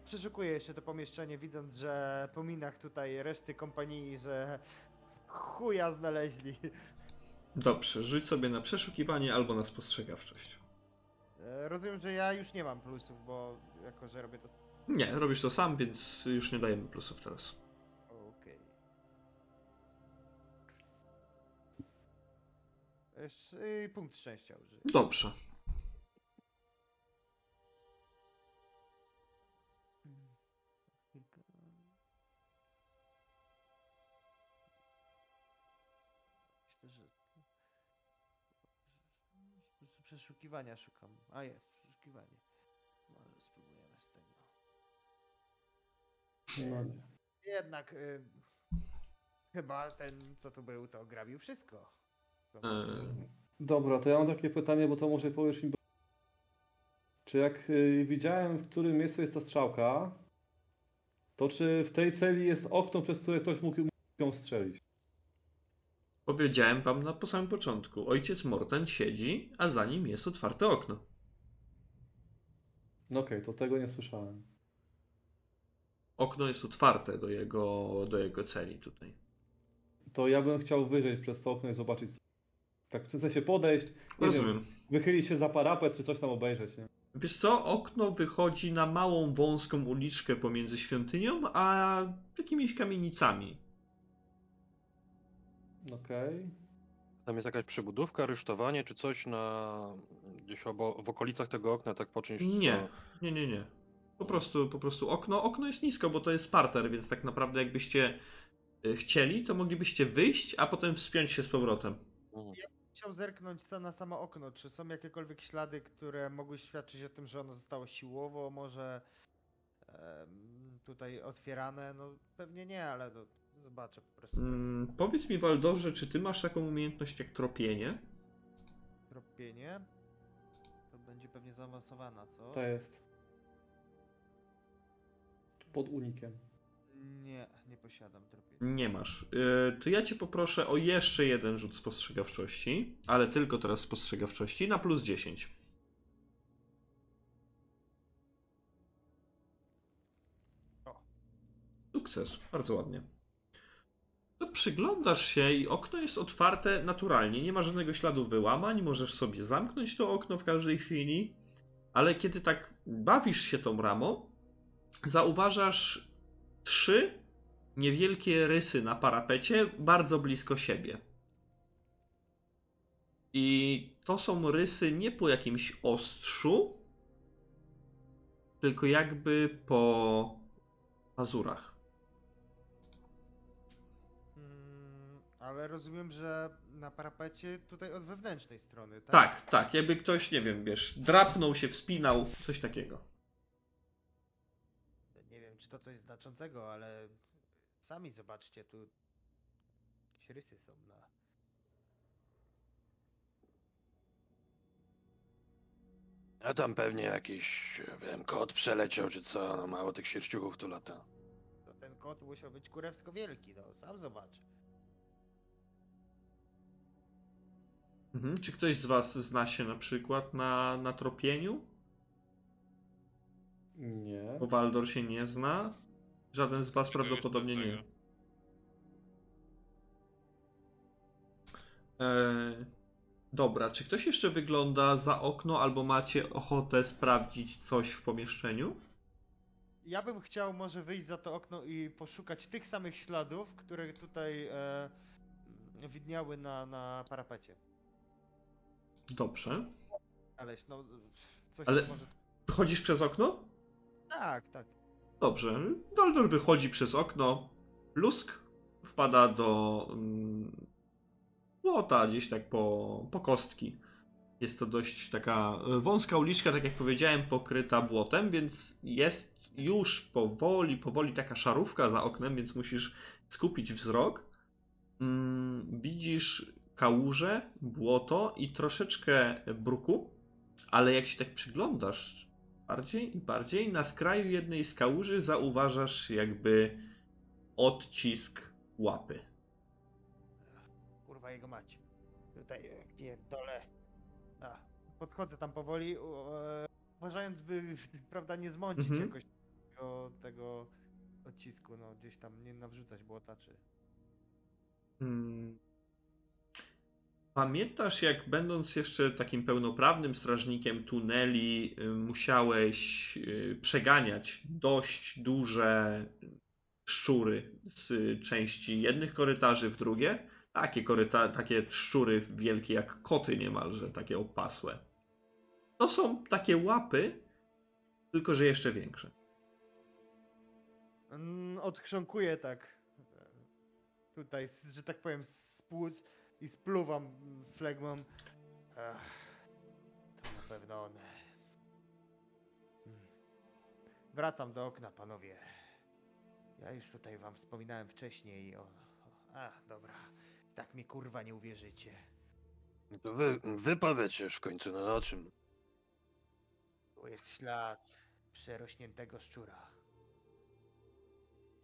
przeszukuję jeszcze to pomieszczenie, widząc, że po minach tutaj reszty kompanii, że chuja znaleźli. Dobrze, rzuć sobie na przeszukiwanie albo na spostrzegawczość. E, Rozumiem, że ja już nie mam plusów, bo jako, że robię to... Nie, robisz to sam, więc już nie dajemy plusów teraz. Okej. Jeszcze y, punkt szczęścia użyję. Dobrze. Przeszukiwania szukam. A jest, przeszukiwanie. Może spróbujemy z tego. No nie. Jednak y, chyba ten, co tu był, to grabił wszystko. Co E, Dobra, to ja mam takie pytanie, bo to może powiesz mi. Czy jak y, widziałem, w którym miejscu jest ta strzałka, to czy w tej celi jest okno, przez które ktoś mógł ją strzelić? Powiedziałem wam na po samym początku. Ojciec Morten siedzi, a za nim jest otwarte okno. No okej, to tego nie słyszałem. Okno jest otwarte do jego, do jego celi tutaj. To ja bym chciał wyjrzeć przez to okno i zobaczyć. Tak, chcę się podejść, Rozumiem. wiem, wychylić się za parapet, czy coś tam obejrzeć, nie? Wiesz co, okno wychodzi na małą, wąską uliczkę pomiędzy świątynią a jakimiś kamienicami. Okej. Tam jest jakaś przebudówka, rysztowanie czy coś na gdzieś obo, w okolicach tego okna, tak po czymś. Nie, nie, nie, nie. Po prostu, po prostu okno. Okno jest nisko, bo to jest parter, więc tak naprawdę jakbyście y, chcieli, to moglibyście wyjść, a potem wspiąć się z powrotem. Co... Mhm. Chciał zerknąć na samo okno, czy są jakiekolwiek ślady, które mogły świadczyć o tym, że ono zostało siłowo, może tutaj otwierane, no pewnie nie, ale no, zobaczę po prostu Mm, powiedz mi, Waldorze, czy ty masz taką umiejętność jak tropienie? tropienie. To będzie pewnie zaawansowana, co? To jest. Pod unikiem. Nie, nie posiadam tropienia. Nie masz. Y, to ja cię poproszę o jeszcze jeden rzut spostrzegawczości, ale tylko teraz spostrzegawczości na plus 10. O. Sukces, bardzo ładnie. To przyglądasz się i okno jest otwarte naturalnie, nie ma żadnego śladu wyłamań, możesz sobie zamknąć to okno w każdej chwili, ale kiedy tak bawisz się tą ramą, zauważasz trzy niewielkie rysy na parapecie bardzo blisko siebie. I to są rysy nie po jakimś ostrzu, tylko jakby po pazurach. Ale rozumiem, że na parapecie tutaj od wewnętrznej strony, tak? Tak, tak, jakby ktoś, nie wiem, wiesz, drapnął się, wspinał, coś takiego. Nie wiem, czy to coś znaczącego, ale sami zobaczcie, tu jakieś rysy są na... A tam pewnie jakiś, wiem, kot przeleciał czy co, no mało tych sierściuchów tu lata. To ten kot musiał być kurewsko wielki, no sam zobacz. Mhm. Czy ktoś z Was zna się na przykład na, na tropieniu? Nie. Bo Waldor się nie zna. Żaden z Was prawdopodobnie nie. mocnego. E, dobra, czy ktoś jeszcze wygląda za okno albo macie ochotę sprawdzić coś w pomieszczeniu? Ja bym chciał może wyjść za to okno i poszukać tych samych śladów, które tutaj e, widniały na, na parapecie. Dobrze. Aleś, no coś Ale- może... Wychodzisz przez okno? Tak, tak. Dobrze. Waldor wychodzi przez okno. Lusk wpada do mm, płota, gdzieś tak po, po kostki. Jest to dość taka wąska uliczka, tak jak powiedziałem, pokryta błotem, więc jest już powoli, powoli taka szarówka za oknem, więc musisz skupić wzrok. Mm, widzisz kałuże, błoto i troszeczkę bruku, ale jak się tak przyglądasz bardziej i bardziej, na skraju jednej z kałuży zauważasz jakby odcisk łapy. Kurwa jego mać. Tutaj e, pierdolę. A, podchodzę tam powoli, e, uważając by, prawda, nie zmącić Mhm. jakoś tego, tego odcisku, no gdzieś tam nie nawrzucać błota, czy... Hmm. Pamiętasz, jak będąc jeszcze takim pełnoprawnym strażnikiem tuneli, y, musiałeś y, przeganiać dość duże szczury z części jednych korytarzy w drugie? Takie, koryta- takie szczury wielkie jak koty niemalże, takie opasłe. To są takie łapy, tylko że jeszcze większe. Mm, odchrząkuję tak e, tutaj, że tak powiem, z płuc i spluwam flegmą. To na pewno one. Mm. Wracam do okna, panowie. Ja już tutaj wam wspominałem wcześniej o... o a, dobra. Tak mi kurwa nie uwierzycie. No To wy, wypowiedzcie już w końcu, no o czym? Tu jest ślad przerośniętego szczura.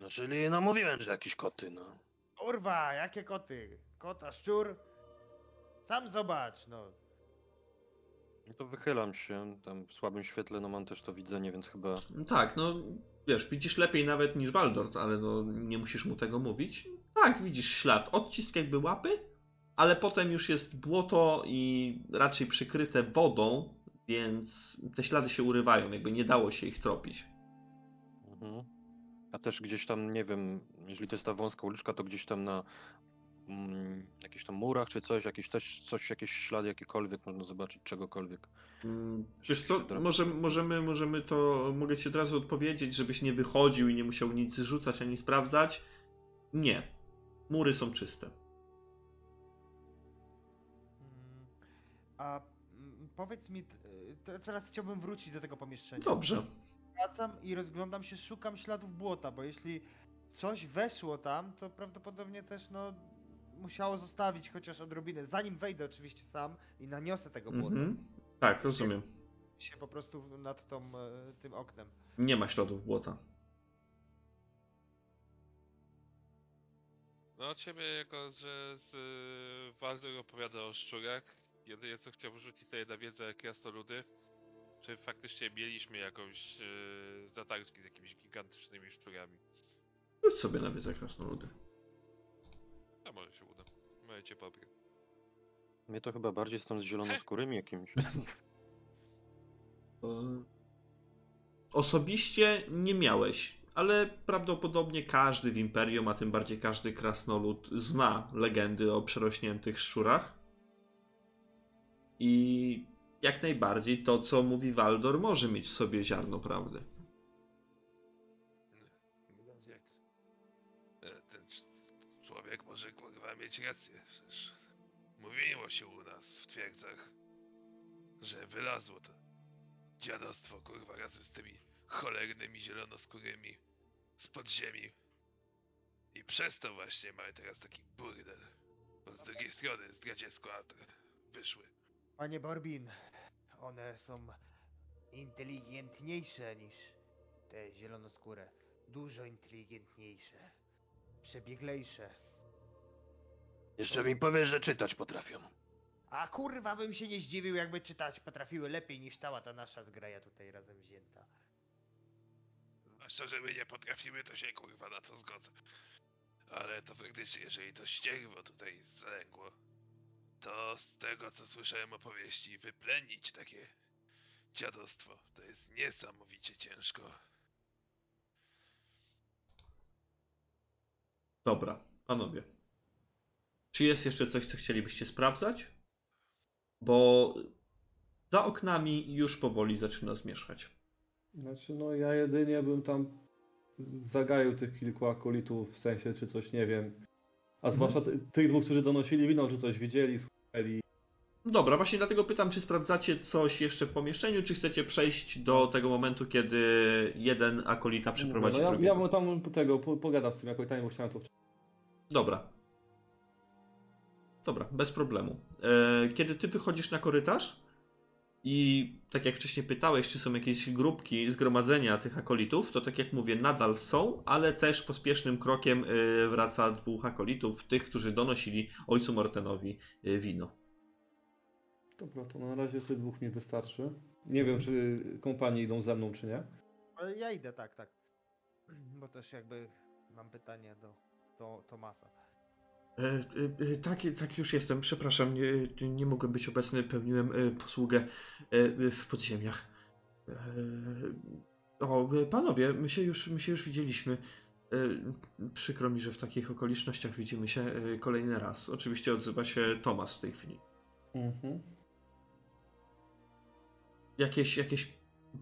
No czyli no mówiłem, że jakieś koty, no. Kurwa, jakie koty? Kota, szczur? Sam zobacz, no. No to wychylam się, tam w słabym świetle, no mam też to widzenie, więc chyba... No Tak, no wiesz, widzisz lepiej nawet niż Waldort, ale no nie musisz mu tego mówić. Tak, widzisz ślad, odcisk jakby łapy, ale potem już jest błoto i raczej przykryte wodą, więc te ślady się urywają, jakby nie dało się ich tropić. Mhm. A też gdzieś tam, nie wiem, jeżeli to jest ta wąska uliczka, to gdzieś tam na mm, jakichś tam murach czy coś, jakieś też coś, jakieś ślady jakiekolwiek można zobaczyć, czegokolwiek. Mm, Wiesz co, może, możemy, możemy to, mogę ci od razu odpowiedzieć, żebyś nie wychodził i nie musiał nic rzucać ani sprawdzać. Nie. Mury są czyste. Mm, A mm, powiedz mi, teraz chciałbym wrócić do tego pomieszczenia. Dobrze. Wracam i rozglądam się, szukam śladów błota, bo jeśli coś weszło tam, to prawdopodobnie też no musiało zostawić chociaż odrobinę, zanim wejdę oczywiście sam i naniosę tego błota, Mhm. Tak, rozumiem. się po prostu nad tą, e, tym oknem. Nie ma śladów błota. No od siebie jako, że z y, Waldur opowiada o szczurach, jedynie co chciałbym rzucić sobie na wiedzę jak krasnoludy, czy faktycznie mieliśmy jakąś y, zatarczki z jakimiś gigantycznymi szczurami. Rzuć sobie na wiedzę krasnoludy. Może się uda. Możecie pobrać. Mnie to chyba bardziej z tam z zielonoskórymi jakimiś. E, Osobiście nie miałeś, ale prawdopodobnie każdy w Imperium, a tym bardziej każdy krasnolud zna legendy o przerośniętych szczurach. I jak najbardziej to, co mówi Waldor, może mieć w sobie ziarno prawdy. Mieć rację, mówiło się u nas w twierdzach, że wylazło to dziadostwo kurwa razem z tymi cholernymi zielonoskórymi z podziemi. I przez to właśnie mamy teraz taki burdel. Bo z drugiej strony zdradziecko wyszły. Panie Borbin, one są inteligentniejsze niż te zielonoskóre. Dużo inteligentniejsze. Przebieglejsze. Jeszcze mi powiesz, że czytać potrafią. A kurwa bym się nie zdziwił, jakby czytać potrafiły lepiej niż cała ta nasza zgraja tutaj razem wzięta. Zwłaszcza, że my nie potrafimy, to się kurwa na to zgodzę. Ale to faktycznie, jeżeli to ścierwo tutaj zalęgło, to z tego co słyszałem opowieści, wyplenić takie dziadostwo to jest niesamowicie ciężko. Dobra, panowie. Czy jest jeszcze coś, co chcielibyście sprawdzać? Bo za oknami już powoli zaczyna zmierzchać. Znaczy, no ja jedynie bym tam zagaił tych kilku akolitów, w sensie, czy coś, nie wiem, A zwłaszcza ty- tych dwóch, którzy donosili wino, czy coś widzieli, słyszeli. Dobra, właśnie dlatego pytam, czy sprawdzacie coś jeszcze w pomieszczeniu, czy chcecie przejść do tego momentu, kiedy jeden akolita przeprowadzi no ja, drugiego. ja bym tam tego po, pogadał z tym jakoś bo chciałem to wcześniej. Dobra. Dobra, bez problemu. E, Kiedy ty wychodzisz na korytarz i tak jak wcześniej pytałeś, czy są jakieś grupki, zgromadzenia tych akolitów, to tak jak mówię, nadal są, ale też pospiesznym krokiem e, wraca dwóch akolitów, tych, którzy donosili ojcu Mortenowi e, wino. Dobra, to na razie tych dwóch mi wystarczy. Nie wiem, czy kompanie idą ze mną, czy nie. Ale ja idę, tak, tak. Bo też jakby mam pytanie do, do Tomasa. E, e, e, tak, tak już jestem, przepraszam, nie, nie mogłem być obecny, pełniłem posługę w podziemiach. O, panowie, my się już, my się już widzieliśmy. Przykro mi, że w takich okolicznościach widzimy się kolejny raz. Oczywiście odzywa się Tomas w tej chwili. Mhm. Jakieś, jakieś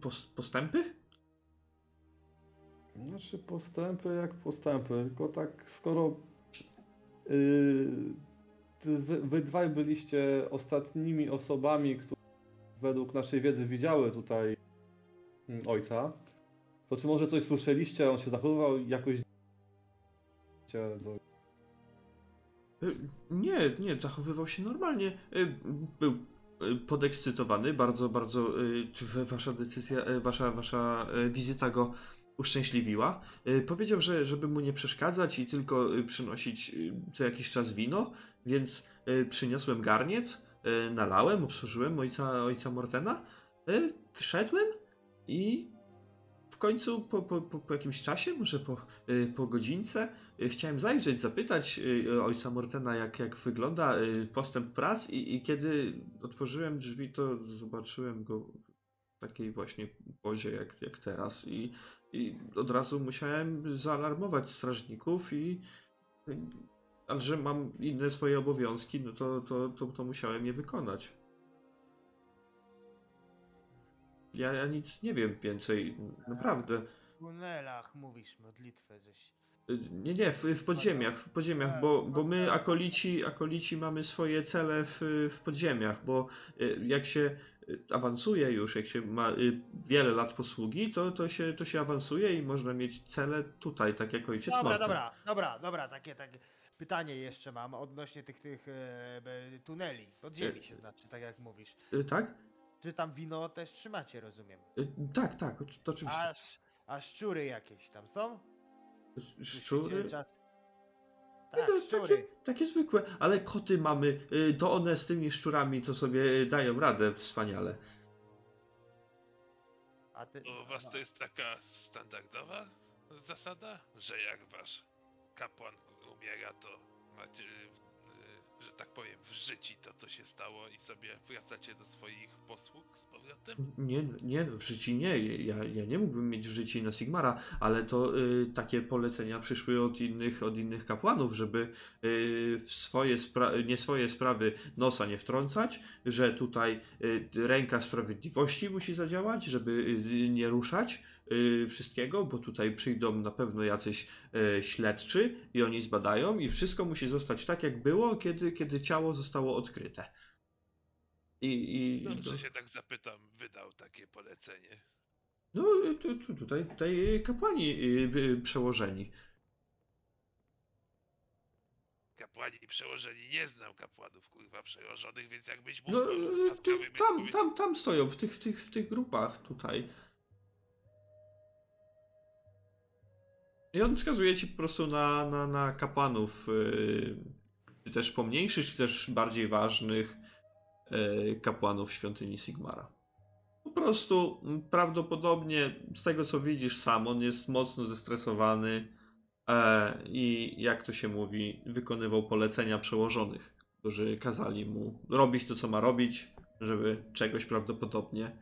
pos, postępy? Znaczy postępy jak postępy, tylko tak skoro wy, wy dwaj byliście ostatnimi osobami, które według naszej wiedzy widziały tutaj mm, ojca, to czy może coś słyszeliście, on się zachowywał jakoś... E, Nie, nie, zachowywał się normalnie. E, Był podekscytowany, bardzo, bardzo wasza decyzja, wasza, wasza wizyta go uszczęśliwiła. E, Powiedział, że żeby mu nie przeszkadzać i tylko e, przynosić e, co jakiś czas wino, więc przyniosłem garniec, nalałem, obsłużyłem ojca, ojca Mortena, wszedłem i w końcu po, po, po, jakimś czasie, może po, po godzince, Y, Chciałem zajrzeć, zapytać y, ojca Mortena, jak, jak wygląda y, postęp prac i, i kiedy otworzyłem drzwi, to zobaczyłem go takiej właśnie pozie jak, jak teraz i, i od razu musiałem zaalarmować strażników i ale że mam inne swoje obowiązki, no to, to, to, to musiałem je wykonać. Ja, ja nic nie wiem więcej, naprawdę. W tunelach mówisz modlitwę, żeś. Nie, nie, w, w podziemiach, w podziemiach, bo, bo my akolici, akolici mamy swoje cele w, w podziemiach, bo y, jak się awansuje już, jak się ma y, wiele lat posługi, to, to, się, to się awansuje i można mieć cele tutaj, tak jak ojciec Dobra, Morten. dobra, dobra, dobra, takie, takie pytanie jeszcze mam odnośnie tych, tych e, tuneli. Podziemi się znaczy, tak jak mówisz. Y, Tak? Czy tam wino też trzymacie, rozumiem? Y, Tak, tak, to oczywiście. A, a szczury jakieś tam są? Szczury? Czas... Tak, takie, szczury. takie zwykłe, ale koty mamy, y, to one z tymi szczurami to sobie dają radę wspaniale. A ty... U was to jest taka standardowa zasada, że jak wasz kapłan umiera, to macie, że tak powiem, w życiu to, co się stało i sobie wracacie do swoich posług z powrotem? Nie, nie, w życiu nie. Ja, ja nie mógłbym mieć w życiu na Sigmara, ale to y, takie polecenia przyszły od innych, od innych kapłanów, żeby y, swoje nie swoje sprawy nosa nie wtrącać, że tutaj y, ręka sprawiedliwości musi zadziałać, żeby y, nie ruszać wszystkiego, bo tutaj przyjdą na pewno jacyś y, śledczy i oni zbadają i wszystko musi zostać tak, jak było, kiedy, kiedy ciało zostało odkryte. I, i, Dobrze się tak zapytam, wydał takie polecenie. no, tu, tu, tutaj, tutaj kapłani y, y, przełożeni. Kapłani przełożeni, nie znam kapłanów kurwa przełożonych, więc jakbyś mógł No, y, tam, tam, tam stoją, w tych, w tych, w tych grupach tutaj. I on wskazuje ci po prostu na, na, na kapłanów, y, czy też pomniejszych, czy też bardziej ważnych y, kapłanów świątyni Sigmara. Po prostu prawdopodobnie z tego co widzisz sam, on jest mocno zestresowany e, i jak to się mówi, wykonywał polecenia przełożonych, którzy kazali mu robić to co ma robić, żeby czegoś prawdopodobnie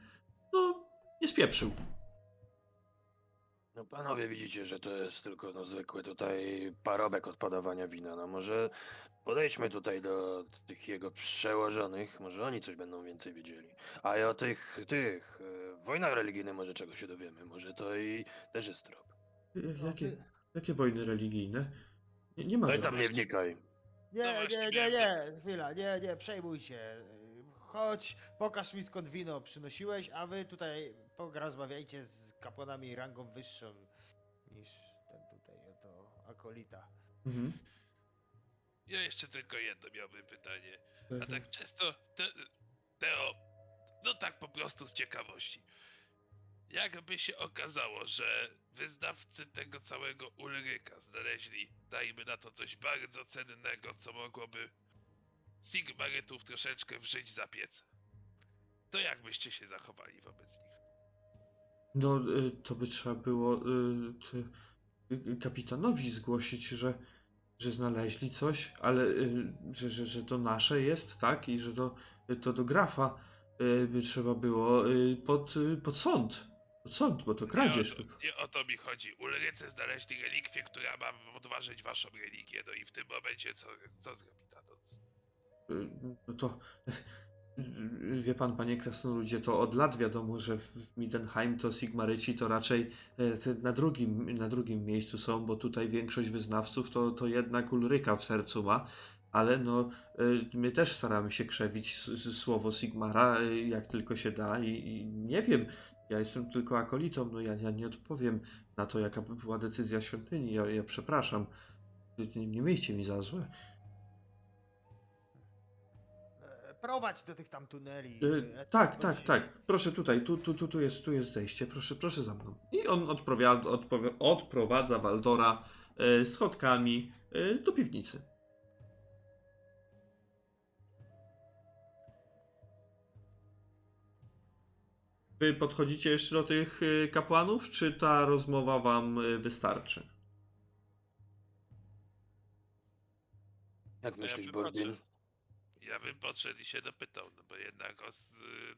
no nie spieprzył. No panowie widzicie, że to jest tylko no zwykły tutaj parobek od podawania wina. No może podejdźmy tutaj do tych jego przełożonych, może oni coś będą więcej wiedzieli. A i o tych, tych, e, wojnach religijnych może czego się dowiemy, może to i też jest trop. Jakie, jakie wojny religijne? Nie, nie ma No i tam żadnych. nie wnikaj. Nie, No właśnie, nie, nie, miałem nie, chwila, nie, nie, przejmuj się. Chodź, pokaż mi skąd wino przynosiłeś, a wy tutaj porozmawiajcie z kapłanami rangą wyższą niż ten tutaj, to akolita. Mhm. Ja jeszcze tylko jedno miałbym pytanie. A tak często, te, Teo, no tak po prostu z ciekawości. Jakby się okazało, że wyznawcy tego całego Ulryka znaleźli, dajmy na to coś bardzo cennego, co mogłoby Sigmarytów troszeczkę wżyć za piec, to jak byście się zachowali wobec nich? No, y, to by trzeba było y, kapitanowi zgłosić, że, że znaleźli coś, ale y, że, że, że to nasze jest, tak? I że to, to do grafa by trzeba było pod, pod sąd. Pod sąd, bo to kradzież. Nie o, to, nie o to mi chodzi. Ulrycy znaleźli relikwię, która ma podważyć waszą religię, no i w tym momencie co, co tato? Y, No to wie pan, panie krasnoludzie, to od lat wiadomo, że w Midenheim to Sigmaryci to raczej e, na drugim, na drugim miejscu są, bo tutaj większość wyznawców to, to jednak Ulryka w sercu ma, ale no y, my też staramy się krzewić słowo Sigmara y, jak tylko się da i, i nie wiem, ja jestem tylko akolitą, no ja, ja nie odpowiem na to, jaka by była decyzja świątyni, ja, ja przepraszam, nie, nie miejcie mi za złe. Prowadź do tych tam tuneli. Y, e, tak, tak, tak. Proszę tutaj, tu, tu, tu, tu, jest, tu jest zejście, proszę, proszę za mną. I on odprowadza Waldora y, schodkami y, do piwnicy. Wy podchodzicie jeszcze do tych kapłanów, czy ta rozmowa wam wystarczy? Jak No ja myślisz, Borbin? podszedł- Ja bym podszedł i się dopytał, no bo jednak os,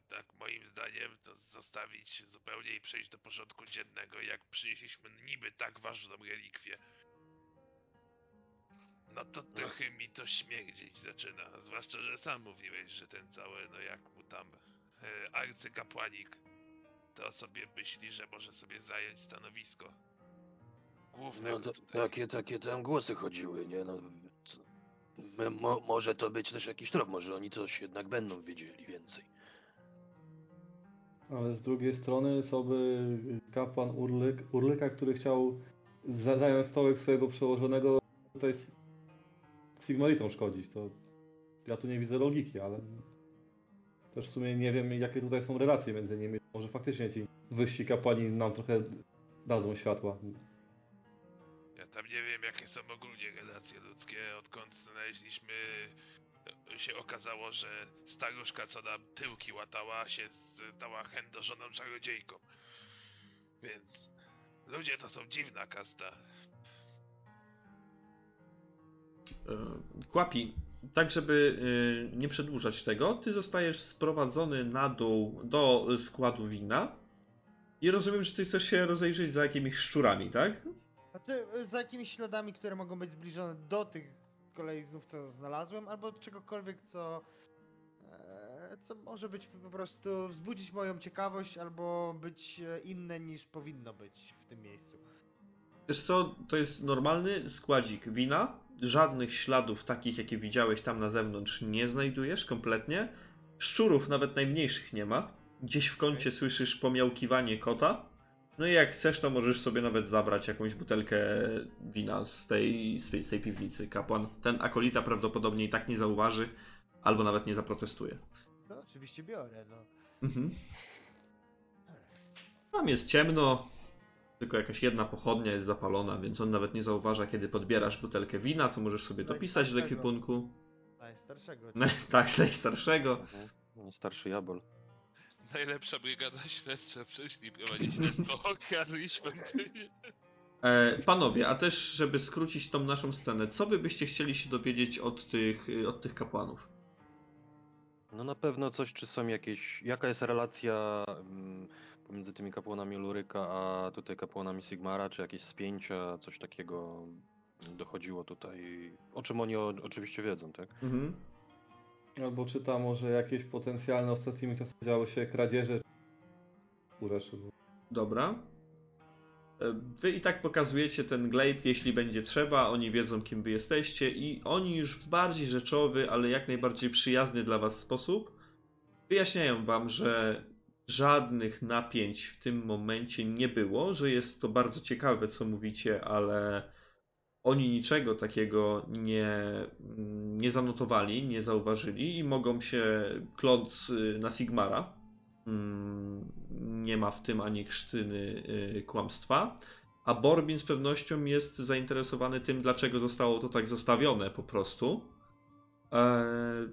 tak moim zdaniem to zostawić zupełnie i przejść do porządku dziennego, jak przynieśliśmy niby tak ważną relikwię. No to trochę mi to śmierdzieć zaczyna, zwłaszcza, że sam mówiłeś, że ten cały, no jak mu tam e, arcykapłanik, to sobie myśli, że może sobie zająć stanowisko. Główne No to, takie, takie tam głosy chodziły, nie? No, mo, może to być też jakiś trop, może oni coś jednak będą wiedzieli więcej. Ale z drugiej strony by kapłan Urlyk, Urlyka, który chciał za- zająć stołek swojego przełożonego tutaj Sigmaritom szkodzić, to ja tu nie widzę logiki, ale też w sumie nie wiem jakie tutaj są relacje między nimi. Może faktycznie ci wyżsi kapłani nam trochę dadzą światła. Ja tam nie wiem, jakie są ogólnie relacje ludzkie, odkąd znaleźliśmy... się okazało, że staruszka, co nam tyłki łatała, się stała chędożoną czarodziejką. Więc... Ludzie to są dziwna kasta. E, Kłapi, tak żeby e, nie przedłużać tego, ty zostajesz sprowadzony na dół do składu wina i rozumiem, że ty chcesz się rozejrzeć za jakimiś szczurami, tak? Znaczy, za jakimiś śladami, które mogą być zbliżone do tych z kolei znów, co znalazłem, albo czegokolwiek, co... E, co może być po prostu wzbudzić moją ciekawość, albo być e, inne niż powinno być w tym miejscu. Wiesz co, to jest normalny składzik wina, żadnych śladów takich, jakie widziałeś tam na zewnątrz nie znajdujesz kompletnie, szczurów nawet najmniejszych nie ma, gdzieś w kącie Okej. słyszysz pomiałkiwanie kota, no i jak chcesz, to możesz sobie nawet zabrać jakąś butelkę wina z tej, z tej, z tej piwnicy. Kapłan, ten akolita prawdopodobnie i tak nie zauważy, albo nawet nie zaprotestuje. No oczywiście biorę, no. Mhm. Tam jest ciemno, tylko jakaś jedna pochodnia jest zapalona, więc on nawet nie zauważa, kiedy podbierasz butelkę wina, co możesz sobie dopisać do ekwipunku. Najstarszego. tak, najstarszego. Mhm. Starszy jabol. Najlepsza brygada śledcza przyszli prowadzić śledztwo świątynię. E, panowie, a też, żeby skrócić tą naszą scenę, co wy byście chcieli się dowiedzieć od tych, od tych kapłanów? No na pewno coś, czy są jakieś, jaka jest relacja mm, pomiędzy tymi kapłanami Luryka, a tutaj kapłanami Sigmara, czy jakieś spięcia, coś takiego dochodziło tutaj, o czym oni o, oczywiście wiedzą, tak? Mhm. Albo czyta może jakieś potencjalne ostatnimi czasy działy się kradzieże. Rzeczy. Dobra. E, Wy i tak pokazujecie ten glade, jeśli będzie trzeba, oni wiedzą kim wy jesteście i oni już w bardziej rzeczowy, ale jak najbardziej przyjazny dla was sposób wyjaśniają wam, że żadnych napięć w tym momencie nie było, że jest to bardzo ciekawe co mówicie, ale oni niczego takiego nie, nie zanotowali, nie zauważyli i mogą się kląc y, na Sigmara. Mm, Nie ma w tym ani krztyny y, kłamstwa. A Borbin z pewnością jest zainteresowany tym, dlaczego zostało to tak zostawione po prostu. Eee,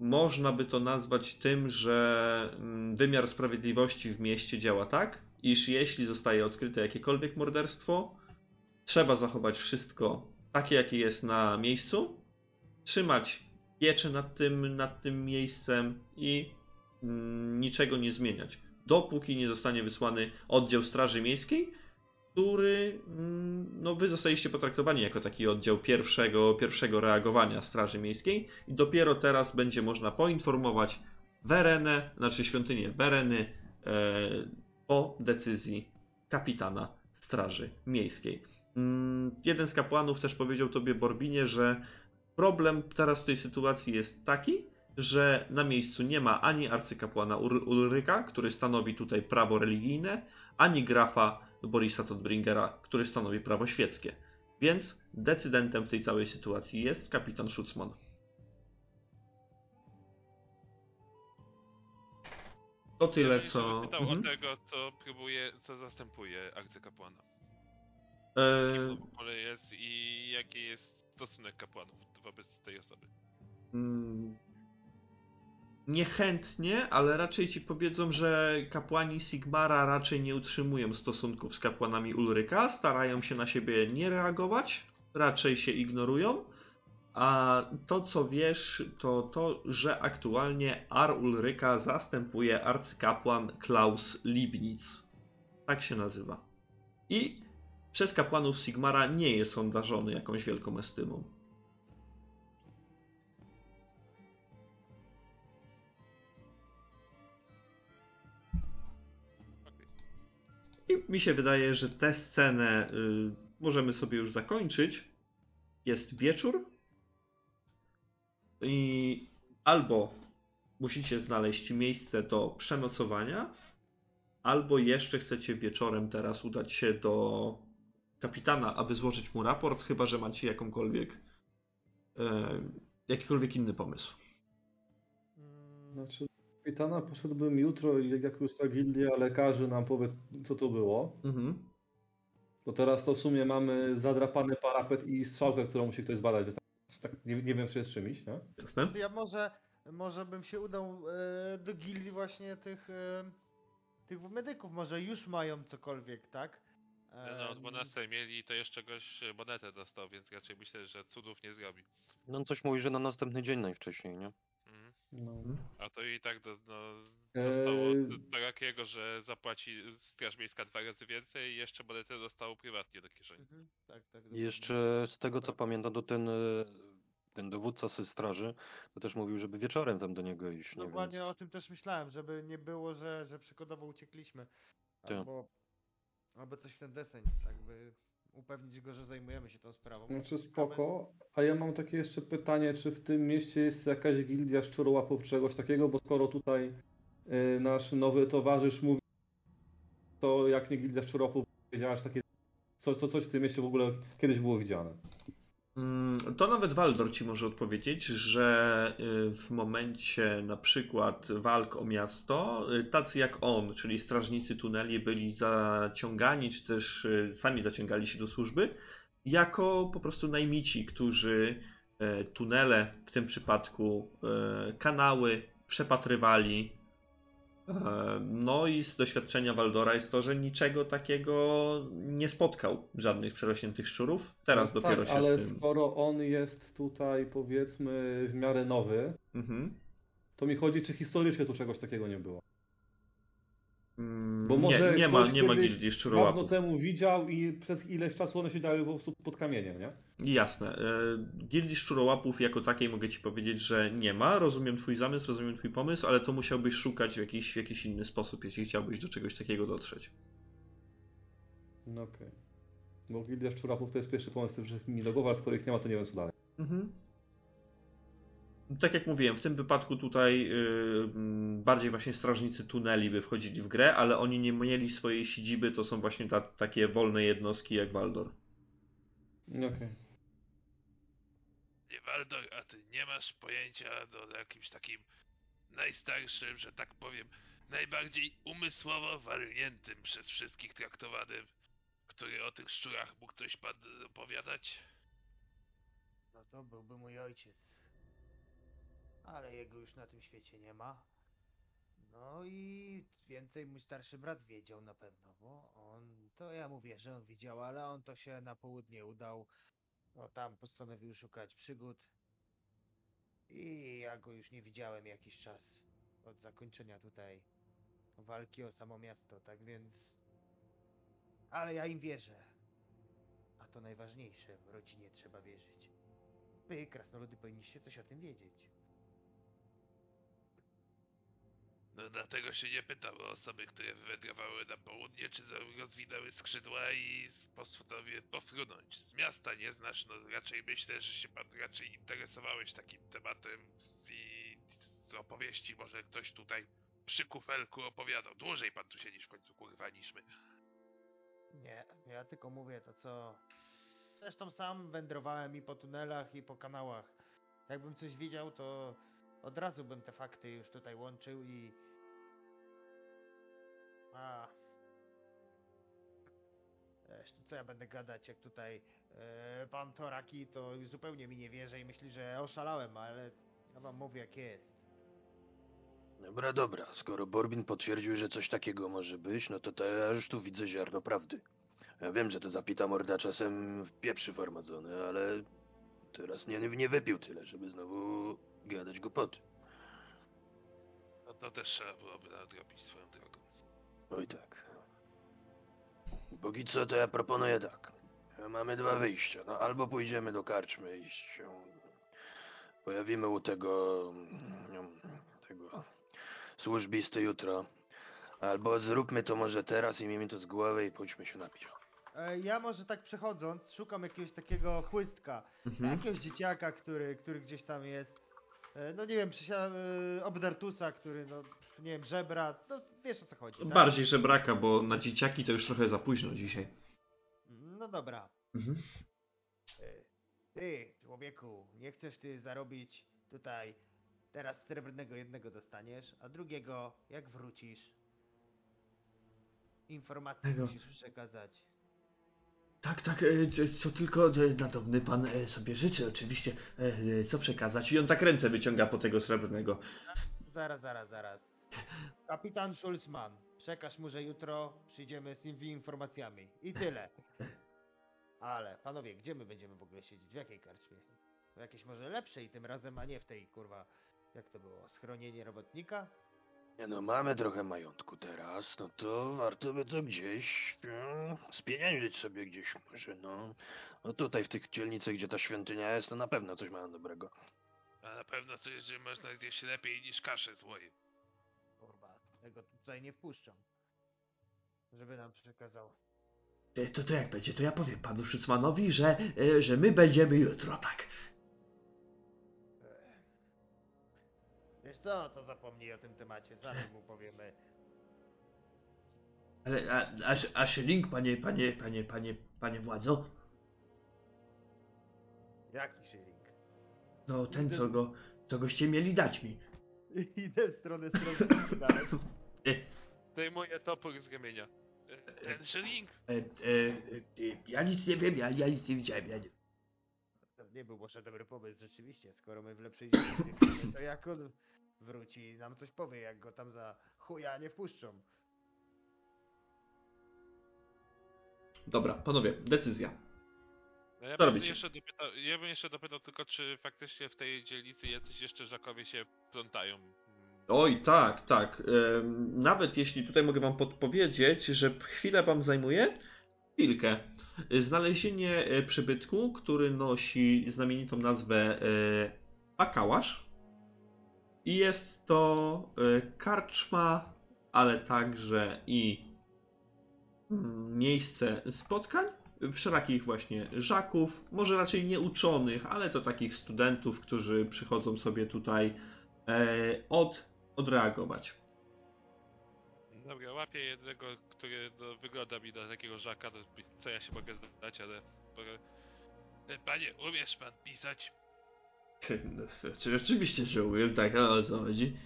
można by to nazwać tym, że mm, wymiar sprawiedliwości w mieście działa tak, iż jeśli zostaje odkryte jakiekolwiek morderstwo, trzeba zachować wszystko takie, jakie jest na miejscu, trzymać pieczę nad tym, nad tym miejscem i mm, niczego nie zmieniać. Dopóki nie zostanie wysłany oddział Straży Miejskiej, który mm, no, wy zostaliście potraktowani jako taki oddział pierwszego, pierwszego reagowania Straży Miejskiej i dopiero teraz będzie można poinformować Werenę, znaczy świątynię Wereny e, o decyzji kapitana Straży Miejskiej. Mm, jeden z kapłanów też powiedział tobie, Borbinie, że problem teraz w tej sytuacji jest taki, że na miejscu nie ma ani arcykapłana Ulryka, który stanowi tutaj prawo religijne, ani grafa Borisa Todbringera, który stanowi prawo świeckie. Więc decydentem w tej całej sytuacji jest kapitan Schutzman. To tyle, Ja co. Pytał Mhm. o tego, co próbuje, co zastępuje arcykapłana. E, w ogóle jest i jaki jest stosunek kapłanów wobec tej osoby. Mm, Niechętnie, ale raczej ci powiedzą, że kapłani Sigmara raczej nie utrzymują stosunków z kapłanami Ulryka, starają się na siebie nie reagować, raczej się ignorują. A to, co wiesz, to to, że aktualnie Ar Ulryka zastępuje arcykapłan Klaus Libnic. Tak się nazywa. I przez kapłanów Sigmara nie jest on darzony jakąś wielką estymą. I mi się wydaje, że tę scenę y, możemy sobie już zakończyć. Jest wieczór i albo musicie znaleźć miejsce do przenocowania, albo jeszcze chcecie wieczorem teraz udać się do kapitana, aby złożyć mu raport, chyba że macie jakąkolwiek e, jakikolwiek inny pomysł. Mm, Znaczy, kapitana poszedłbym jutro i jak już ta gildia lekarzy nam powie, co to było. Mhm. Bo teraz to w sumie mamy zadrapany parapet i strzałkę, którą musi ktoś zbadać. Więc tak nie, nie wiem, czy jest czymś, nie? Jasne? Ja może, może bym się udał e, do gildii właśnie tych, e, tych medyków, może już mają cokolwiek, tak? E, No, od 12 mieli, to jeszcze goś monetę dostał, więc raczej myślę, że cudów nie zrobi. No coś mówi, że na następny dzień najwcześniej, nie? Mhm. No. A to i tak do, no, Eee. zostało d- takiego, że zapłaci Straż Miejska dwa razy więcej i jeszcze monetę dostał prywatnie do kieszeni. Mhm, tak, tak. Jeszcze z tego co pamiętam, to ten, e, ten dowódca ze straży, to też mówił, żeby wieczorem tam do niego iść, nie? Dokładnie Więc... o tym też myślałem, żeby nie było, że, że przykładowo uciekliśmy. Tak. Albo, albo coś w ten deseń, tak by upewnić go, że zajmujemy się tą sprawą. Znaczy spoko, a ja mam takie jeszcze pytanie, czy w tym mieście jest jakaś gildia szczurołapów, czegoś takiego, bo skoro tutaj y, nasz nowy towarzysz mówi, to jak nie gildia szczurołapów, wiedziałaś takie, co, co coś w tym mieście w ogóle kiedyś było widziane. Mm, To nawet Waldor ci może odpowiedzieć, że y, w momencie na przykład walk o miasto, y, tacy jak on, czyli strażnicy tuneli, byli zaciągani, czy też y, sami zaciągali się do służby, jako po prostu najmici, którzy tunele, w tym przypadku kanały, przepatrywali. E, No i z doświadczenia Waldora jest to, że niczego takiego nie spotkał żadnych przerośniętych szczurów. Teraz no dopiero tak, się ale tym... skoro on jest tutaj powiedzmy w miarę nowy, Mhm. to mi chodzi, czy historycznie tu czegoś takiego nie było. Bo może nie, nie ma, nie ma gildii Dawno szczurołapów. temu widział i przez ileś czasu one siedziały po prostu pod kamieniem, nie? Jasne. e, Gildii szczurołapów jako takiej mogę ci powiedzieć, że nie ma. Rozumiem twój zamysł, rozumiem twój pomysł, ale to musiałbyś szukać w jakiś, w jakiś inny sposób, jeśli chciałbyś do czegoś takiego dotrzeć. No okej. Bo Gildia Szczurapów to jest pierwszy pomysł, który mi do głowy, skoro ich nie ma, to nie wiem co dalej. Mhm. Tak jak mówiłem, w tym wypadku tutaj yy, mm, bardziej właśnie strażnicy tuneli by wchodzili w grę, ale oni nie mieli swojej siedziby, to są właśnie ta, takie wolne jednostki jak Waldor. Okej. Nie, Waldor, a ty nie masz pojęcia do jakimś takim najstarszym, że tak powiem, najbardziej umysłowo walniętym przez wszystkich traktowanym, który o tych szczurach mógł coś pan opowiadać? No to byłby mój ojciec. Ale jego już na tym świecie nie ma. No i więcej mój starszy brat wiedział na pewno, bo on, to ja mówię, że on widział, ale on to się na południe udał. No tam postanowił szukać przygód. I ja go już nie widziałem jakiś czas od zakończenia tutaj walki o samo miasto, tak więc... Ale ja im wierzę. A to najważniejsze, w rodzinie trzeba wierzyć. Wy, krasnoludy, powinniście coś o tym wiedzieć. No dlatego się nie pytam o osoby, które wywędrowały na południe, czy rozwinęły skrzydła i postanowiły pofrunąć. Z miasta nie znasz, no raczej myślę, że się pan raczej interesowałeś takim tematem i z opowieści może ktoś tutaj przy kufelku opowiadał. Dłużej pan tu siedzisz w końcu, kurwa, niż my. Nie, ja tylko mówię to, co... Zresztą sam wędrowałem i po tunelach, i po kanałach. Jakbym coś widział, to od razu bym te fakty już tutaj łączył i... A... Zresztą co ja będę gadać, jak tutaj e, pan Toraki to zupełnie mi nie wierzy i myśli, że oszalałem, ale ja wam mówię jak jest. Dobra, dobra. Skoro Borbin potwierdził, że coś takiego może być, no to, to ja już tu widzę ziarno prawdy. Ja wiem, że to zapita morda czasem w pieprzy farmazony, ale teraz nie, nie wypił tyle, żeby znowu gadać głupoty. No to też trzeba byłoby nadrobić swoją drogą. Oj tak. Póki co to ja proponuję tak. Mamy dwa wyjścia. No albo pójdziemy do karczmy i się pojawimy u tego tego służbisty jutro. Albo zróbmy to może teraz i miejmy to z głowy i pójdźmy się napić. E, ja może tak przechodząc, szukam jakiegoś takiego chłystka. Mhm. Jakiegoś dzieciaka, który, który gdzieś tam jest. E, No nie wiem, przysia- e, Obdartusa, który, no nie wiem, żebra, no wiesz o co chodzi. tak? Bardziej żebraka, bo na dzieciaki to już trochę za późno dzisiaj. No dobra. Mhm. E, Ty, człowieku, nie chcesz ty zarobić tutaj, teraz srebrnego jednego dostaniesz, a drugiego, jak wrócisz, informację Tego. musisz przekazać. Tak, tak, e, co tylko e, nadobny pan e, sobie życzy, oczywiście, co przekazać. I on tak ręce wyciąga po tego srebrnego. Zaraz, zaraz, zaraz. Kapitan Schulzman, przekaż mu, że jutro przyjdziemy z informacjami. I tyle. Ale, panowie, gdzie my będziemy w ogóle siedzieć? W jakiej karczmie? W jakiejś może lepszej tym razem, a nie w tej, kurwa, jak to było, schronienie robotnika? Nie no, mamy trochę majątku teraz, no to warto by to gdzieś e, spieniężyć sobie gdzieś może, no. No tutaj w tych dzielnicach, gdzie ta świątynia jest, to na pewno coś mają dobrego. A na pewno coś, że można gdzieś lepiej niż kaszę z łojem. Kurwa, tego tutaj nie wpuszczą. Żeby nam przekazał. E, To, to jak będzie, to ja powiem panu Szysmanowi, że, e, że my będziemy jutro, tak. Wiesz co, to zapomnij o tym temacie, zaraz mu powiemy. Ale, a, a, a szyling, panie, panie, panie, panie, panie władzo? Jaki szyring? No ten, co go, co goście mieli dać mi. Idę w stronę strony dalej. Zdejmuję topór z ramienia. E, Ten szyling? E, e, e, ja nic nie wiem, ja, ja nic nie widziałem, ja nie... Nie był może dobry pomysł, rzeczywiście. Skoro my w lepszej dzielnicy jesteśmy, to jak on wróci i nam coś powie, jak go tam za chuja nie wpuszczą. Dobra, panowie, decyzja. No ja, Co bym robicie? jeszcze dopytał, ja bym jeszcze dopytał tylko, czy faktycznie w tej dzielnicy jacyś jeszcze żakowie się plątają. Oj, tak, tak. Nawet jeśli tutaj mogę wam podpowiedzieć, że chwilę wam zajmuje, chwilkę. Znalezienie e, przybytku, który nosi znamienitą nazwę e, Akałasz. I jest to e, karczma, ale także i mm, miejsce spotkań wszelakich właśnie żaków, może raczej nie uczonych, ale to takich studentów, którzy przychodzą sobie tutaj e, od, odreagować. Dobra, łapię jednego, który no, wygląda mi na takiego żaka, no, co ja się mogę zdać, ale... E, Panie, umiesz pan pisać? No, znaczy, oczywiście, że umiem, tak, a o co chodzi?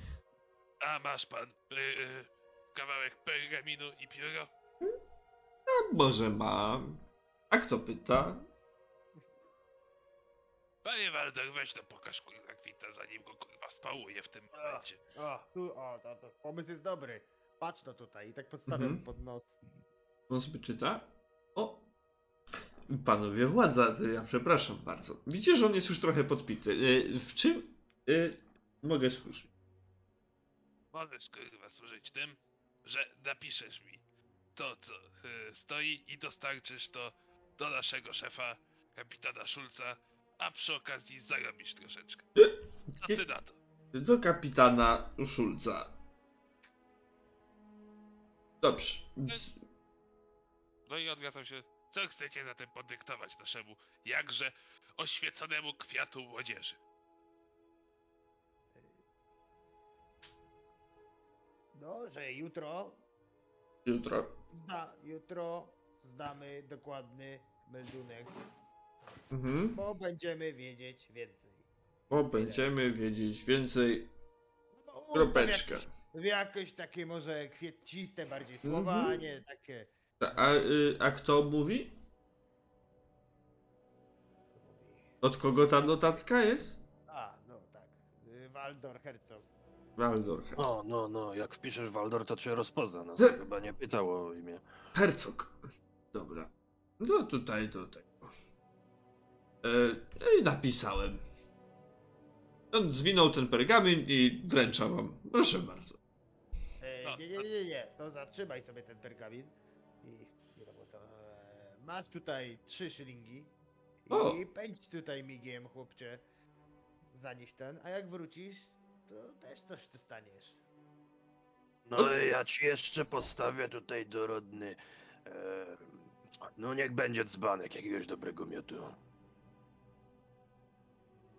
A masz pan y, y, kawałek pergaminu i pióro? A może mam. A kto pyta? Panie Waldor, weź to pokaż kurwa kwita, zanim go kurwa spałuję w tym momencie. O, tu, o, to, to pomysł jest dobry. Patrz to tutaj i tak podstawiam Mhm. pod nos. On sobie czyta? O! Panowie władza, ja przepraszam bardzo. Widzicie, że on jest już trochę podpity. Y, W czym y, mogę służyć? Możesz kurwa służyć tym, że napiszesz mi to, co y, stoi i dostarczysz to do naszego szefa, kapitana Szulca, a przy okazji zarobisz troszeczkę. Co ty na to? Do kapitana Szulca. Dobrze. No i odwracam się, co chcecie zatem podyktować naszemu jakże oświeconemu kwiatu młodzieży? No, że jutro, Jutro. zda, jutro zdamy dokładny meldunek, Mhm. bo będziemy wiedzieć więcej. Bo będziemy wiedzieć więcej. No, bo Kropeczka. Jakieś takie może kwieciste bardziej słowa, Mhm. a nie takie... Ta- A, y, a kto mówi? Od kogo ta notatka jest? A, no tak. y, Waldor Herzog. Waldor. No, no, no, jak wpiszesz Waldor, to cię rozpozna. Nas Ze- chyba nie pytało o imię. Hercog. Dobra. No tutaj do tego. E, I napisałem. On zwinął ten pergamin i wręcza wam. Proszę bardzo. Nie, nie, nie, nie, to zatrzymaj sobie ten pergamin. I, nie wiem, to, e, masz tutaj trzy szylingi. O. I pędź tutaj migiem, chłopcze. Zanieś ten, a jak wrócisz, to też coś dostaniesz. No ja ci jeszcze postawię tutaj dorodny. E, no niech będzie dzbanek jakiegoś dobrego miotu.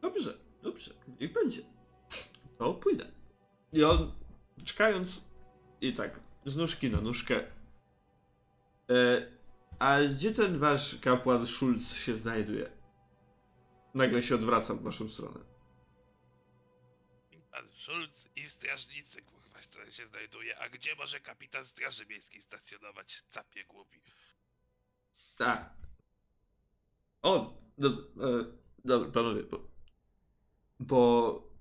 Dobrze, dobrze. Niech będzie. To pójdę. I on, czekając, i tak, z nóżki na nóżkę. E, a gdzie ten wasz kapłan Schulz się znajduje? Nagle się odwracam w waszą stronę. Pan Szulc i strażnicy, kurwa, co się znajduje. A gdzie może kapitan Straży Miejskiej stacjonować? Capie głupi. Tak. O, do, e, dobra, panowie, bo, bo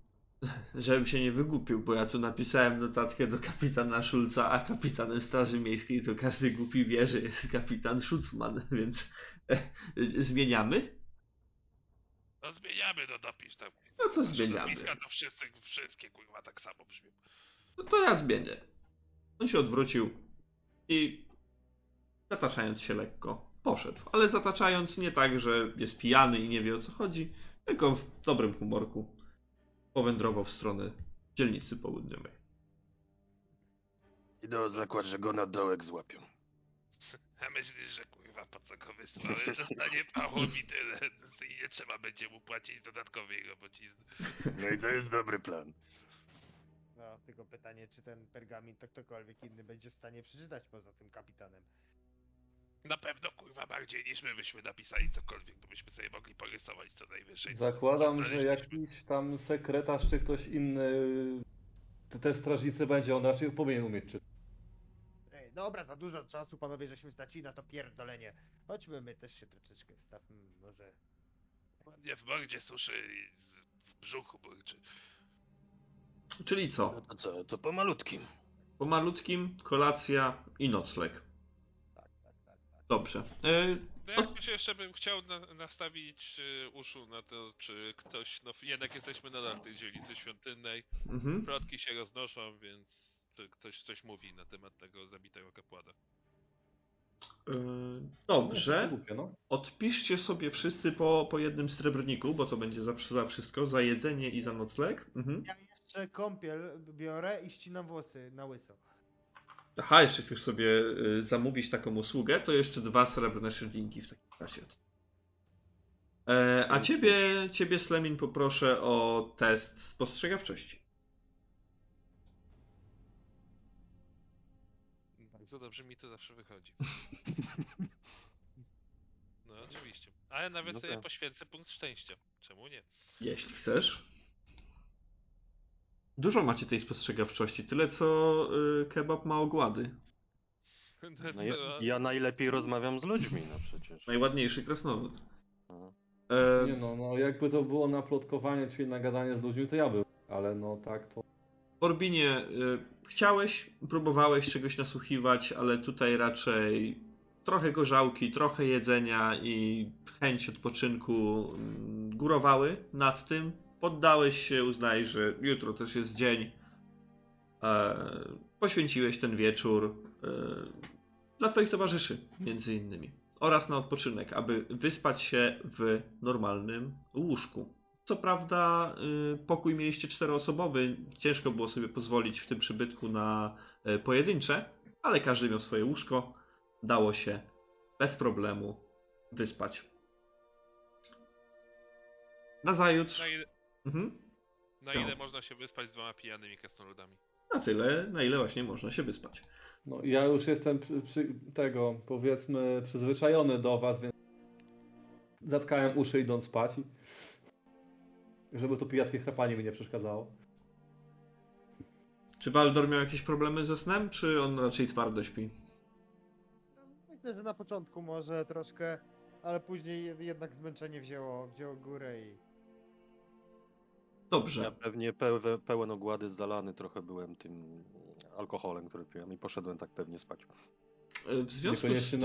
żebym się nie wygłupił, bo ja tu napisałem notatkę do kapitana Schulza, a kapitanem Straży Miejskiej to każdy głupi wie, że jest kapitan Schutzman, więc e, zmieniamy? No zmieniamy, no dopisz tam. No to zmieniamy. nazwiska to wszyscy, wszystkie kurwa tak samo brzmią. No to ja zmienię. On się odwrócił i zataczając się lekko poszedł. Ale zataczając nie tak, że jest pijany i nie wie o co chodzi, tylko w dobrym humorku powędrował w stronę dzielnicy południowej. Idę o zakład, że go na dołek złapią. A myślisz, że kurwa po co go wysłałem? Dostanie pałą i tyle. I nie trzeba będzie mu płacić dodatkowej robocizny. No i to jest dobry plan. No, tylko pytanie, czy ten pergamin to ktokolwiek inny będzie w stanie przeczytać poza tym kapitanem. Na pewno kurwa bardziej niż my byśmy napisali cokolwiek, bo byśmy sobie mogli porysować co najwyżej. Zakładam, że jakiś tam sekretarz czy ktoś inny te- te strażnicy będzie, on raczej powinien umieć czytać. Ej, dobra, za dużo czasu panowie żeśmy stracili na to pierdolenie. Chodźmy, my też się troszeczkę wstawmy, może... Ładnie w mordzie suszy i w brzuchu burczy. Czyli No co? to co, to pomalutkim. Po malutkim kolacja i nocleg. Tak, tak, tak, tak. Dobrze. E, No jakoś jeszcze bym chciał na, nastawić y, uszu na to, czy ktoś, no jednak jesteśmy nadal w tej dzielnicy świątynnej. mhm. Plotki się roznoszą, więc czy ktoś coś mówi na temat tego zabitego kapłana. E, dobrze. No. Odpiszcie sobie wszyscy po, po jednym srebrniku, bo to będzie za, za wszystko, za jedzenie i za nocleg. Mhm. Ja jeszcze kąpiel biorę i ścinam włosy na łyso. Aha, jeszcze chcesz sobie y, zamówić taką usługę, to jeszcze dwa srebrne szylinggi w takim razie. E, a ciebie, ciebie Slemin poproszę o test spostrzegawczości. Bardzo dobrze mi to zawsze wychodzi. No oczywiście. A ja nawet No sobie tak. poświęcę punkt szczęścia. Czemu nie? Jeśli chcesz. Dużo macie tej spostrzegawczości, tyle co y, kebab ma ogłady. No ja, ja najlepiej rozmawiam z ludźmi, no przecież. Najładniejszy krasnolud. No. E, Nie no, no jakby to było na plotkowanie, czyli na gadanie z ludźmi, to ja bym. Ale no tak to... Orbinie, y, chciałeś, próbowałeś czegoś nasłuchiwać, ale tutaj raczej trochę gorzałki, trochę jedzenia i chęć odpoczynku mm, górowały nad tym. Poddałeś się, uznałeś, że jutro też jest dzień. E, poświęciłeś ten wieczór e, dla Twoich towarzyszy, między innymi. Oraz na odpoczynek, aby wyspać się w normalnym łóżku. Co prawda, y, pokój mieliście czteroosobowy, ciężko było sobie pozwolić w tym przybytku na y, pojedyncze, ale każdy miał swoje łóżko. Dało się bez problemu wyspać. Nazajutrz. Na ile, Mhm. na No. ile można się wyspać z dwoma pijanymi krasnoludami? Na tyle, na ile właśnie można się wyspać. No ja już jestem przy, przy tego, powiedzmy, przyzwyczajony do was, więc zatkałem uszy idąc spać. Żeby to pijackie chrapanie mi nie przeszkadzało. Czy Waldor miał jakieś problemy ze snem, czy on raczej twardo śpi? Myślę, że na początku może troszkę, ale później jed- jednak zmęczenie wzięło, wzięło górę i... Dobrze. Ja pewnie pełen, pełen ogłady, zalany trochę byłem tym alkoholem, który piłem i poszedłem tak pewnie spać. Y, W związku z tym,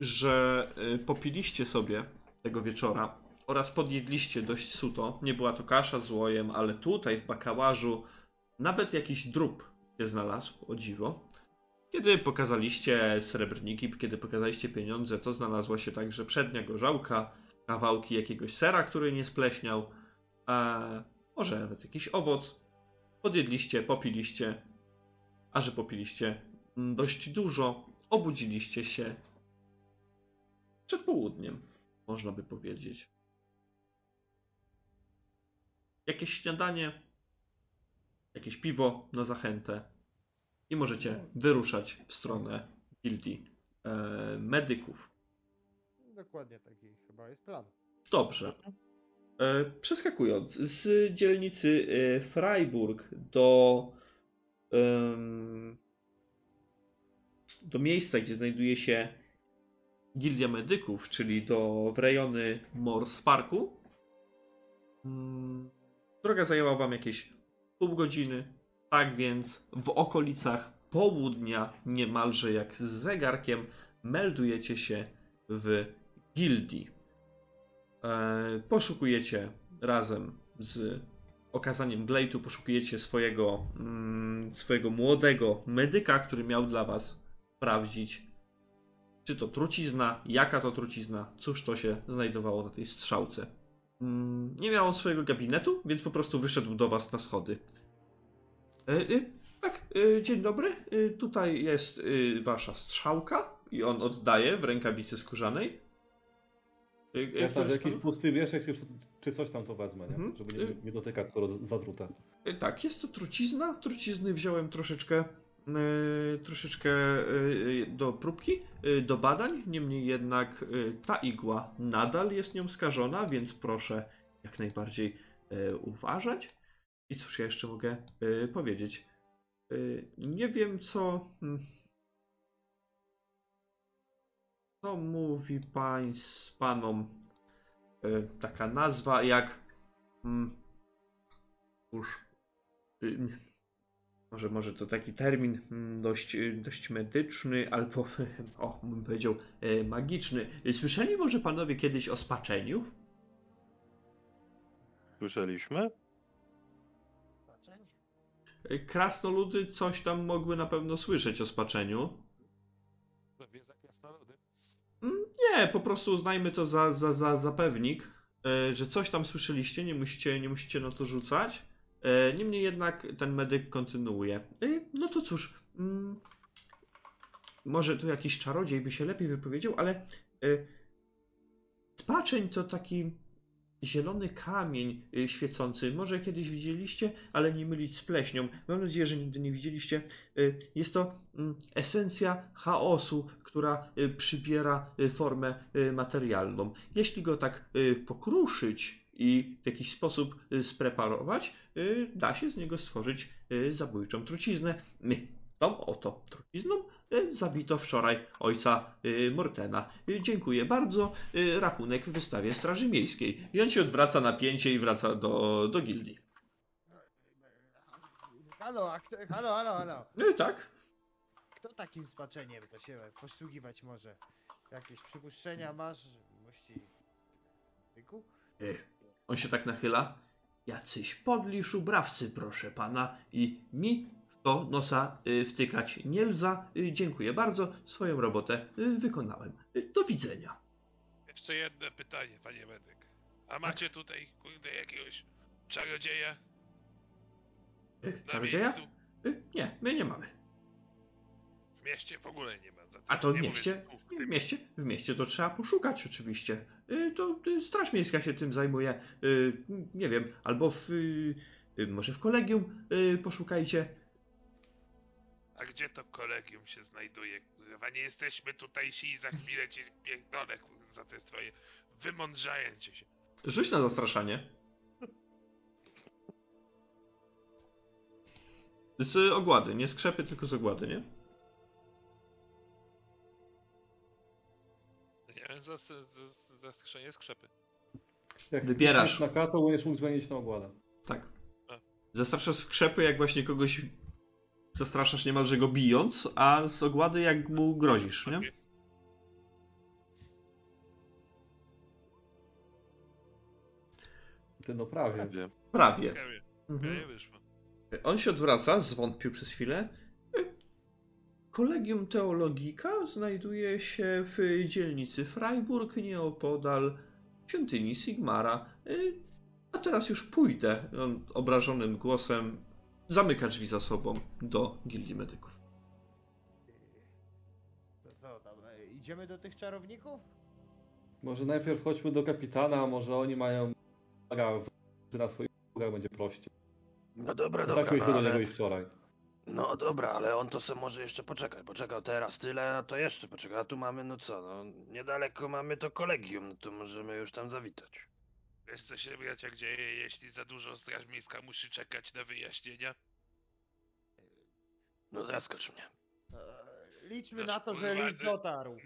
że y, popiliście sobie tego wieczora oraz podjedliście dość suto. Nie była to kasza z łojem, ale tutaj w bakałażu nawet jakiś drób się znalazł, o dziwo. Kiedy pokazaliście srebrniki, kiedy pokazaliście pieniądze, to znalazła się także przednia gorzałka, kawałki jakiegoś sera, który nie spleśniał, a może nawet jakiś owoc. Podjedliście, popiliście, a że popiliście mm, dość dużo, obudziliście się przed południem, można by powiedzieć. Jakieś śniadanie, jakieś piwo na zachętę i możecie wyruszać w stronę gildii e, medyków. Dokładnie taki chyba jest plan. Dobrze. E, Przeskakując z dzielnicy e, Freiburg do, do miejsca, gdzie znajduje się Gildia Medyków, czyli do w rejony Mors Parku, mm, droga zajęła Wam jakieś pół godziny. Tak więc w okolicach południa, niemalże jak z zegarkiem, meldujecie się w gildii. E, poszukujecie razem z okazaniem Blade'u, poszukujecie swojego, mm, swojego młodego medyka, który miał dla was sprawdzić, czy to trucizna, jaka to trucizna, cóż to się znajdowało na tej strzałce. Mm, nie miał on swojego gabinetu, więc po prostu wyszedł do was na schody. E, e, tak, e, dzień dobry. E, tutaj jest wasza strzałka i on oddaje w rękawicy skórzanej. Jak tam jakiś pusty wieszek, czy, czy coś tam to wezmę, nie? Mhm. Żeby nie, nie dotykać, skoro z- zatrute. E, Tak, jest to trucizna. Trucizny wziąłem troszeczkę, e, troszeczkę e, do próbki, do badań. Niemniej jednak ta igła nadal jest nią skażona, więc proszę jak najbardziej uważać. I cóż ja jeszcze mogę powiedzieć? Nie wiem co. Co mówi pańs, panom e, taka nazwa jak. mm, Cóż. y, Może, może to taki termin mm, dość, y, dość medyczny, albo o, bym powiedział e, magiczny. Słyszeli może panowie kiedyś o spaczeniu? Słyszeliśmy? E, Krasnoludy coś tam mogły na pewno słyszeć o spaczeniu. Nie, po prostu uznajmy to za, za, za, za pewnik, e, że coś tam słyszeliście, nie musicie, nie musicie na to rzucać. E, Niemniej jednak ten medyk kontynuuje. E, No to cóż, mm, może tu jakiś czarodziej by się lepiej wypowiedział, ale spaczeń to taki zielony kamień y, świecący. Może kiedyś widzieliście, ale nie mylić z pleśnią. Mam nadzieję, że nigdy nie widzieliście. Y, jest to mm, esencja chaosu, która y, przybiera formę materialną. Jeśli go tak pokruszyć i w jakiś sposób spreparować, da się z niego stworzyć zabójczą truciznę. Tą oto trucizną zabito wczoraj ojca y, Mortena. Y, Dziękuję bardzo. Rachunek w wystawie Straży Miejskiej. I on się odwraca na pięcie i wraca do, do gildii. Halo, a kto, halo, halo, halo. No i tak. Kto takim spaczeniem to się posługiwać może? Jakieś przypuszczenia masz? Mości... Tyku? On się tak nachyla. Jacyś podli szubrawcy, proszę pana, i mi to nosa y, wtykać nie lza. Y, Dziękuję bardzo, swoją robotę y, wykonałem. Do widzenia. Jeszcze jedno pytanie, panie medyk. A macie tutaj, kurde, jakiegoś czarodzieja na Czarodzieja? miejscu? Nie, my nie mamy. W mieście w ogóle nie ma. A to w mieście? w mieście, w mieście to trzeba poszukać oczywiście. To Straż Miejska się tym zajmuje. Nie wiem, albo w, może w kolegium poszukajcie. A gdzie to kolegium się znajduje? Kurwa, nie jesteśmy tutejsi i za chwilę ci pierdolę, kurwa, za te swoje wymądrzające się. Rzuć na zastraszanie. Z ogłady, nie skrzepy, tylko z ogłady, nie? Nie, za, za, za, skrzenie skrzepy. Jak Wybierasz. na K, to będziesz mógł zmienić na ogładę. Tak. Zastraszasz skrzepy, jak właśnie kogoś zastraszasz niemalże go bijąc, a z ogłady jak mu grozisz, nie? Ty no prawie. Prawie. Prawie. Prawie, Mhm. On się odwraca, zwątpił przez chwilę. Kolegium Teologika znajduje się w dzielnicy Freiburg, nieopodal świątyni Sigmara. Y, A teraz już pójdę. On obrażonym głosem zamyka drzwi za sobą do gildii medyków. To co tam, e, idziemy do tych czarowników? Może najpierw chodźmy do kapitana, a może oni mają maga w- na swoich usługach będzie prościej. No dobra, Tak dobra, byliśmy do niego ale... i wczoraj. No dobra, ale on to se może jeszcze poczekać. Poczekał teraz tyle, a to jeszcze poczeka. A tu mamy, no co, no niedaleko mamy to kolegium, no to możemy już tam zawitać. Wiesz co się bracia dzieje, jeśli za dużo straż miejska musi czekać na wyjaśnienia? No zaskocz mnie. E, liczmy Nasz na to, że list e, dotarł.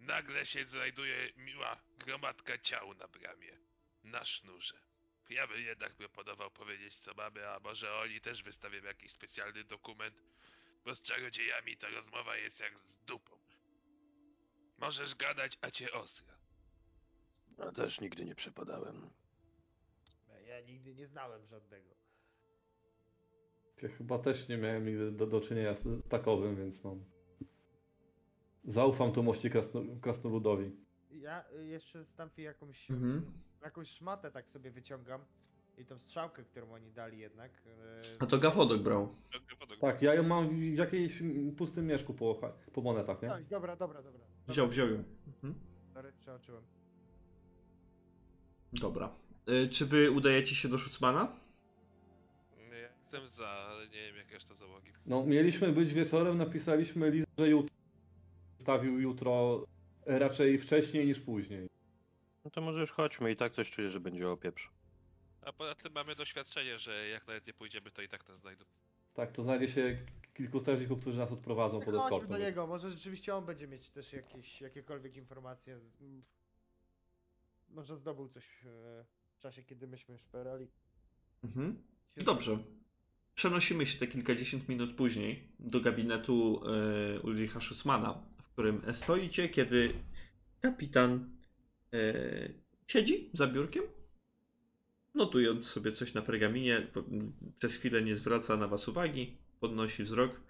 Nagle się znajduje miła gromadka ciał na bramie. Na sznurze. Ja bym jednak proponował powiedzieć co mamy, a może oni też wystawią jakiś specjalny dokument, bo z czarodziejami ta rozmowa jest jak z dupą. Możesz gadać, a cię ostra. No też nigdy nie przepadałem. Ja nigdy nie znałem żadnego. Ja chyba też nie miałem nigdy do, do czynienia z takowym, więc no. Zaufam tu mości krasno, krasnoludowi. Ja y, jeszcze stamfi jakąś, Mhm. jakąś szmatę tak sobie wyciągam. I tą strzałkę, którą oni dali jednak. e, A to Gafodok brał. Tak, ja ją mam w jakiejś pustym mieszku po, po monetach, nie? Tak, dobra, dobra, dobra. Wziął, wziął ją. Mhm. Sorry, przeoczyłem. Dobra. Y, Czy wy udajecie się do Szucmana? Ja jestem za, ale nie wiem jak reszta załogi. No, mieliśmy być wieczorem, napisaliśmy list, że jutro. Stawił jutro e, raczej wcześniej niż później. No to może już chodźmy i tak coś czuję, że będzie opieprz. A poza tym mamy doświadczenie, że jak nawet nie pójdziemy, to i tak nas znajdą. Tak, to znajdzie się kilku strażników, którzy nas odprowadzą pod Chodźmy eskortem. do niego, może rzeczywiście on będzie mieć też jakieś, jakiekolwiek informacje. Może zdobył coś e, w czasie, kiedy myśmy szperali. Mhm. Dobrze. Przenosimy się te kilkadziesiąt minut później do gabinetu e, Ulricha Schussmana, w którym stoicie, kiedy kapitan e, siedzi za biurkiem, notując sobie coś na pergaminie. Przez chwilę nie zwraca na was uwagi, podnosi wzrok.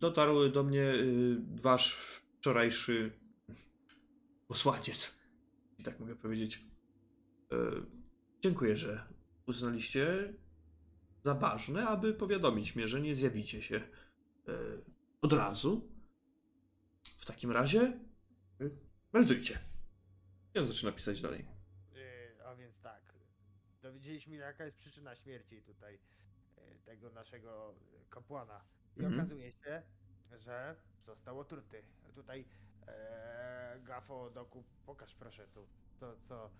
Dotarł do mnie y, wasz wczorajszy posłaniec, i tak mogę powiedzieć. E, Dziękuję, że uznaliście za ważne, aby powiadomić mnie, że nie zjawicie się e, od razu. W takim razie e, meldujcie. I on zaczyna pisać dalej. A więc tak, dowiedzieliśmy się jaka jest przyczyna śmierci tutaj tego naszego kapłana. I Mhm. okazuje się, że został otruty. Tutaj e, Gafo, Doku, pokaż proszę tu to, co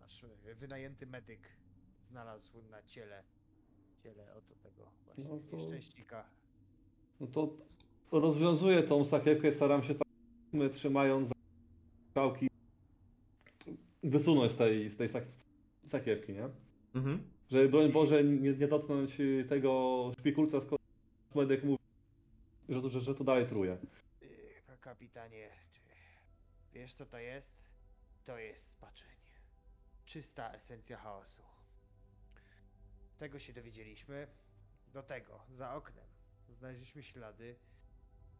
nasz yy, wynajęty medyk znalazł na ciele. Ciele oto tego właśnie No to- nieszczęśnika. No to rozwiązuję tą sakiewkę, staram się tak my trzymając za strzałki wysunąć z tej, z tej sak sakiewki, nie? Mhm. Żeby broń Boże nie, nie dotknąć y, tego szpikulca, skoro medyk mówi, że, to- że, że to dalej truje. Yy, kapitanie, wiesz co to jest? To jest spaczeń. Czysta esencja chaosu. Tego się dowiedzieliśmy. Do tego, za oknem, znaleźliśmy ślady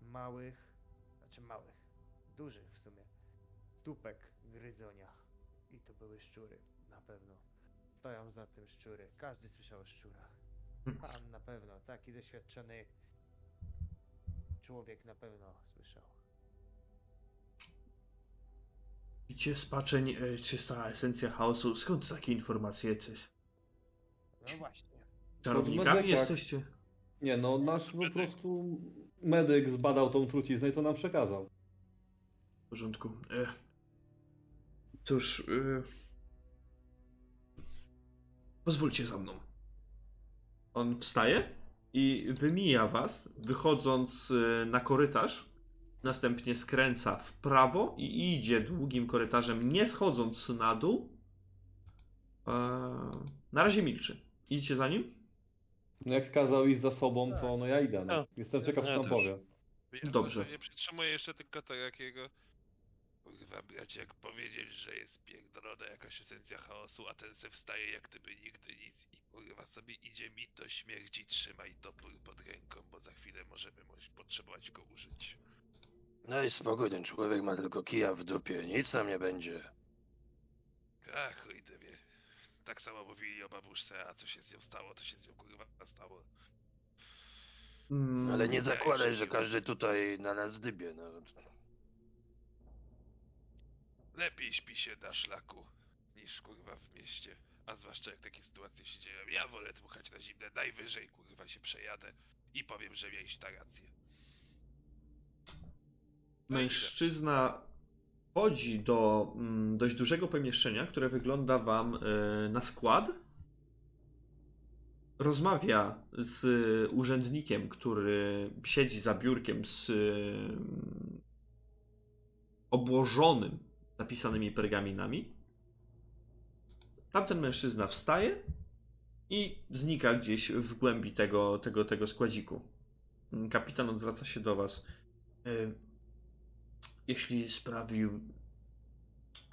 małych, znaczy małych, dużych w sumie, stópek gryzonia. I to były szczury, na pewno. Stoją za tym szczury. Każdy słyszał o szczurach. Pan na pewno, taki doświadczony człowiek na pewno słyszał. Widzicie, spaczeń, e, czysta esencja chaosu. Skąd takie informacje? Czy No właśnie. czarownikami jesteście? Nie no, nasz po prostu medyk zbadał tą truciznę i to nam przekazał. W porządku. E, cóż, e, pozwólcie za mną. On wstaje i wymija was, wychodząc e, na korytarz. Następnie skręca w prawo i idzie długim korytarzem, nie schodząc na dół. E, na razie milczy. Idziecie za nim? No jak kazał iść za sobą, to no ja idę. No. No. Jestem ciekaw, co tam powie. Ja Dobrze. nie przytrzymuję jeszcze tylko takiego. Kurwa, bracie, jak powiedzieć, że jest pierdolona jakaś esencja chaosu, a ten se wstaje jak gdyby nigdy nic i kurwa sobie idzie mi to śmierci, trzymaj topór pod ręką, bo za chwilę możemy potrzebować go użyć. No i spokój, ten człowiek ma tylko kija w dupie, nic nam nie będzie. A chuj ty wie. Tak samo mówili o babuszce, a co się z nią stało, to się z nią kurwa stało. Mm, Ale nie zakładaj, że każdy tutaj na nas dybie, no. Lepiej śpi się na szlaku niż kurwa w mieście. A zwłaszcza jak takie sytuacje się dzieją. Ja wolę dmuchać na zimne. Najwyżej kurwa się przejadę i powiem, że mieliście ta rację. Mężczyzna wchodzi do mm, dość dużego pomieszczenia, które wygląda wam e, na skład. Rozmawia z urzędnikiem, który siedzi za biurkiem z mm, obłożonym zapisanymi pergaminami. Tamten mężczyzna wstaje i znika gdzieś w głębi tego, tego, tego składziku. Kapitan odwraca się do was. Jeśli sprawił,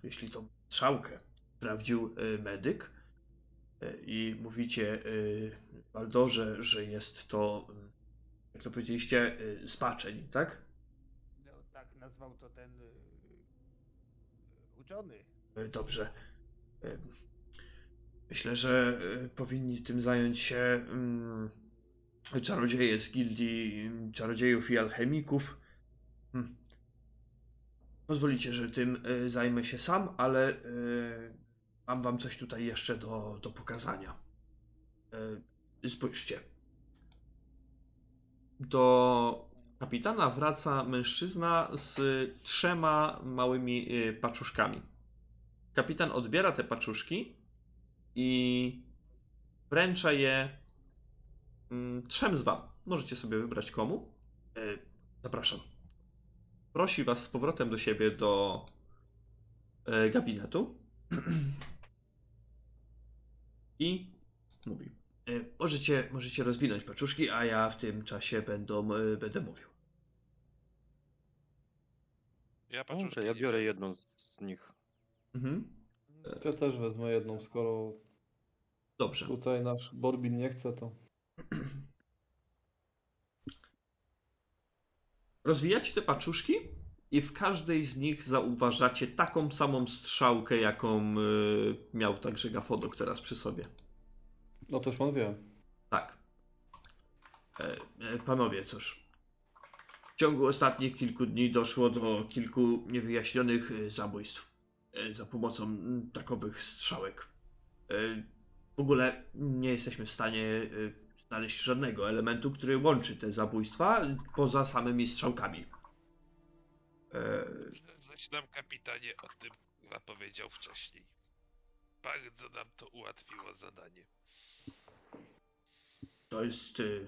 jeśli tą strzałkę sprawdził e, medyk e, i mówicie e, Baldorze, że jest to, jak to powiedzieliście, spaczeń, tak? No, tak nazwał to ten uczony. Dobrze. Myślę, że powinni tym zająć się mm, czarodzieje z gildii czarodziejów i alchemików. Hmm. Pozwolicie, że tym e, zajmę się sam, ale e, mam wam coś tutaj jeszcze do, do pokazania. E, Spójrzcie. Do kapitana wraca mężczyzna z trzema małymi paczuszkami. Kapitan odbiera te paczuszki i wręcza je mm, trzem z wam. Możecie sobie wybrać komu. Zapraszam. Prosi was z powrotem do siebie do e, gabinetu i mówi. e, Możecie, możecie rozwinąć paczuszki, a ja w tym czasie będą, e, będę mówił. Ja paczuszki ja biorę jedną z nich. Mhm. Ja też wezmę jedną, skoro Dobrze. tutaj nasz Borbin nie chce, to... Rozwijacie te paczuszki i w każdej z nich zauważacie taką samą strzałkę, jaką y, miał także Gafodok teraz przy sobie. No toż pan wie. Tak. E, e, panowie, cóż. ciągu ostatnich kilku dni doszło do kilku niewyjaśnionych e, zabójstw e, za pomocą takowych strzałek. E, W ogóle nie jesteśmy w stanie znaleźć żadnego elementu, który łączy te zabójstwa poza samymi strzałkami. E, Coś nam kapitanie o tym powiedział wcześniej. Bardzo nam to ułatwiło zadanie. To jest. y,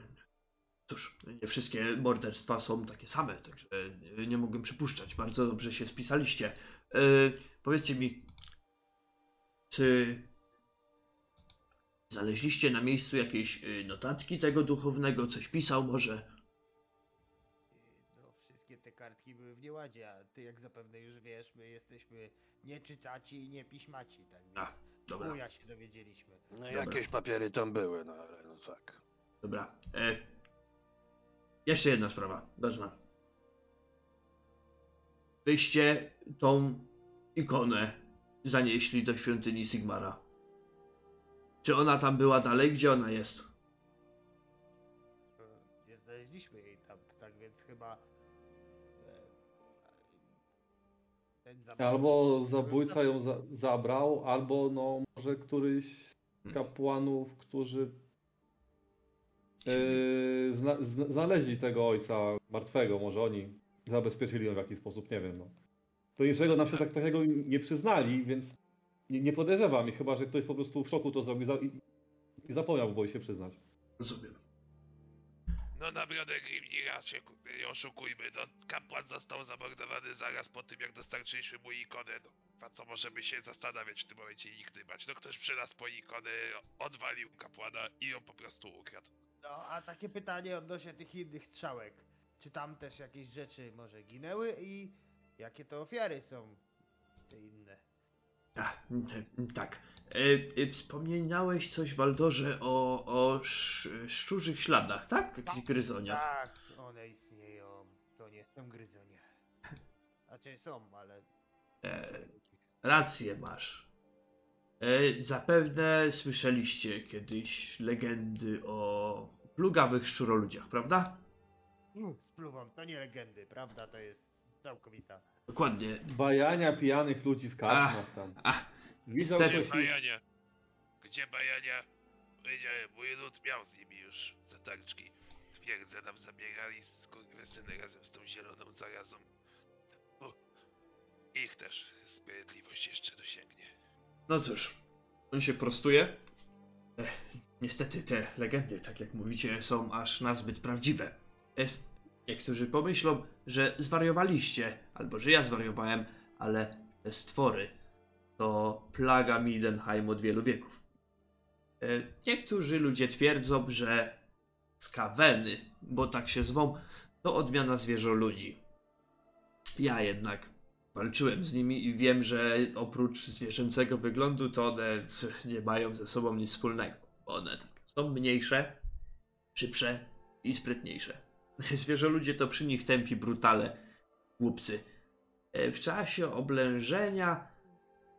Cóż, nie wszystkie morderstwa są takie same, także nie mogłem przypuszczać. Bardzo dobrze się spisaliście. Y, Powiedzcie mi, czy znaleźliście na miejscu jakieś y, notatki tego duchownego? Coś pisał może? No, wszystkie te kartki były w nieładzie, a ty jak zapewne już wiesz, my jesteśmy nie czytaci i nie piśmaci, tak więc A, dobra. chuja się dowiedzieliśmy. No jakieś papiery tam były, no ale no tak. Dobra. E, jeszcze jedna sprawa, ważna. Wyście tą ikonę zanieśli do świątyni Sigmara. Czy ona tam była dalej? Gdzie ona jest? Nie znaleźliśmy jej tam, tak więc chyba... e, zabójca... Albo zabójca ją za zabrał, albo no może któryś z kapłanów, którzy yy, zna zna znaleźli tego ojca martwego, może oni zabezpieczyli ją w jakiś sposób, nie wiem. No. To niczego nam się tak takiego nie przyznali, więc nie, nie podejrzewam ich, chyba że ktoś po prostu w szoku to zrobił za i, i zapomniał, bo boi się przyznać. Rozumiem. No naprawdę Grimnira się kurde, nie oszukujmy, no kapłan został zamordowany zaraz po tym jak dostarczyliśmy mu ikonę, no a co możemy się zastanawiać w tym momencie i nikt bać, no ktoś przy nas po ikonę odwalił kapłana i ją po prostu ukradł. No, a takie pytanie odnośnie tych innych strzałek. Czy tam też jakieś rzeczy może ginęły i jakie to ofiary są te inne? A, mm, tak. E, e, wspomniałeś coś, Waldorze, o, o sz, szczurzych śladach, tak? Jakichś gryzoniach. Tak, one istnieją. To nie są gryzonie. Znaczy są, ale... E, rację masz. E, zapewne słyszeliście kiedyś legendy o plugawych szczuroludziach, prawda? Spluwam, to nie legendy, prawda? To jest całkowita. Dokładnie. Bajania pijanych ludzi w karczmach tam. A, Widział Gdzie bajania? Gdzie bajania? Powiedziałem, mój lud miał z nimi już zatarczki. Twierdzę nam zabierali skurwysyny razem z tą zieloną zarazą. U, ich też sprawiedliwość jeszcze dosięgnie. no cóż, on się prostuje. Ech, niestety te legendy, tak jak mówicie, są aż nazbyt prawdziwe. Ech, niektórzy pomyślą, że zwariowaliście, albo że ja zwariowałem, ale te stwory to plaga Midenheim od wielu wieków. E, Niektórzy ludzie twierdzą, że skaweny, bo tak się zwą, to odmiana zwierzoludzi. Ja jednak walczyłem z nimi i wiem, że oprócz zwierzęcego wyglądu to one nie mają ze sobą nic wspólnego. One są mniejsze, szybsze i sprytniejsze. Zwierzoludzie to przy nich tępi brutale, głupcy. E, W czasie oblężenia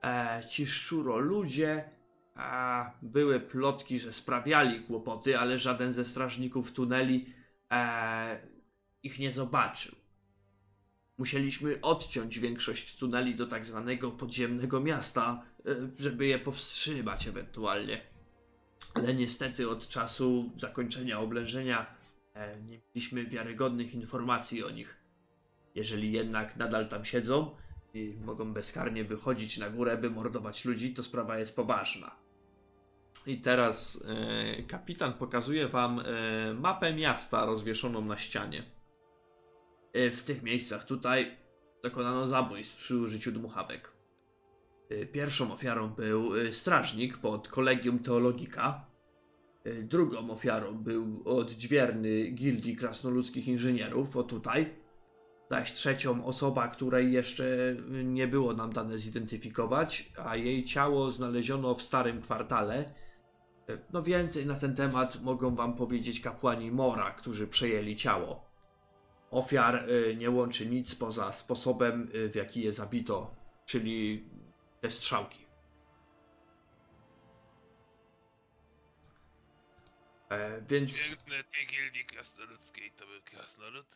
e, ci szczuroludzie a, były plotki, że sprawiali kłopoty, ale żaden ze strażników tuneli e, ich nie zobaczył. Musieliśmy odciąć większość tuneli do tak zwanego podziemnego miasta, e, żeby je powstrzymać ewentualnie. Ale niestety od czasu zakończenia oblężenia nie mieliśmy wiarygodnych informacji o nich. Jeżeli jednak nadal tam siedzą i mogą bezkarnie wychodzić na górę, by mordować ludzi, to sprawa jest poważna. I teraz e, kapitan pokazuje wam e, mapę miasta rozwieszoną na ścianie. E, w tych miejscach tutaj dokonano zabójstw przy użyciu dmuchawek. E, Pierwszą ofiarą był e, strażnik pod kolegium teologika. E, Drugą ofiarą był odźwierny gildii krasnoludzkich inżynierów, o tutaj. Zaś trzecią osoba, której jeszcze nie było nam dane zidentyfikować, a jej ciało znaleziono w starym kwartale. E, No więcej na ten temat mogą wam powiedzieć kapłani Mora, którzy przejęli ciało. Ofiar y, nie łączy nic poza sposobem, w jaki je zabito, czyli te strzałki. E, więc Świetne tej gildii krasnoludzkiej to był krasnolud?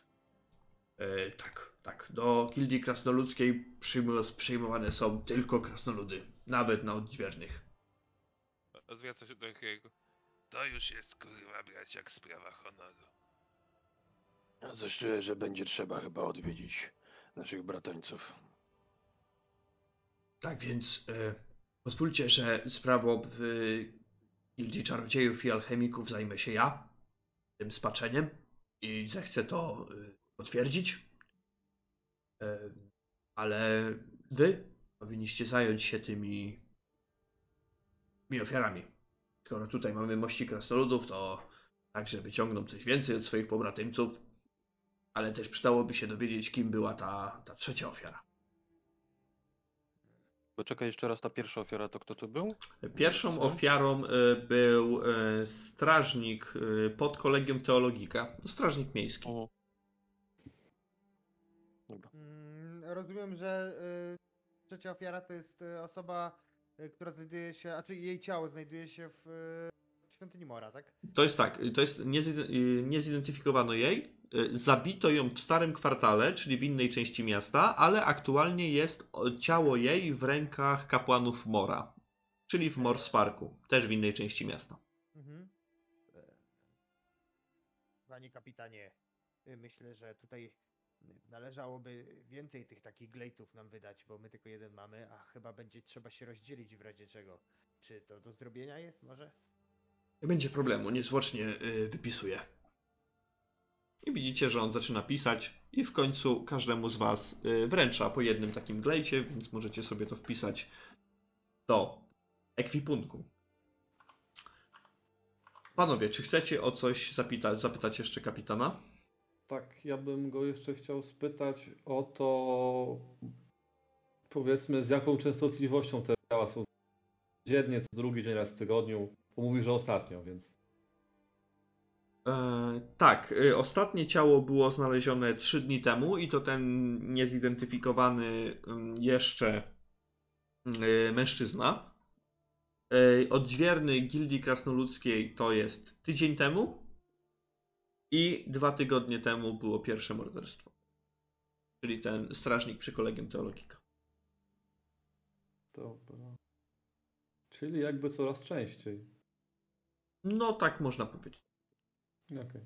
E, tak, tak. Do gildii krasnoludzkiej przyjm- przyjmowane są tylko krasnoludy, nawet na odźwiernych. Zwraca się do Harry'ego. To już jest kurwa brać jak sprawa honoru. A coś czuję, że będzie trzeba chyba odwiedzić naszych bratańców. Tak więc e, pozwólcie, że sprawą w gildii czarodziejów i alchemików zajmę się ja, tym spaczeniem i zechcę to e, potwierdzić. E, ale wy powinniście zająć się tymi, tymi ofiarami. Skoro tutaj mamy mości krasnoludów, to także wyciągną coś więcej od swoich pobratymców, ale też przydałoby się dowiedzieć, kim była ta, ta trzecia ofiara. Poczekaj jeszcze raz, ta pierwsza ofiara to kto to był? Pierwszą Co? ofiarą e, był e, strażnik e, pod kolegium teologika, strażnik miejski. O. Dobra. Mm, rozumiem, że trzecia ofiara to jest osoba, która znajduje się, a czy jej ciało znajduje się w świątyni Mora, tak? To jest tak, to jest nie, y, nie zidentyfikowano jej. y, Zabito ją w starym kwartale, czyli w innej części miasta, ale aktualnie jest ciało jej w rękach kapłanów Mora, czyli w Morsparku, też w innej części miasta. Mhm. E, Panie kapitanie, y, myślę, że tutaj należałoby więcej tych takich glejtów nam wydać, bo my tylko jeden mamy, a chyba będzie trzeba się rozdzielić w razie czego. Czy to do zrobienia jest może? Nie będzie problemu, niezwłocznie y, wypisuję. I widzicie, że on zaczyna pisać i w końcu każdemu z was y, wręcza po jednym takim glejcie, więc możecie sobie to wpisać do ekwipunku. Panowie, czy chcecie o coś zapytać, zapytać jeszcze kapitana? Tak, ja bym go jeszcze chciał spytać o to, powiedzmy, z jaką częstotliwością te ciała są dziennie, co drugi dzień raz w tygodniu. Bo mówił, że ostatnio, więc E, tak, y, ostatnie ciało było znalezione 3 dni temu i to ten niezidentyfikowany ym, jeszcze y, mężczyzna. Y, Odźwierny Gildii Krasnoludzkiej to jest tydzień temu i dwa tygodnie temu było pierwsze morderstwo. Czyli ten strażnik przy kolegium teologika. dobra. Czyli jakby coraz częściej. No tak można powiedzieć. Okej.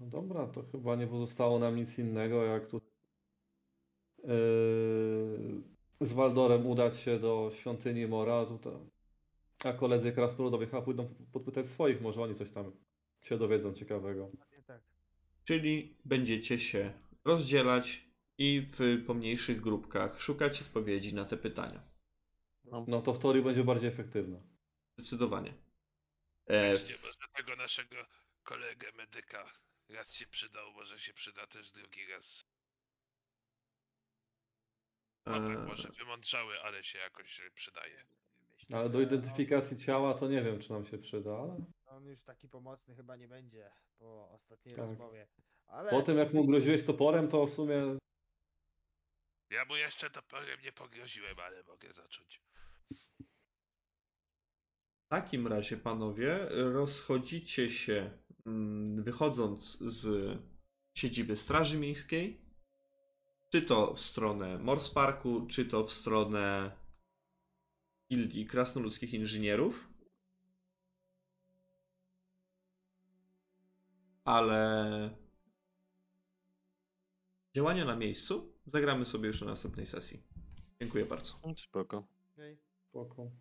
No dobra, to chyba nie pozostało nam nic innego, jak tu yy, z Waldorem udać się do świątyni Mora, tutaj. A koledzy krasnoludowie chyba pójdą podpytać swoich, może oni coś tam się dowiedzą ciekawego. Tak. Czyli będziecie się rozdzielać i w pomniejszych grupkach szukać odpowiedzi na te pytania. No to w teorii będzie bardziej efektywne. Zdecydowanie. E, Weźcie może tego naszego kolegę medyka. Raz się przydał, może się przyda też drugi raz. Chłopak e, może wymądrzały, ale się jakoś przydaje. Myślę, Ale do identyfikacji ciała to nie wiem, czy nam się przyda, ale On, on już taki pomocny chyba nie będzie po ostatniej Tak. rozmowie. Ale po tym jak mu groziłeś toporem, to w sumie Ja mu jeszcze toporem nie pogroziłem, ale mogę zacząć. W takim razie, panowie, rozchodzicie się, mm, wychodząc z siedziby Straży Miejskiej, czy to w stronę Morsparku, czy to w stronę Gildii Krasnoludzkich Inżynierów. Ale działania na miejscu zagramy sobie już na następnej sesji. Dziękuję bardzo. Spoko. Okej. Spoko.